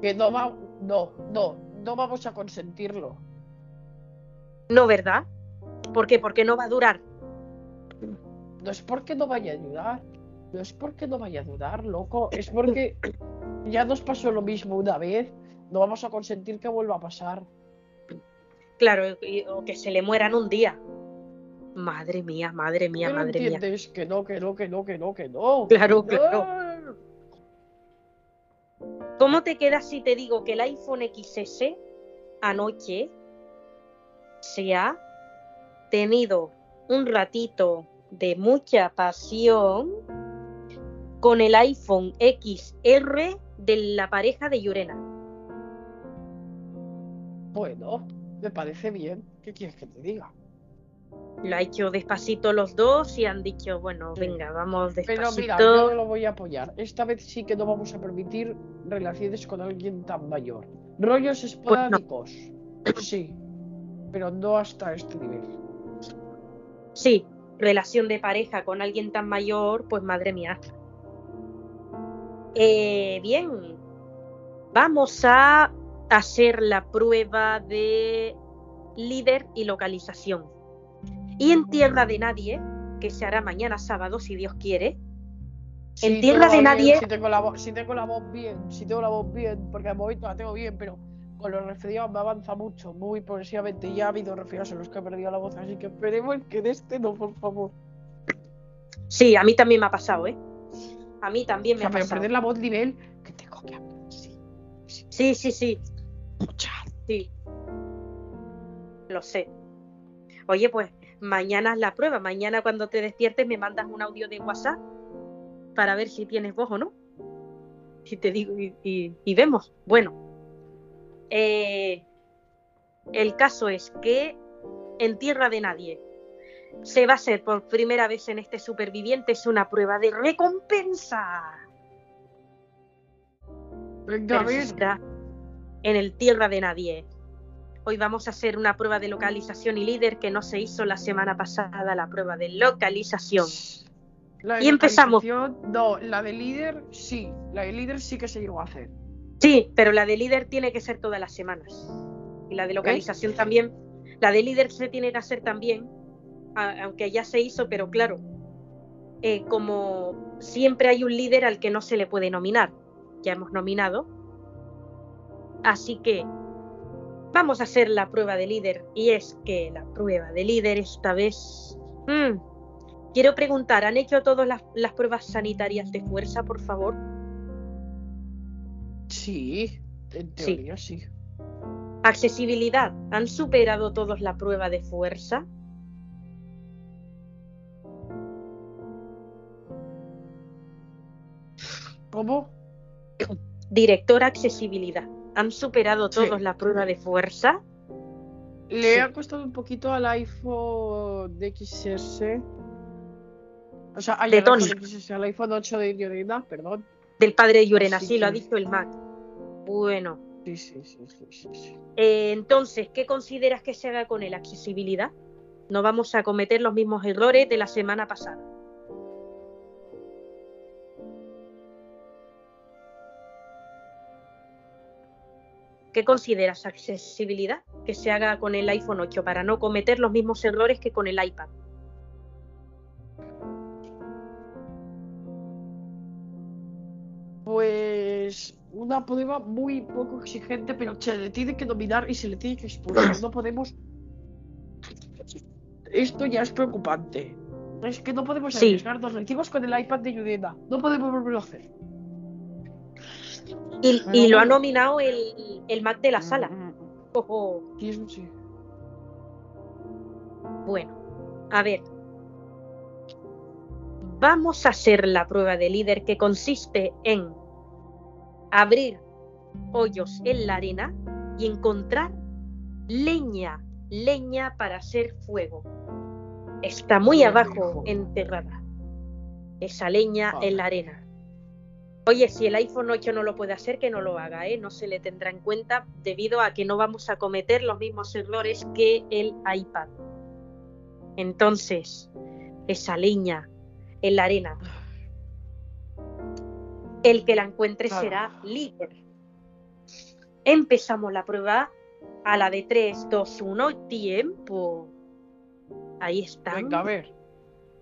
B: Que no va, no, no, no vamos a consentirlo.
A: No, ¿verdad? ¿Por qué? Porque no va a durar.
B: No es porque no vaya a ayudar. No es porque no vaya a durar, loco. Es porque ya nos pasó lo mismo una vez. No vamos a consentir que vuelva a pasar.
A: Claro, y- o que se le mueran un día. Madre mía, madre mía,
B: ¿Qué
A: madre mía.
B: entiendes? Que no, que no, que no, que no, que no.
A: Claro, claro.
B: no.
A: ¿Cómo te quedas si te digo que el iPhone XS anoche se ha tenido un ratito de mucha pasión con el iPhone XR de la pareja de Yurena?
B: Bueno, me parece bien. ¿Qué quieres que te diga?
A: Lo ha hecho despacito los dos y han dicho, bueno, venga, vamos
B: Pero
A: despacito.
B: mira, yo no lo voy a apoyar. Esta vez sí que no vamos a permitir relaciones con alguien tan mayor. Rollos esporádicos. Sí. Pero no hasta este nivel.
A: Sí, relación de pareja con alguien tan mayor, pues madre mía. Eh, bien, vamos a hacer la prueba de líder y localización. Y en tierra de nadie, que se hará mañana sábado, si Dios quiere. En tierra de
B: bien,
A: nadie-
B: Si tengo, la voz, si tengo la voz bien, si tengo la voz bien, porque al momento la tengo bien, pero con los resfriados me avanza mucho, muy progresivamente. Ya ha habido resfriados en los que he perdido la voz, así que esperemos que de este no, por favor.
A: Sí, a mí también me ha pasado, ¿eh? A mí también
B: O
A: me
B: sea,
A: ha
B: pero
A: pasado.
B: perder la voz nivel que tengo que hablar. Sí, sí,
A: Sí, sí, sí. Lo sé. Oye, pues mañana es la prueba. Mañana cuando te despiertes me mandas un audio de WhatsApp para ver si tienes voz o no. Y te digo, y, y- y vemos. Bueno, eh, el caso es que en tierra de nadie se va a hacer por primera vez en este superviviente es una prueba de recompensa.
B: Venga,
A: será en el tierra de nadie. Hoy vamos a hacer una prueba de localización y líder que no se hizo la semana pasada, la prueba de localización.
B: La de
A: Y empezamos.
B: No, la de líder sí. La de líder sí que se llegó a hacer.
A: Sí, pero la de líder tiene que ser todas las semanas. Y la de localización también. La de líder se tiene que hacer también, a- aunque ya se hizo, pero claro, eh, como siempre hay un líder al que no se le puede nominar, ya hemos nominado. Así que vamos a hacer la prueba de líder. Y es que la prueba de líder esta vez... mm, quiero preguntar, ¿han hecho todas las, las pruebas sanitarias de fuerza, por favor?
B: Sí, en teoría sí.
A: Accesibilidad. ¿Han superado todos la prueba de fuerza?
B: ¿Cómo?
A: Director accesibilidad. ¿Han superado
B: Sí.
A: todos la prueba de fuerza?
B: Le
A: Sí.
B: ha costado un poquito al iPhone XS. O sea, ay,
A: De
B: al iPhone
A: Tony.
B: XS, al iPhone 8 de Llorena, perdón.
A: Del padre de Llorena,
B: Así
A: sí, lo ha dicho el Mac. Bueno,
B: Sí, sí, sí, sí, sí, sí.
A: eh, entonces, ¿qué consideras que se haga con el accesibilidad? No vamos a cometer los mismos errores de la semana pasada. ¿Qué consideras accesibilidad que se haga con el iPhone 8 para no cometer los mismos errores que con el iPad?
B: Pues una prueba muy poco exigente, pero se le tiene que dominar y se le tiene que expulsar. No podemos. Esto ya es preocupante. Es que no podemos
A: Sí.
B: arriesgarnos. Lo hicimos con el iPad de Yudena. No podemos volverlo a hacer.
A: Y,
B: Pero
A: y lo ha nominado el, el Mac de la sala.
B: Mm,
A: Ojo.
B: Sí, eso sí.
A: Bueno, a ver. vamos a hacer la prueba de líder que consiste en abrir hoyos en la arena y encontrar leña, leña para hacer fuego. Está muy abajo enterrada. Esa leña en la arena. Oye, si el iPhone 8 no lo puede hacer, que no lo haga, ¿eh? No se le tendrá en cuenta debido a que no vamos a cometer los mismos errores que el iPad. Entonces, esa leña en la arena. El que la encuentre será líder. Empezamos la prueba a la de 3, 2, 1, tiempo. Ahí están.
B: Venga, a ver.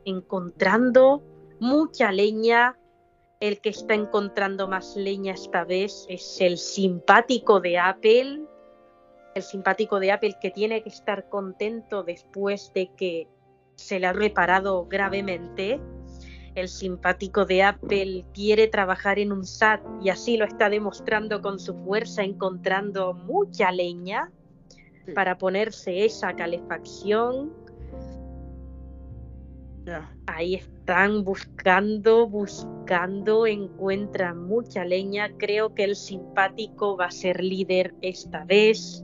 A: Encontrando mucha leña. El que está encontrando más leña esta vez es el simpático de Apple. El simpático de Apple que tiene que estar contento después de que se le ha reparado gravemente el simpático de Apple quiere trabajar en un SAT y así lo está demostrando con su fuerza, encontrando mucha leña para ponerse esa calefacción. Ahí están buscando, buscando, encuentran mucha leña. Creo que el simpático va a ser líder esta vez.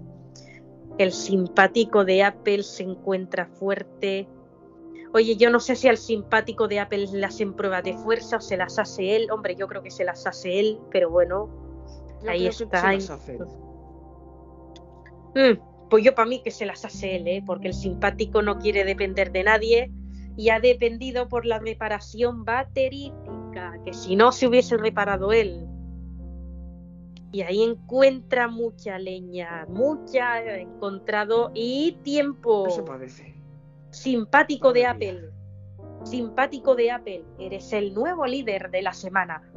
A: El simpático de Apple se encuentra fuerte Oye, yo no sé si al simpático de Apple le hacen pruebas de fuerza o se las hace él. Hombre, yo creo que se las hace él, pero bueno, ahí está. Mm, pues yo para mí que se las hace él, ¿eh? porque el simpático no quiere depender de nadie y ha dependido por la reparación baterítica, que si no se hubiese reparado él. Y ahí encuentra mucha leña, mucha encontrado y tiempo.
B: Eso parece.
A: Simpático de Apple. Simpático de Apple. Eres el nuevo líder de la semana.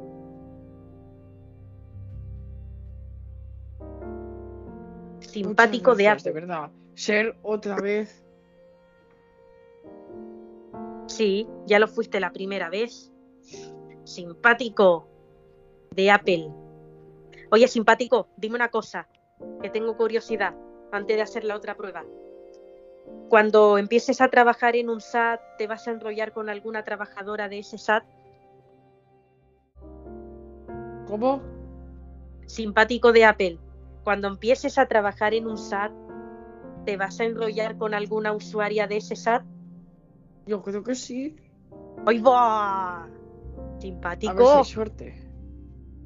A: Simpático de Apple.
B: De verdad. Ser otra vez.
A: Sí, ya lo fuiste la primera vez. Simpático de Apple. Oye, simpático, dime una cosa, que tengo curiosidad antes de hacer la otra prueba. Cuando empieces a trabajar en un SAT, ¿te vas a enrollar con alguna trabajadora de ese SAT?
B: ¿Cómo?
A: Simpático de Apple. Cuando empieces a trabajar en un SAT, ¿te vas a enrollar con alguna usuaria de ese SAT?
B: Yo creo que sí.
A: ¡Ay, va! Simpático.
B: A ver suerte.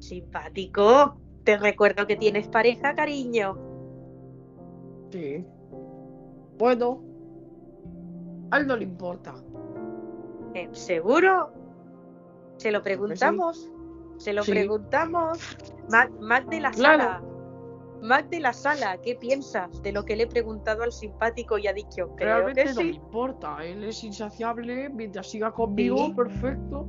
A: Simpático. Te recuerdo que tienes pareja, cariño.
B: Sí. Bueno, a él no le importa.
A: Eh, ¿Seguro? Se lo preguntamos. Se lo preguntamos. Mac, de la sala. Mac de la sala, ¿qué piensas de lo que le he preguntado al simpático y ha dicho?
B: Creo Realmente no le importa. Él es insaciable. Mientras siga conmigo, perfecto.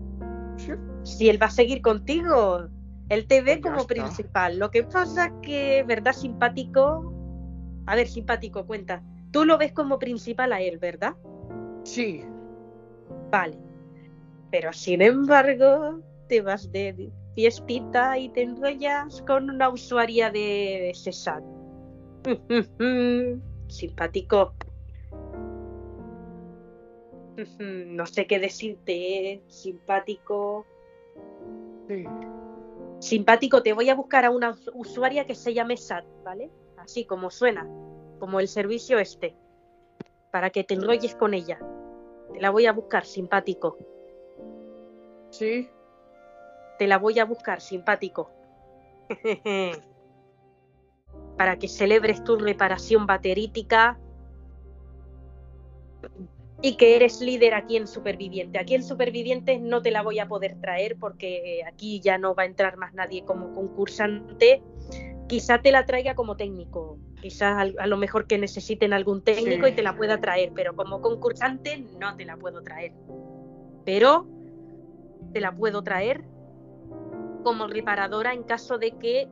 A: Si él va a seguir contigo. Él te ve como principal. Lo que pasa que, ¿verdad, simpático? A ver, simpático, cuenta. Tú lo ves como principal a él, ¿verdad?
B: Sí.
A: Vale. Pero sin embargo, te vas de fiestita y te enrollas con una usuaria de Cesar. Simpático. no sé qué decirte, ¿eh? simpático.
B: Sí.
A: Simpático, te voy a buscar a una usuaria que se llame Sat, ¿vale? Así como suena como el servicio este, para que te enrolles con ella. Te la voy a buscar, simpático.
B: Sí.
A: Te la voy a buscar, simpático. para que celebres tu reparación baterítica y que eres líder aquí en Superviviente. Aquí en Supervivientes no te la voy a poder traer porque aquí ya no va a entrar más nadie como concursante quizá te la traiga como técnico, quizás a, lo mejor que necesiten algún técnico y te la pueda traer, pero como concursante no te la puedo traer. Pero te la puedo traer como reparadora en caso de que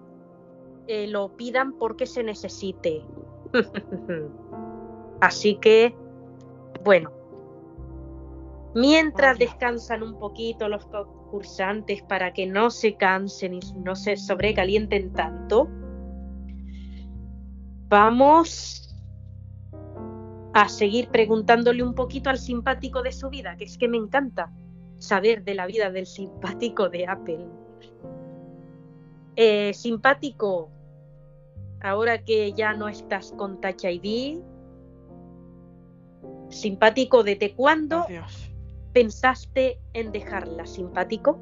A: eh, lo pidan porque se necesite. Así que, bueno, mientras descansan un poquito los concursantes para que no se cansen y no se sobrecalienten tanto, Vamos a seguir preguntándole un poquito al simpático de su vida, que es que me encanta. saber de la vida del simpático de Apple. Eh, simpático, ahora que ya no estás con Touch ID, simpático, ¿desde cuándo pensaste en dejarla, simpático?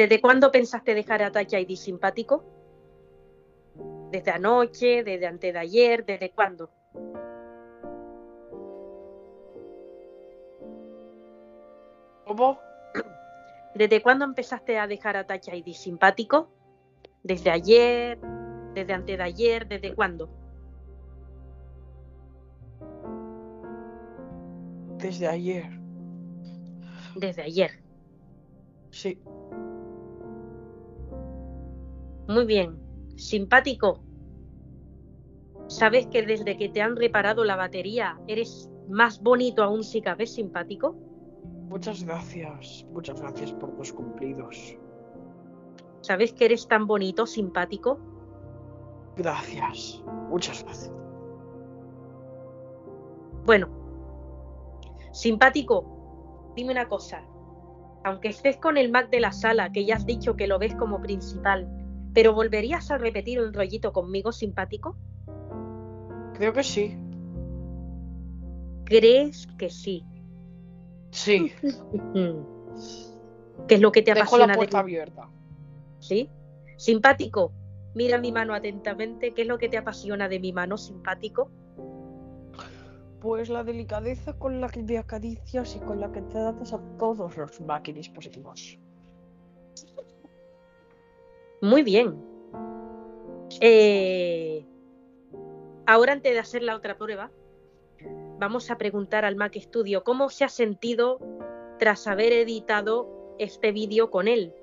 A: ¿Desde cuándo pensaste dejar a Touch ID simpático? ¿Desde anoche? ¿Desde antes de ayer? ¿Desde cuándo?
B: ¿Cómo?
A: ¿Desde cuándo empezaste a dejar a Touch ID simpático? ¿Desde ayer? ¿Desde antes de ayer? ¿Desde cuándo?
B: Desde ayer.
A: Desde ayer.
B: Sí.
A: Muy bien. Simpático. ¿Sabes que desde que te han reparado la batería eres más bonito aún si cabe simpático?
B: Muchas gracias. Muchas gracias por los cumplidos.
A: ¿Sabes que eres tan bonito, simpático?
B: Gracias. Muchas gracias.
A: Bueno, simpático, dime una cosa. Aunque estés con el Mac de la sala, que ya has dicho que lo ves como principal, ¿pero volverías a repetir un rollito conmigo, simpático?
B: Creo que sí.
A: ¿Crees que sí?
B: Sí.
A: ¿Qué es lo que te
B: Dejo
A: apasiona
B: la
A: de
B: puerta abierta.
A: ¿Sí? Simpático, mira mi mano atentamente. ¿Qué es lo que te apasiona de mi mano, simpático?
B: Pues la delicadeza con la que me acaricias y con la que tratas a todos los Mac y dispositivos.
A: Muy bien. Eh, ahora, antes de hacer la otra prueba, vamos a preguntar al Mac Studio cómo se ha sentido tras haber editado este vídeo con él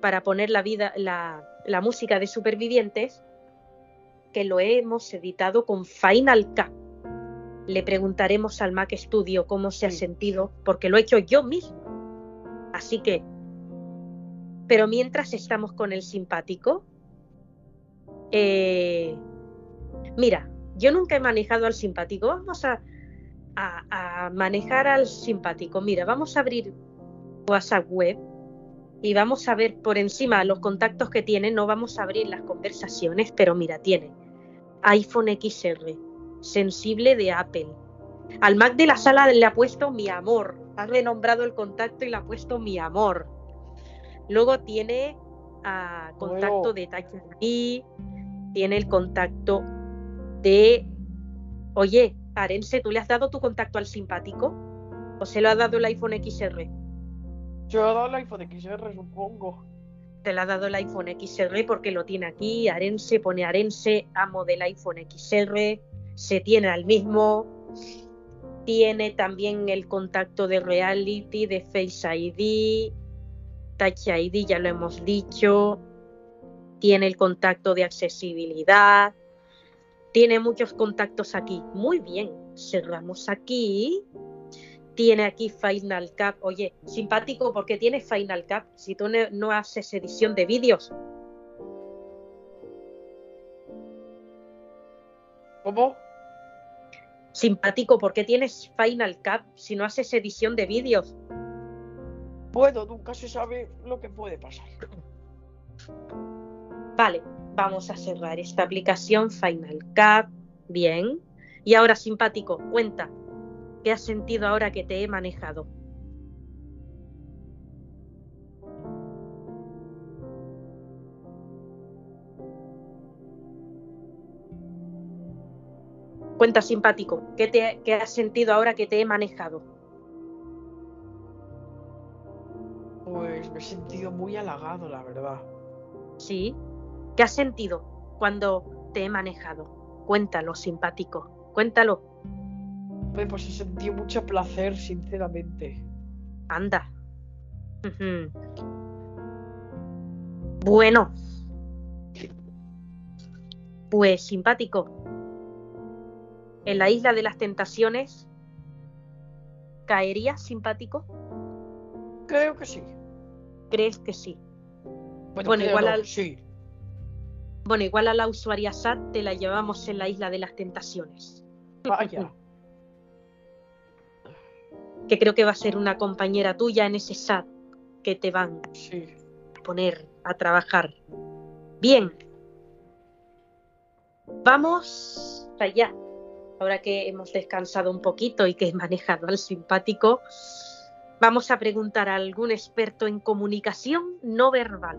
A: para poner la, vida, la, la música de Supervivientes, que lo hemos editado con Final Cut. Le preguntaremos al Mac Studio cómo se ha sentido, porque lo he hecho yo mismo. Así que, pero mientras estamos con el simpático, eh, mira, yo nunca he manejado al simpático. Vamos a, a- a manejar al simpático. Mira, vamos a abrir WhatsApp web y vamos a ver por encima los contactos que tiene. No vamos a abrir las conversaciones, pero mira, tiene iPhone XR, sensible de Apple. Al Mac de la sala le ha puesto mi amor. Ha renombrado el contacto y le ha puesto mi amor. Luego tiene ah, contacto de ID, tiene el contacto de. Oye, Arense, ¿tú le has dado tu contacto al simpático? ¿O se lo ha dado el iPhone XR?
B: Yo he dado el iPhone XR, supongo.
A: Te lo ha dado el iPhone XR porque lo tiene aquí. Arense pone Arense, amo del iPhone XR. Se tiene al mismo. Tiene también el contacto de Reality, de Face ID, Touch ID, ya lo hemos dicho. Tiene el contacto de accesibilidad. Tiene muchos contactos aquí. Muy bien, cerramos aquí. Tiene aquí Final Cut. Oye, simpático porque tiene Final Cut. Si tú no, haces edición de vídeos,
B: ¿Cómo?
A: simpático porque tienes Final Cut. Si no haces edición de vídeos,
B: Bueno, nunca se sabe lo que puede pasar.
A: Vale, vamos a cerrar esta aplicación Final Cut. Bien. Y ahora, simpático, cuenta. ¿Qué has sentido ahora que te he manejado? Cuenta, simpático. ¿Qué, te, qué has sentido ahora que te he manejado?
B: Me he sentido muy halagado, la verdad.
A: ¿Sí? ¿Qué has sentido cuando te he manejado? Cuéntalo, simpático. Cuéntalo.
B: Pues he sentido mucho placer, sinceramente.
A: Anda. Bueno. Pues simpático. En la isla de las tentaciones, ¿caerías simpático?
B: Creo que sí.
A: ¿Crees que sí?
B: Bueno,
A: igual
B: no,
A: al-
B: Sí.
A: Bueno, igual a la usuaria SAT te la llevamos en la isla de las tentaciones.
B: Vaya.
A: Que creo que va a ser una compañera tuya en ese SAT que te van
B: Sí.
A: a poner a trabajar. Bien. Vamos allá. Ahora que hemos descansado un poquito y que he manejado al simpático, vamos a preguntar a algún experto en comunicación no verbal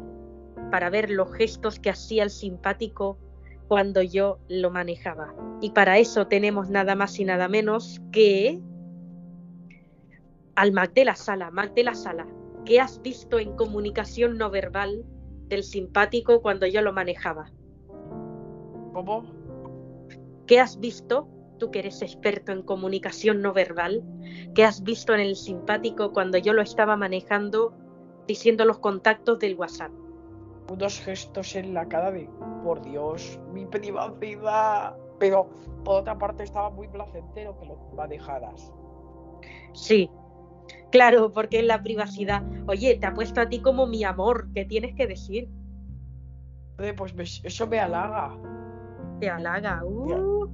A: para ver los gestos que hacía el simpático cuando yo lo manejaba. Y para eso tenemos nada más y nada menos que al Mac de la sala. Mac de la sala, ¿qué has visto en comunicación no verbal del simpático cuando yo lo manejaba?
B: ¿Cómo?
A: ¿Qué has visto, tú que eres experto en comunicación no verbal, qué has visto en el simpático cuando yo lo estaba manejando diciendo los contactos del WhatsApp?
B: Unos gestos en la cara de, por Dios, mi privacidad. Pero por otra parte estaba muy placentero que lo manejaras.
A: Sí, claro, porque en la privacidad, oye, te ha puesto a ti como mi amor, ¿qué tienes que decir?
B: Pues me- eso me halaga.
A: Te halaga, uh,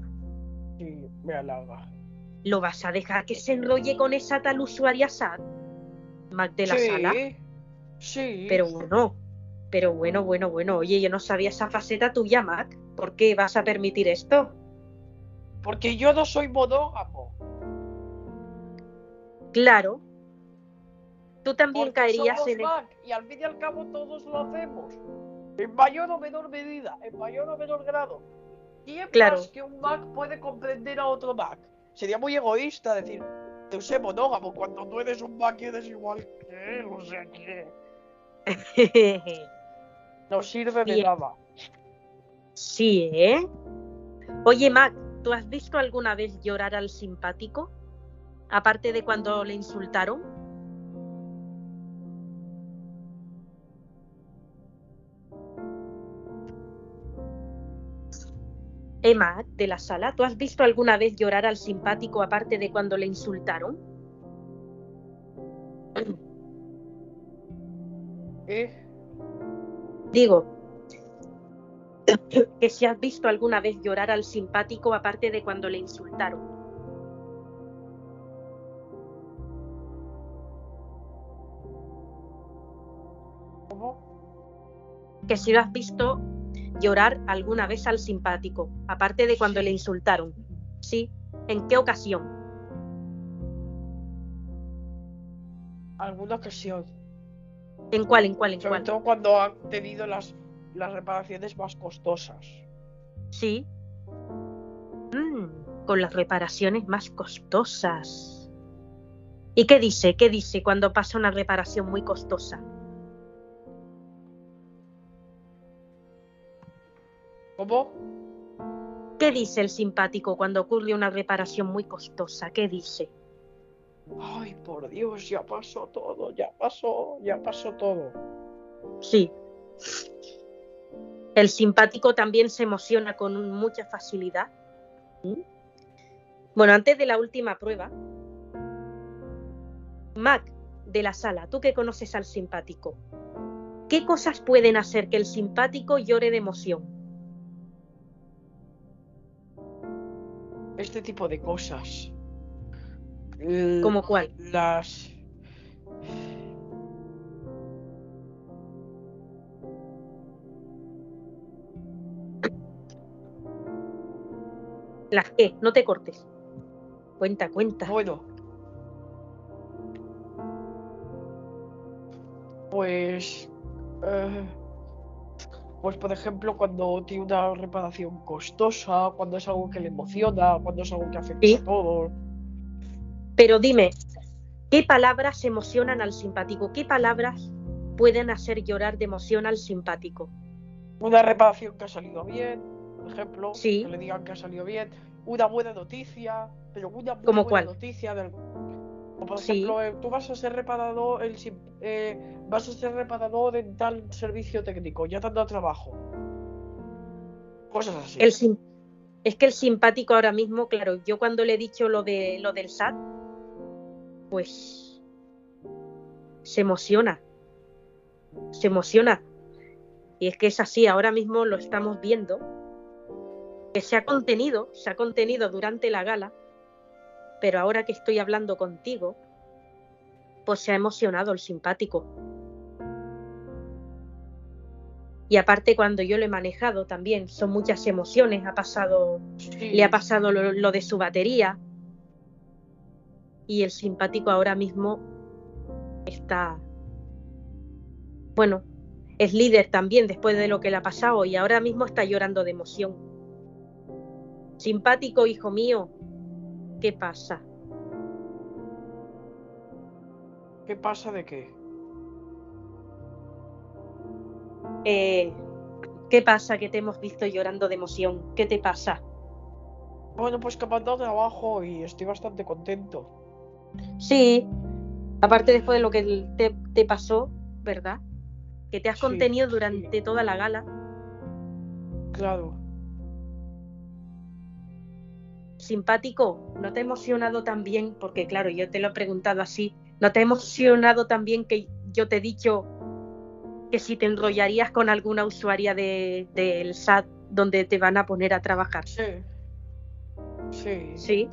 B: Sí, me halaga.
A: ¿lo vas a dejar que se enrolle con esa tal usuaria SAT? Mac de la
B: sí,
A: sala.
B: Sí.
A: Pero bueno, pero bueno, bueno, bueno, oye, yo no sabía esa faceta tuya, Mac. ¿Por qué vas a permitir esto?
B: Porque yo no soy monógamo.
A: Claro. Tú también
B: Porque
A: caerías
B: somos
A: en el...
B: Mac, y al fin y al cabo todos lo hacemos. En mayor o menor medida, en mayor o menor grado. ¿Quién
A: Claro.
B: más que un Mac puede comprender a otro Mac? Sería muy egoísta decir, te sé monógamo cuando tú eres un Mac y eres igual que él, o sea que no sirve de nada.
A: sí, ¿eh? Oye, Mac, ¿tú has visto alguna vez llorar al simpático? Aparte de cuando le insultaron. Mac, de la sala, ¿tú has visto alguna vez llorar al simpático aparte de cuando le insultaron?
B: ¿Eh?
A: Digo, que si has visto alguna vez llorar al simpático aparte de cuando le insultaron.
B: ¿Cómo?
A: Que si lo has visto llorar alguna vez al simpático, aparte de cuando
B: Sí.
A: le insultaron. Sí. ¿En qué ocasión?
B: Alguna ocasión.
A: ¿En cuál? ¿En cuál? ¿En
B: Sobre
A: cuál?
B: todo cuando han tenido las, las reparaciones más costosas.
A: Sí. Mm, con las reparaciones más costosas. ¿Y qué dice? ¿Qué dice cuando pasa una reparación muy costosa?
B: ¿Cómo?
A: ¿Qué dice el simpático cuando ocurre una reparación muy costosa? ¿Qué dice?
B: Ay, por Dios, ya pasó todo, ya pasó, ya pasó todo.
A: Sí. El simpático también se emociona con mucha facilidad. ¿Mm? Bueno, antes de la última prueba, Mac de la sala, tú que conoces al simpático, ¿qué cosas pueden hacer que el simpático llore de emoción?
B: Este tipo de cosas.
A: ¿Como cuál?
B: Las.
A: Las que, no te cortes. Cuenta, cuenta.
B: Bueno. Pues. eh, pues por ejemplo, cuando tiene una reparación costosa, cuando es algo que le emociona, cuando es algo que afecta
A: Sí.
B: a todos.
A: Pero dime, ¿qué palabras emocionan al simpático? ¿Qué palabras pueden hacer llorar de emoción al simpático?
B: Una reparación que ha salido bien, por ejemplo,
A: Sí.
B: que le digan que ha salido bien. Una buena noticia, pero una muy
A: ¿Cómo
B: buena
A: cuál?
B: noticia del. Como por
A: Sí.
B: ejemplo, eh, tú vas a ser reparador, el, eh, vas a ser reparador en tal servicio técnico, ya te han dado trabajo. Cosas así.
A: El sim- es que el simpático ahora mismo, claro, yo cuando le he dicho lo de lo del SAT, pues se emociona. Se emociona. Y es que es así, ahora mismo lo estamos viendo, que se ha contenido, se ha contenido durante la gala, pero ahora que estoy hablando contigo, pues se ha emocionado el simpático. Y aparte cuando yo lo he manejado también, son muchas emociones, ha pasado, le ha pasado lo de su batería, y el simpático ahora mismo está, bueno, es líder también después de lo que le ha pasado y ahora mismo está llorando de emoción. Simpático, hijo mío, ¿qué pasa?
B: ¿Qué pasa de qué?
A: Eh, ¿Qué pasa que te hemos visto llorando de emoción? ¿Qué te pasa?
B: Bueno, pues que me han dado trabajo y estoy bastante contento.
A: Sí, aparte después de lo que te, pasó, ¿verdad? Que te has contenido durante toda la gala.
B: Claro.
A: Simpático, ¿no te ha emocionado también? Porque claro, yo te lo he preguntado así. ¿No te ha emocionado también que yo te he dicho que si te enrollarías con alguna usuaria del de, SAT donde te van a poner a trabajar?
B: Sí.
A: Sí. Sí.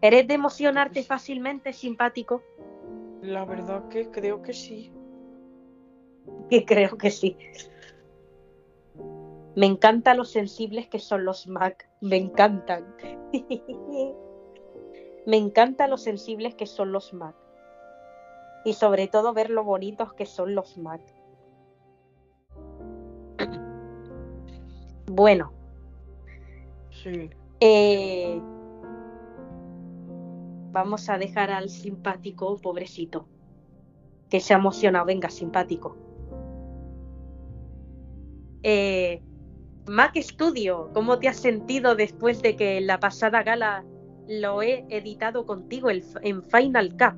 A: ¿Eres de emocionarte fácilmente, simpático?
B: La verdad que creo que sí.
A: Que creo que sí. Me encantan los sensibles que son los Mac. Me encantan. Me encantan los sensibles que son los Mac. Y sobre todo ver lo bonitos que son los Mac. Bueno.
B: Sí.
A: Eh, Vamos a dejar al simpático, pobrecito, que se ha emocionado. Venga, simpático. Eh, Mac Studio, ¿cómo te has sentido después de que la pasada gala lo he editado contigo en Final Cut?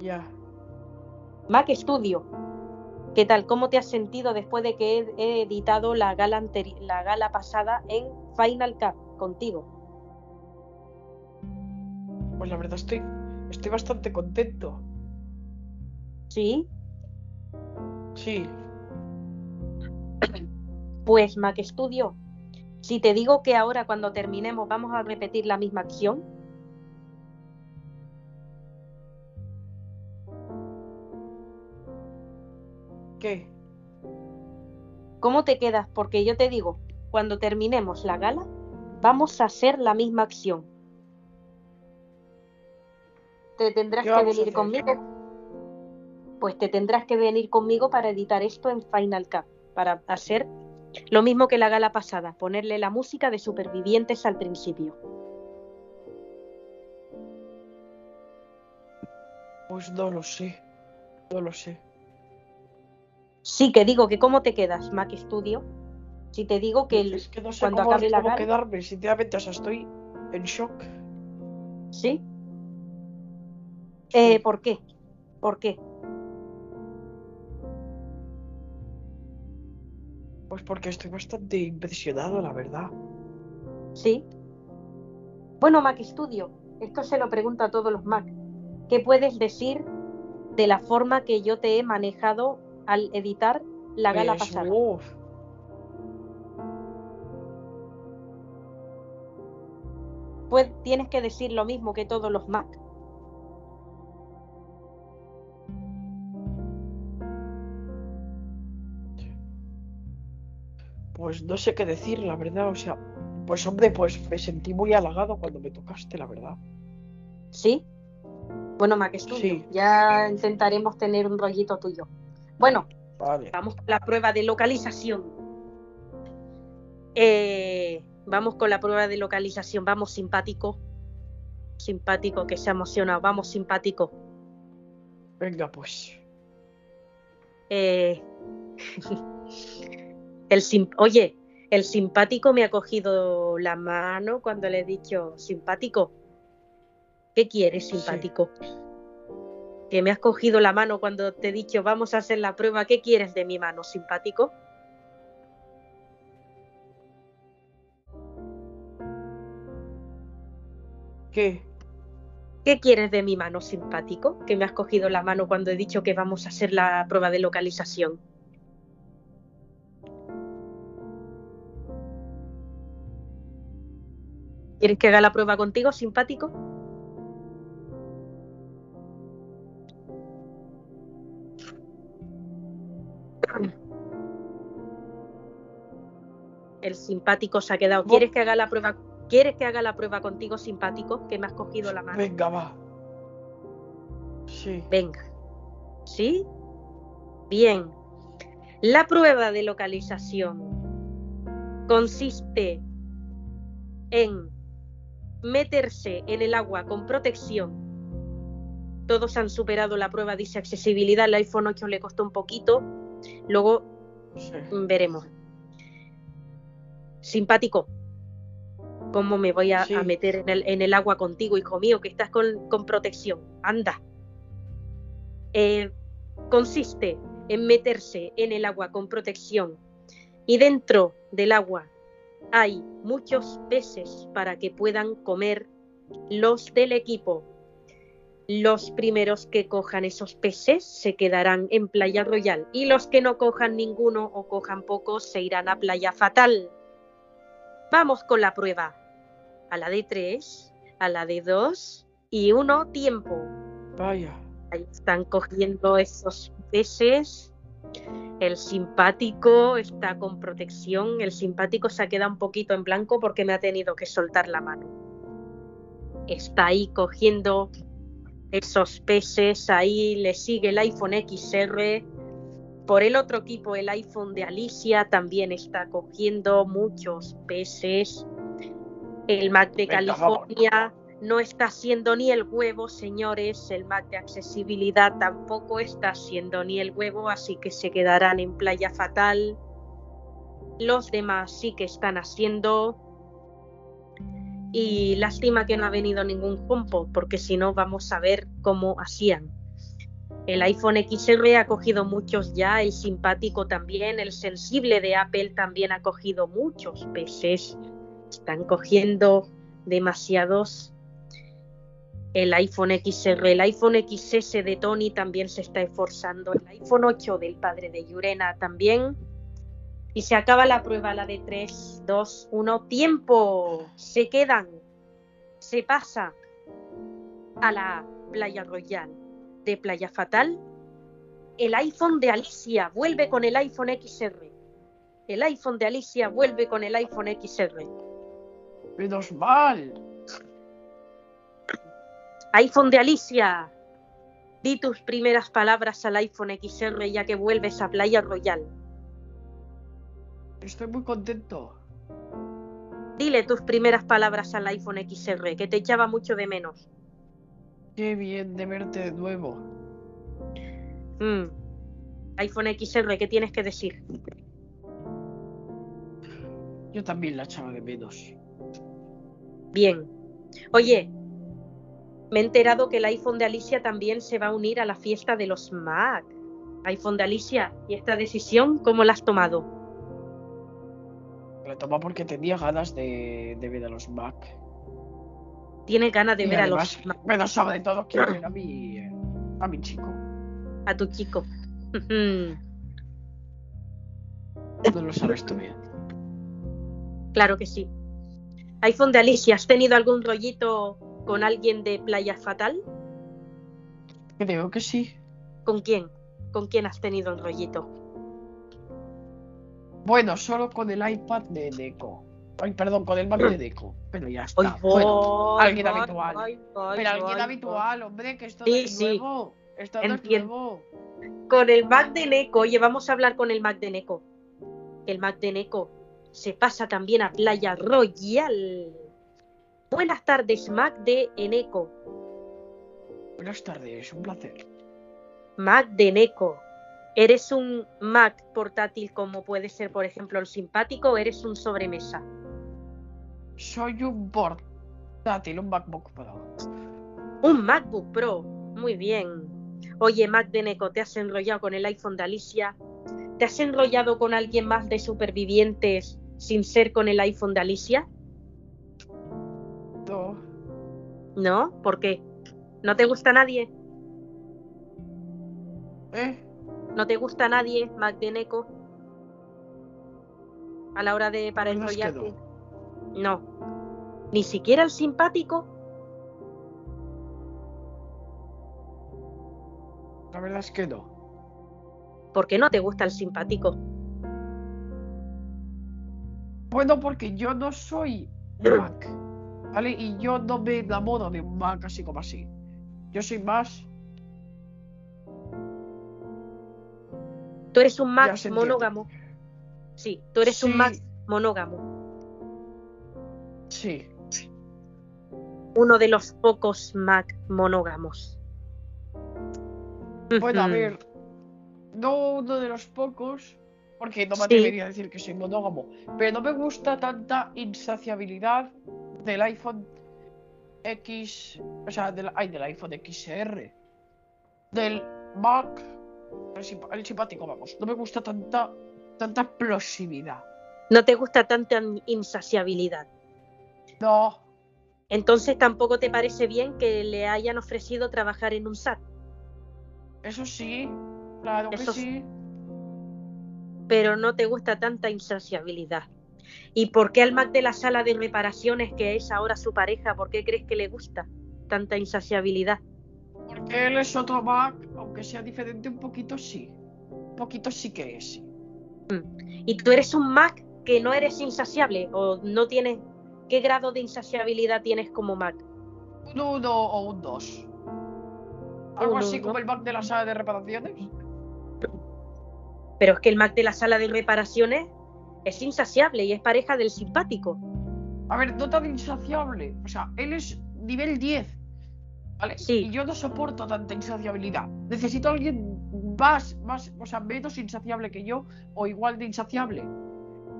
B: Ya.
A: Mac Studio, ¿Qué tal? ¿Cómo te has sentido después de que he, editado la gala, la gala pasada en Final Cut contigo?
B: Pues la verdad estoy, estoy bastante contento.
A: ¿Sí?
B: Sí.
A: Pues Mac Studio, si te digo que ahora cuando terminemos vamos a repetir la misma acción,
B: ¿Qué?
A: ¿Cómo te quedas? Porque yo te digo, cuando terminemos la gala, vamos a hacer la misma acción. Te tendrás que venir conmigo. Pues te tendrás que venir conmigo para editar esto en Final Cut, para hacer lo mismo que la gala pasada, ponerle la música de supervivientes al principio.
B: Pues no lo sé, no lo sé.
A: Sí, que digo que cómo te quedas, Mac Studio. Si te digo que,
B: es que no sé cuando cómo, acabe la quedarme, sinceramente, o sea, estoy en shock.
A: ¿Sí? Eh, ¿Por qué? ¿Por qué?
B: Pues porque estoy bastante impresionado, la verdad.
A: Sí. Bueno, Mac Studio, esto se lo pregunto a todos los Mac. ¿Qué puedes decir de la forma que yo te he manejado al editar la gala pues, pasada. Pues tienes que decir lo mismo que todos los Mac.
B: Pues no sé qué decir, la verdad. O sea, pues hombre, pues me sentí muy halagado cuando me tocaste, la verdad.
A: ¿Sí? Bueno, Mac Studio, ya intentaremos tener un rollito tuyo. Bueno, vamos con la prueba de localización. Eh, vamos con la prueba de localización. Vamos, simpático. Simpático, que se ha emocionado. Vamos, simpático.
B: Venga, pues.
A: Eh, el Oye, el simpático me ha cogido la mano cuando le he dicho, simpático, ¿qué quieres, simpático? que me has cogido la mano cuando te he dicho vamos a hacer la prueba. ¿Qué quieres de mi mano, simpático?
B: ¿Qué?
A: ¿Qué quieres de mi mano simpático? Que me has cogido la mano cuando he dicho que vamos a hacer la prueba de localización. ¿Quieres que haga la prueba contigo, simpático? El simpático se ha quedado. ¿Quieres que haga la prueba? ¿Quieres que haga la prueba contigo, simpático? Que me has cogido la mano.
B: Venga, va. Sí.
A: Venga. ¿Sí? Bien. La prueba de localización consiste en meterse en el agua con protección. Todos han superado la prueba, dice accesibilidad. El iPhone 8 le costó un poquito. Luego veremos. Simpático. ¿Cómo me voy a, meter en el, agua contigo, hijo mío, que estás con, protección? Anda. Eh, consiste en meterse en el agua con protección y dentro del agua hay muchos peces para que puedan comer los del equipo. Los primeros que cojan esos peces se quedarán en Playa Royal y los que no cojan ninguno o cojan pocos se irán a Playa Fatal. Vamos con la prueba. A la de tres, a la de dos y uno tiempo.
B: Vaya.
A: Ahí están cogiendo esos peces. El simpático está con protección. El simpático se ha quedado un poquito en blanco porque me ha tenido que soltar la mano. Está ahí cogiendo esos peces. Ahí le sigue el iPhone XR. Por el otro equipo, el iPhone de Alicia también está cogiendo muchos peces. El Mac de California no está haciendo ni el huevo, señores. El Mac de accesibilidad tampoco está haciendo ni el huevo, así que se quedarán en playa fatal. Los demás sí que están haciendo. Y lástima que no ha venido ningún compo, porque si no vamos a ver cómo hacían. El iPhone XR ha cogido muchos ya, el simpático también, el sensible de Apple también ha cogido muchos peces. Están cogiendo demasiados el iPhone XR, el iPhone XS de Tony también se está esforzando, el iPhone 8 del padre de Yurena también. Y se acaba la prueba, la de 3, 2, 1, tiempo. Se quedan, se pasa a la Playa Royal de Playa Fatal. El iPhone de Alicia vuelve con el iPhone XR. El iPhone de Alicia vuelve con el iPhone XR.
B: Menos mal
A: iPhone de Alicia, di tus primeras palabras al iPhone XR ya que vuelves a Playa Royal.
B: Estoy muy contento.
A: Dile tus primeras palabras al iPhone XR, que te echaba mucho de menos.
B: Qué bien de verte de nuevo.
A: Mm. iPhone XR, ¿qué tienes que decir?
B: Yo también la echaba de menos.
A: Bien. Oye, me he enterado que el iPhone de Alicia también se va a unir a la fiesta de los Mac. iPhone de Alicia, ¿y esta decisión cómo la has tomado?
B: La tomo porque tenía ganas de, ver a los Mac.
A: Tienes ganas de ver a los Mac.
B: Bueno, sobre todo quiero ver a mi, a mi chico.
A: A tu chico.
B: no lo sabes tú bien.
A: Claro que sí. iPhone de Alicia, ¿has tenido algún rollito con alguien de Playa Fatal?
B: Creo que sí.
A: ¿Con quién? ¿Con quién has tenido un rollito?
B: Bueno, solo con el iPad de Deco. Ay, perdón, con el Mac de Deco. Pero ya está. bueno, alguien habitual. pero alguien habitual, hombre, que esto sí, es nuevo. Esto es nuevo.
A: Con el Mac de Neko, oye, vamos a hablar con el Mac de Neko. El Mac de Neko se pasa también a Playa Royal. Buenas tardes, Mac de Eneco.
B: Buenas tardes, un placer.
A: Mac de Eneco. ¿Eres un Mac portátil como puede ser, por ejemplo, el simpático o eres un sobremesa?
B: Soy un portátil, un MacBook Pro.
A: Un MacBook Pro, muy bien. Oye, Mac de Eneco, ¿te has enrollado con el iPhone de Alicia? ¿Te has enrollado con alguien más de supervivientes sin ser con el iPhone de Alicia?
B: No.
A: ¿No? ¿Por qué? ¿No te gusta nadie?
B: ¿Eh?
A: ¿No te gusta nadie, Mac de Neko? A la hora de para enrollarte. No. Ni siquiera el simpático.
B: La verdad es que no.
A: ¿Por qué no te gusta el simpático?
B: Bueno, porque yo no soy Mac, ¿vale? Y yo no me enamoro de un Mac así como así. Yo soy más...
A: Tú eres un
B: entiende.
A: monógamo. Sí, tú eres un. Mac monógamo.
B: Sí.
A: Uno de los pocos Mac monógamos.
B: Bueno, a ver, no uno de los pocos, porque no me
A: Sí.
B: atrevería a decir que soy monógamo, pero no me gusta tanta insaciabilidad del iPhone X, o sea, del, ay, del iPhone XR, del Mac, el, el simpático, vamos, no me gusta tanta, tanta explosividad.
A: No te gusta tanta insaciabilidad.
B: No,
A: Entonces tampoco te parece bien que le hayan ofrecido trabajar en un SAT.
B: eso sí, claro que
A: Eso
B: sí.
A: pero no te gusta tanta insaciabilidad. ¿Y por qué al Mac de la sala de reparaciones, que es ahora su pareja, por qué crees que le gusta tanta insaciabilidad?
B: Porque él es otro Mac, aunque sea diferente un poquito, sí. Un poquito sí que es, sí.
A: ¿Y tú eres un Mac que no eres insaciable o no tienes... ¿Qué grado de insaciabilidad tienes como Mac?
B: Un 1 o un 2. Algo así
A: uno.
B: como el Mac de la sala de reparaciones.
A: Pero es que el Mac de la sala de reparaciones es insaciable y es pareja del simpático.
B: A ver, no tan insaciable. O sea, él es nivel 10. ¿Vale?
A: Sí.
B: Y yo no soporto tanta insaciabilidad. Necesito a alguien más, más, o sea, menos insaciable que yo o igual de insaciable.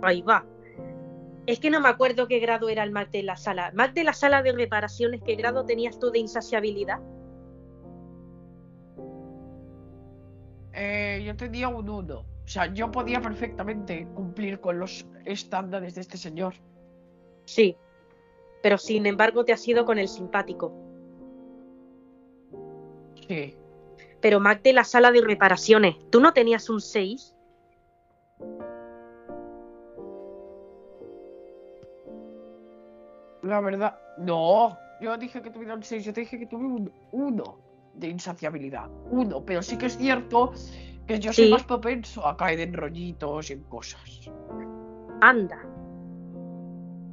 A: Ahí va. Es que no me acuerdo qué grado era el Mac de la sala. Mac de la sala de reparaciones, ¿qué grado tenías tú de insaciabilidad?
B: Eh, yo tenía un 1. O sea, yo podía perfectamente cumplir con los estándares de este señor.
A: Sí. Pero sin embargo te has ido con el simpático.
B: Sí.
A: Pero Mac de la sala de reparaciones, ¿tú no tenías un 6?
B: La verdad, no. Yo dije que tuviera un 6, yo te dije que tuve un 1 de insaciabilidad. Uno, pero sí que es cierto que yo soy más propenso a caer en rollitos y en cosas.
A: Anda.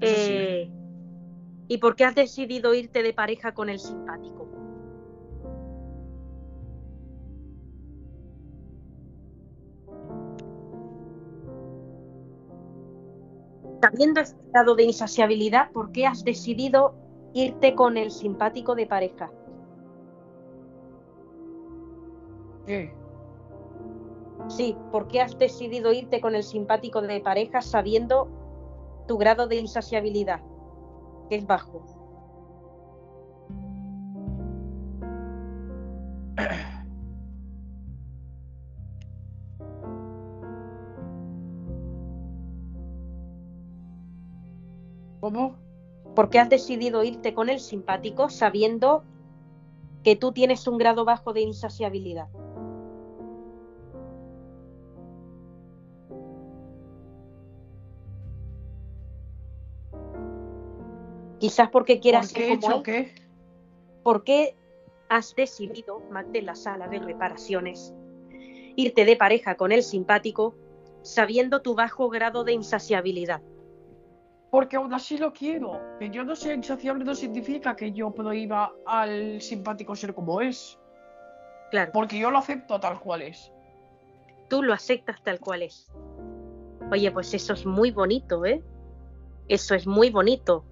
B: Sí.
A: Eh, ¿Y por qué has decidido irte de pareja con el simpático? Sabiendo este grado de insaciabilidad, ¿por qué has decidido irte con el simpático de pareja?
B: ¿Qué?
A: Sí, ¿por qué has decidido irte con el simpático de pareja sabiendo tu grado de insaciabilidad, que es bajo?
B: ¿Cómo?
A: ¿Por qué has decidido irte con el simpático sabiendo que tú tienes un grado bajo de insaciabilidad? Quizás porque quieras
B: ¿Por qué
A: ser como él. ¿Por qué has decidido, Mac de la sala de reparaciones, irte de pareja con el simpático sabiendo tu bajo grado de insaciabilidad?
B: Porque aún así lo quiero. Que yo no sea insaciable no significa que yo prohíba al simpático ser como es.
A: Claro,
B: Porque yo lo acepto tal cual es.
A: tú lo aceptas tal cual es. Oye, pues eso es muy bonito, ¿eh? Eso es muy bonito.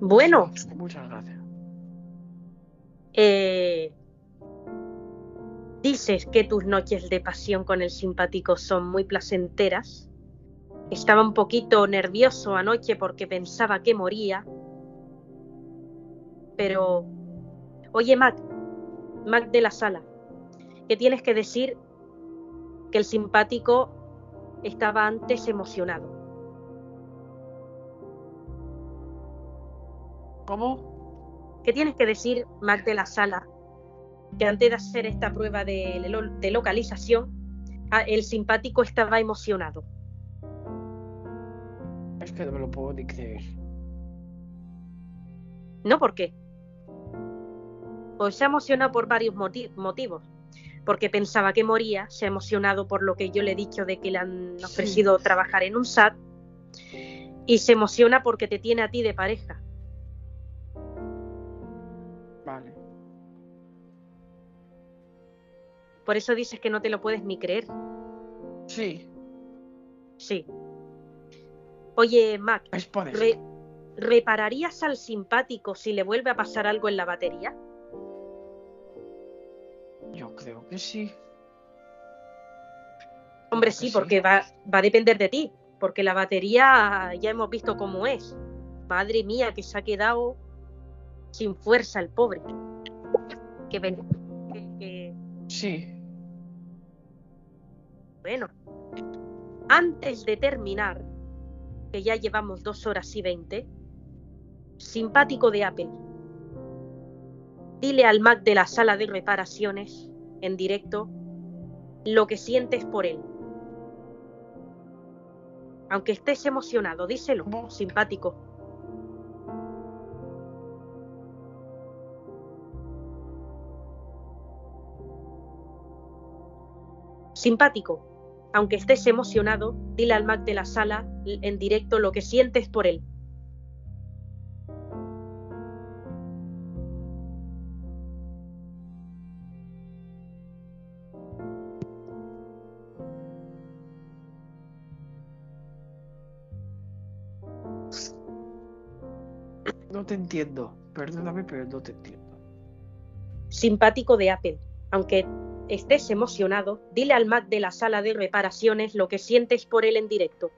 A: Bueno,
B: Muchas gracias.
A: eh, dices que tus noches de pasión con el simpático son muy placenteras. Estaba un poquito nervioso anoche porque pensaba que moría. Pero, oye, Mac, Mac de la sala, ¿qué tienes que decir que el simpático estaba antes emocionado?
B: ¿Cómo?
A: ¿Qué tienes que decir, Mac de la Sala? Que antes de hacer esta prueba de, de localización, el simpático estaba emocionado.
B: Es que no me lo puedo ni creer.
A: ¿No por qué? Pues se ha emocionado por varios motivos. Porque pensaba que moría, se ha emocionado por lo que yo le he dicho de que le han ofrecido trabajar en un SAT. Y se emociona porque te tiene a ti de pareja. Por eso dices que no te lo puedes ni creer.
B: Sí.
A: Sí. Oye, Mac,
B: Es por eso.
A: re- ¿repararías al simpático si le vuelve a pasar algo en la batería?
B: Yo creo que sí.
A: Hombre, sí, porque va, va a depender de ti, porque la batería ya hemos visto cómo es. Madre mía, que se ha quedado sin fuerza el pobre. Que, ven- que- que-
B: Sí.
A: Bueno. Antes de terminar, que ya llevamos dos horas y veinte, simpático de Apple. Dile al Mac de la sala de reparaciones, en directo, lo que sientes por él. Aunque estés emocionado, díselo, simpático. Simpático. Aunque estés emocionado, dile al Mac de la sala en directo lo que sientes por él.
B: No te entiendo. Perdóname, pero no te entiendo.
A: simpático de Apple. Aunque estés emocionado, dile al Mac de la sala de reparaciones lo que sientes por él en directo.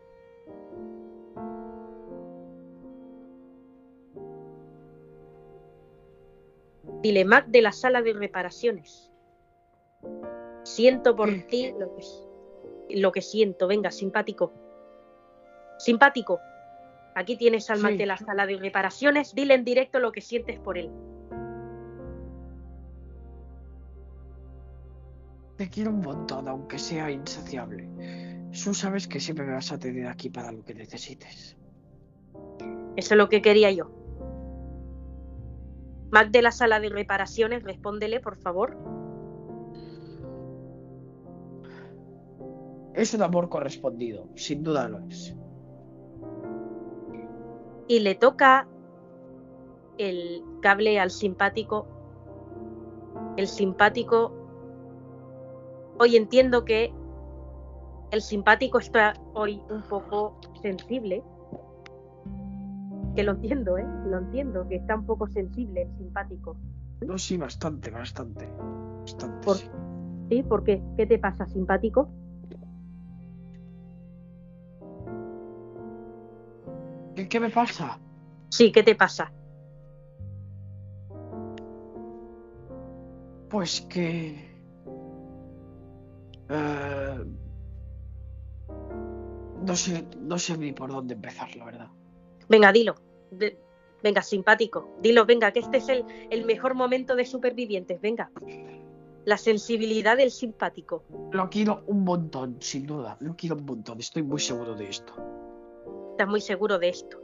A: Dile Mac de la sala de reparaciones. Siento por
B: ¿Qué?
A: ti lo que, lo que siento. Venga, simpático. Simpático. Aquí tienes al Mac
B: Sí.
A: de la sala de reparaciones. Dile en directo lo que sientes por él.
B: Te quiero un montón, aunque sea insaciable. Tú sabes que siempre me vas a tener aquí para lo que necesites.
A: Eso es lo que quería yo. Mac de la sala de reparaciones, respóndele, por favor.
B: Es un amor correspondido, sin duda lo es.
A: Y le toca el cable al simpático. El simpático. Hoy entiendo que el simpático está hoy un poco sensible. Que lo entiendo, ¿eh? Lo entiendo, que está un poco sensible el simpático.
B: No, sí, bastante, bastante. Bastante.
A: Por-
B: sí.
A: ¿Sí? ¿Por qué? ¿Qué te pasa, simpático?
B: ¿Qué, qué me pasa?
A: Sí, ¿qué te pasa?
B: Pues que. Eh, no sé, no sé ni por dónde empezar, la verdad.
A: Venga, dilo. Venga, simpático. Dilo, venga, que este es el, el mejor momento de supervivientes. Venga. La sensibilidad del simpático.
B: Lo quiero un montón, sin duda. Lo quiero un montón. Estoy muy seguro de esto.
A: Estás muy seguro de esto.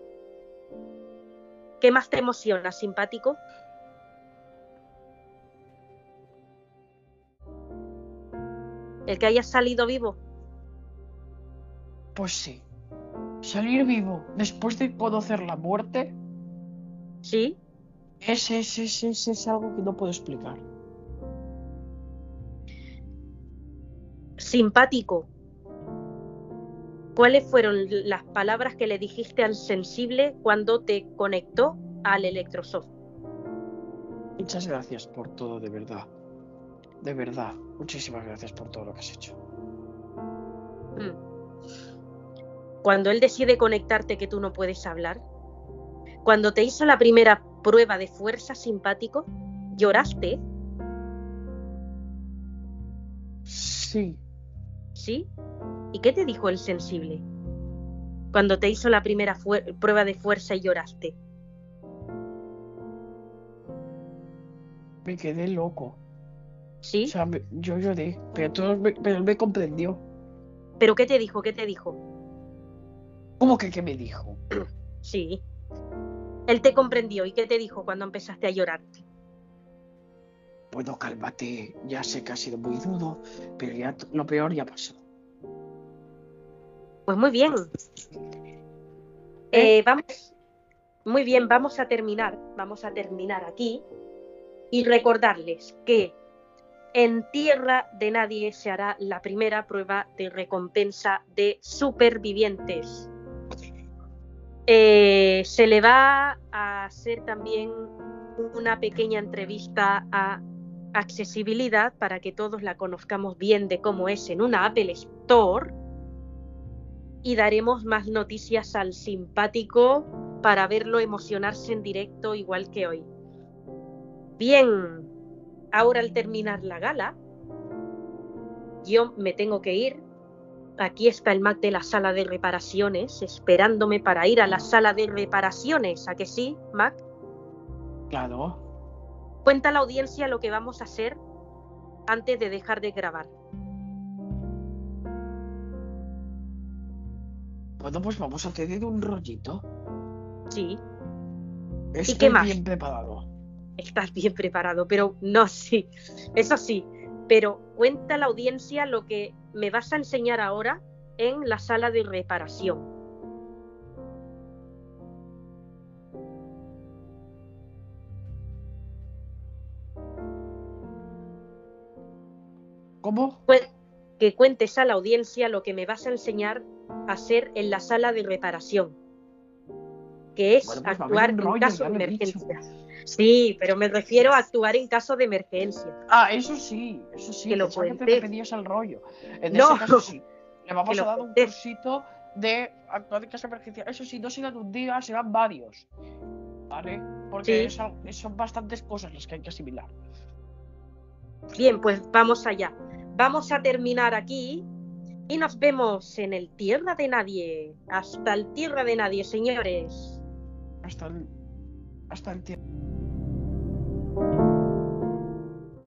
A: ¿Qué más te emociona, simpático? El que hayas salido vivo.
B: Pues sí. Salir vivo después de conocer la muerte,
A: ¿Sí?
B: ese, ese, ese, ese es algo que no puedo explicar.
A: Simpático. ¿Cuáles fueron las palabras que le dijiste al sensible cuando te conectó al electrosoft?
B: Muchas gracias por todo, de verdad. De verdad. Muchísimas gracias por todo lo que has hecho.
A: Mm. Cuando él decide conectarte que tú no puedes hablar. Cuando te hizo la primera prueba de fuerza simpático, lloraste,
B: Sí.
A: ¿sí? ¿Y qué te dijo el sensible? Cuando te hizo la primera prueba de fuerza y lloraste.
B: me quedé loco.
A: ¿Sí?
B: O sea, me- yo lloré, pero, todo me, pero él me comprendió.
A: ¿Pero qué te dijo? ¿Qué te dijo?
B: ¿Cómo que qué me dijo?
A: Sí. Él te comprendió. ¿Y qué te dijo cuando empezaste a llorar?
B: Bueno, cálmate, ya sé que ha sido muy duro, pero ya lo peor ya pasó.
A: Pues muy bien. Eh, vamos, muy bien, vamos a terminar, vamos a terminar aquí y recordarles que en tierra de nadie se hará la primera prueba de recompensa de supervivientes. Eh, se le va a hacer también una pequeña entrevista a accesibilidad para que todos la conozcamos bien de cómo es en una Apple Store y daremos más noticias al simpático para verlo emocionarse en directo igual que hoy. Bien, ahora al terminar la gala, yo me tengo que ir. Aquí está el Mac de la sala de reparaciones, esperándome para ir a la sala de reparaciones. ¿A que sí, Mac?
B: Claro.
A: Cuenta a la audiencia lo que vamos a hacer antes de dejar de grabar.
B: Bueno, pues vamos a tener un rollito.
A: Sí,
B: Estoy
A: qué más?
B: bien preparado.
A: Estás bien preparado, pero no, sí, eso sí, pero cuenta a la audiencia lo que me vas a enseñar ahora en la sala de reparación.
B: ¿Cómo?
A: Cue- Que cuentes a la audiencia lo que me vas a enseñar a hacer en la sala de reparación, que es
B: Bueno, pues
A: actuar en caso de
B: dicho.
A: Sí, pero me refiero a actuar en caso de emergencia.
B: Ah, eso sí, eso sí.
A: Que lo
B: pensaba que te referías al rollo. En
A: No.
B: ese caso sí. Le vamos
A: Que
B: a dar un cursito de actuar en caso de emergencia. Eso sí, no serán un día, serán varios. ¿Vale? Porque
A: Sí.
B: es son bastantes cosas las que hay que asimilar.
A: Bien, pues vamos allá. Vamos a terminar aquí y nos vemos en el Tierra de Nadie. Hasta el Tierra de Nadie, señores.
B: Hasta el, hasta el tiempo.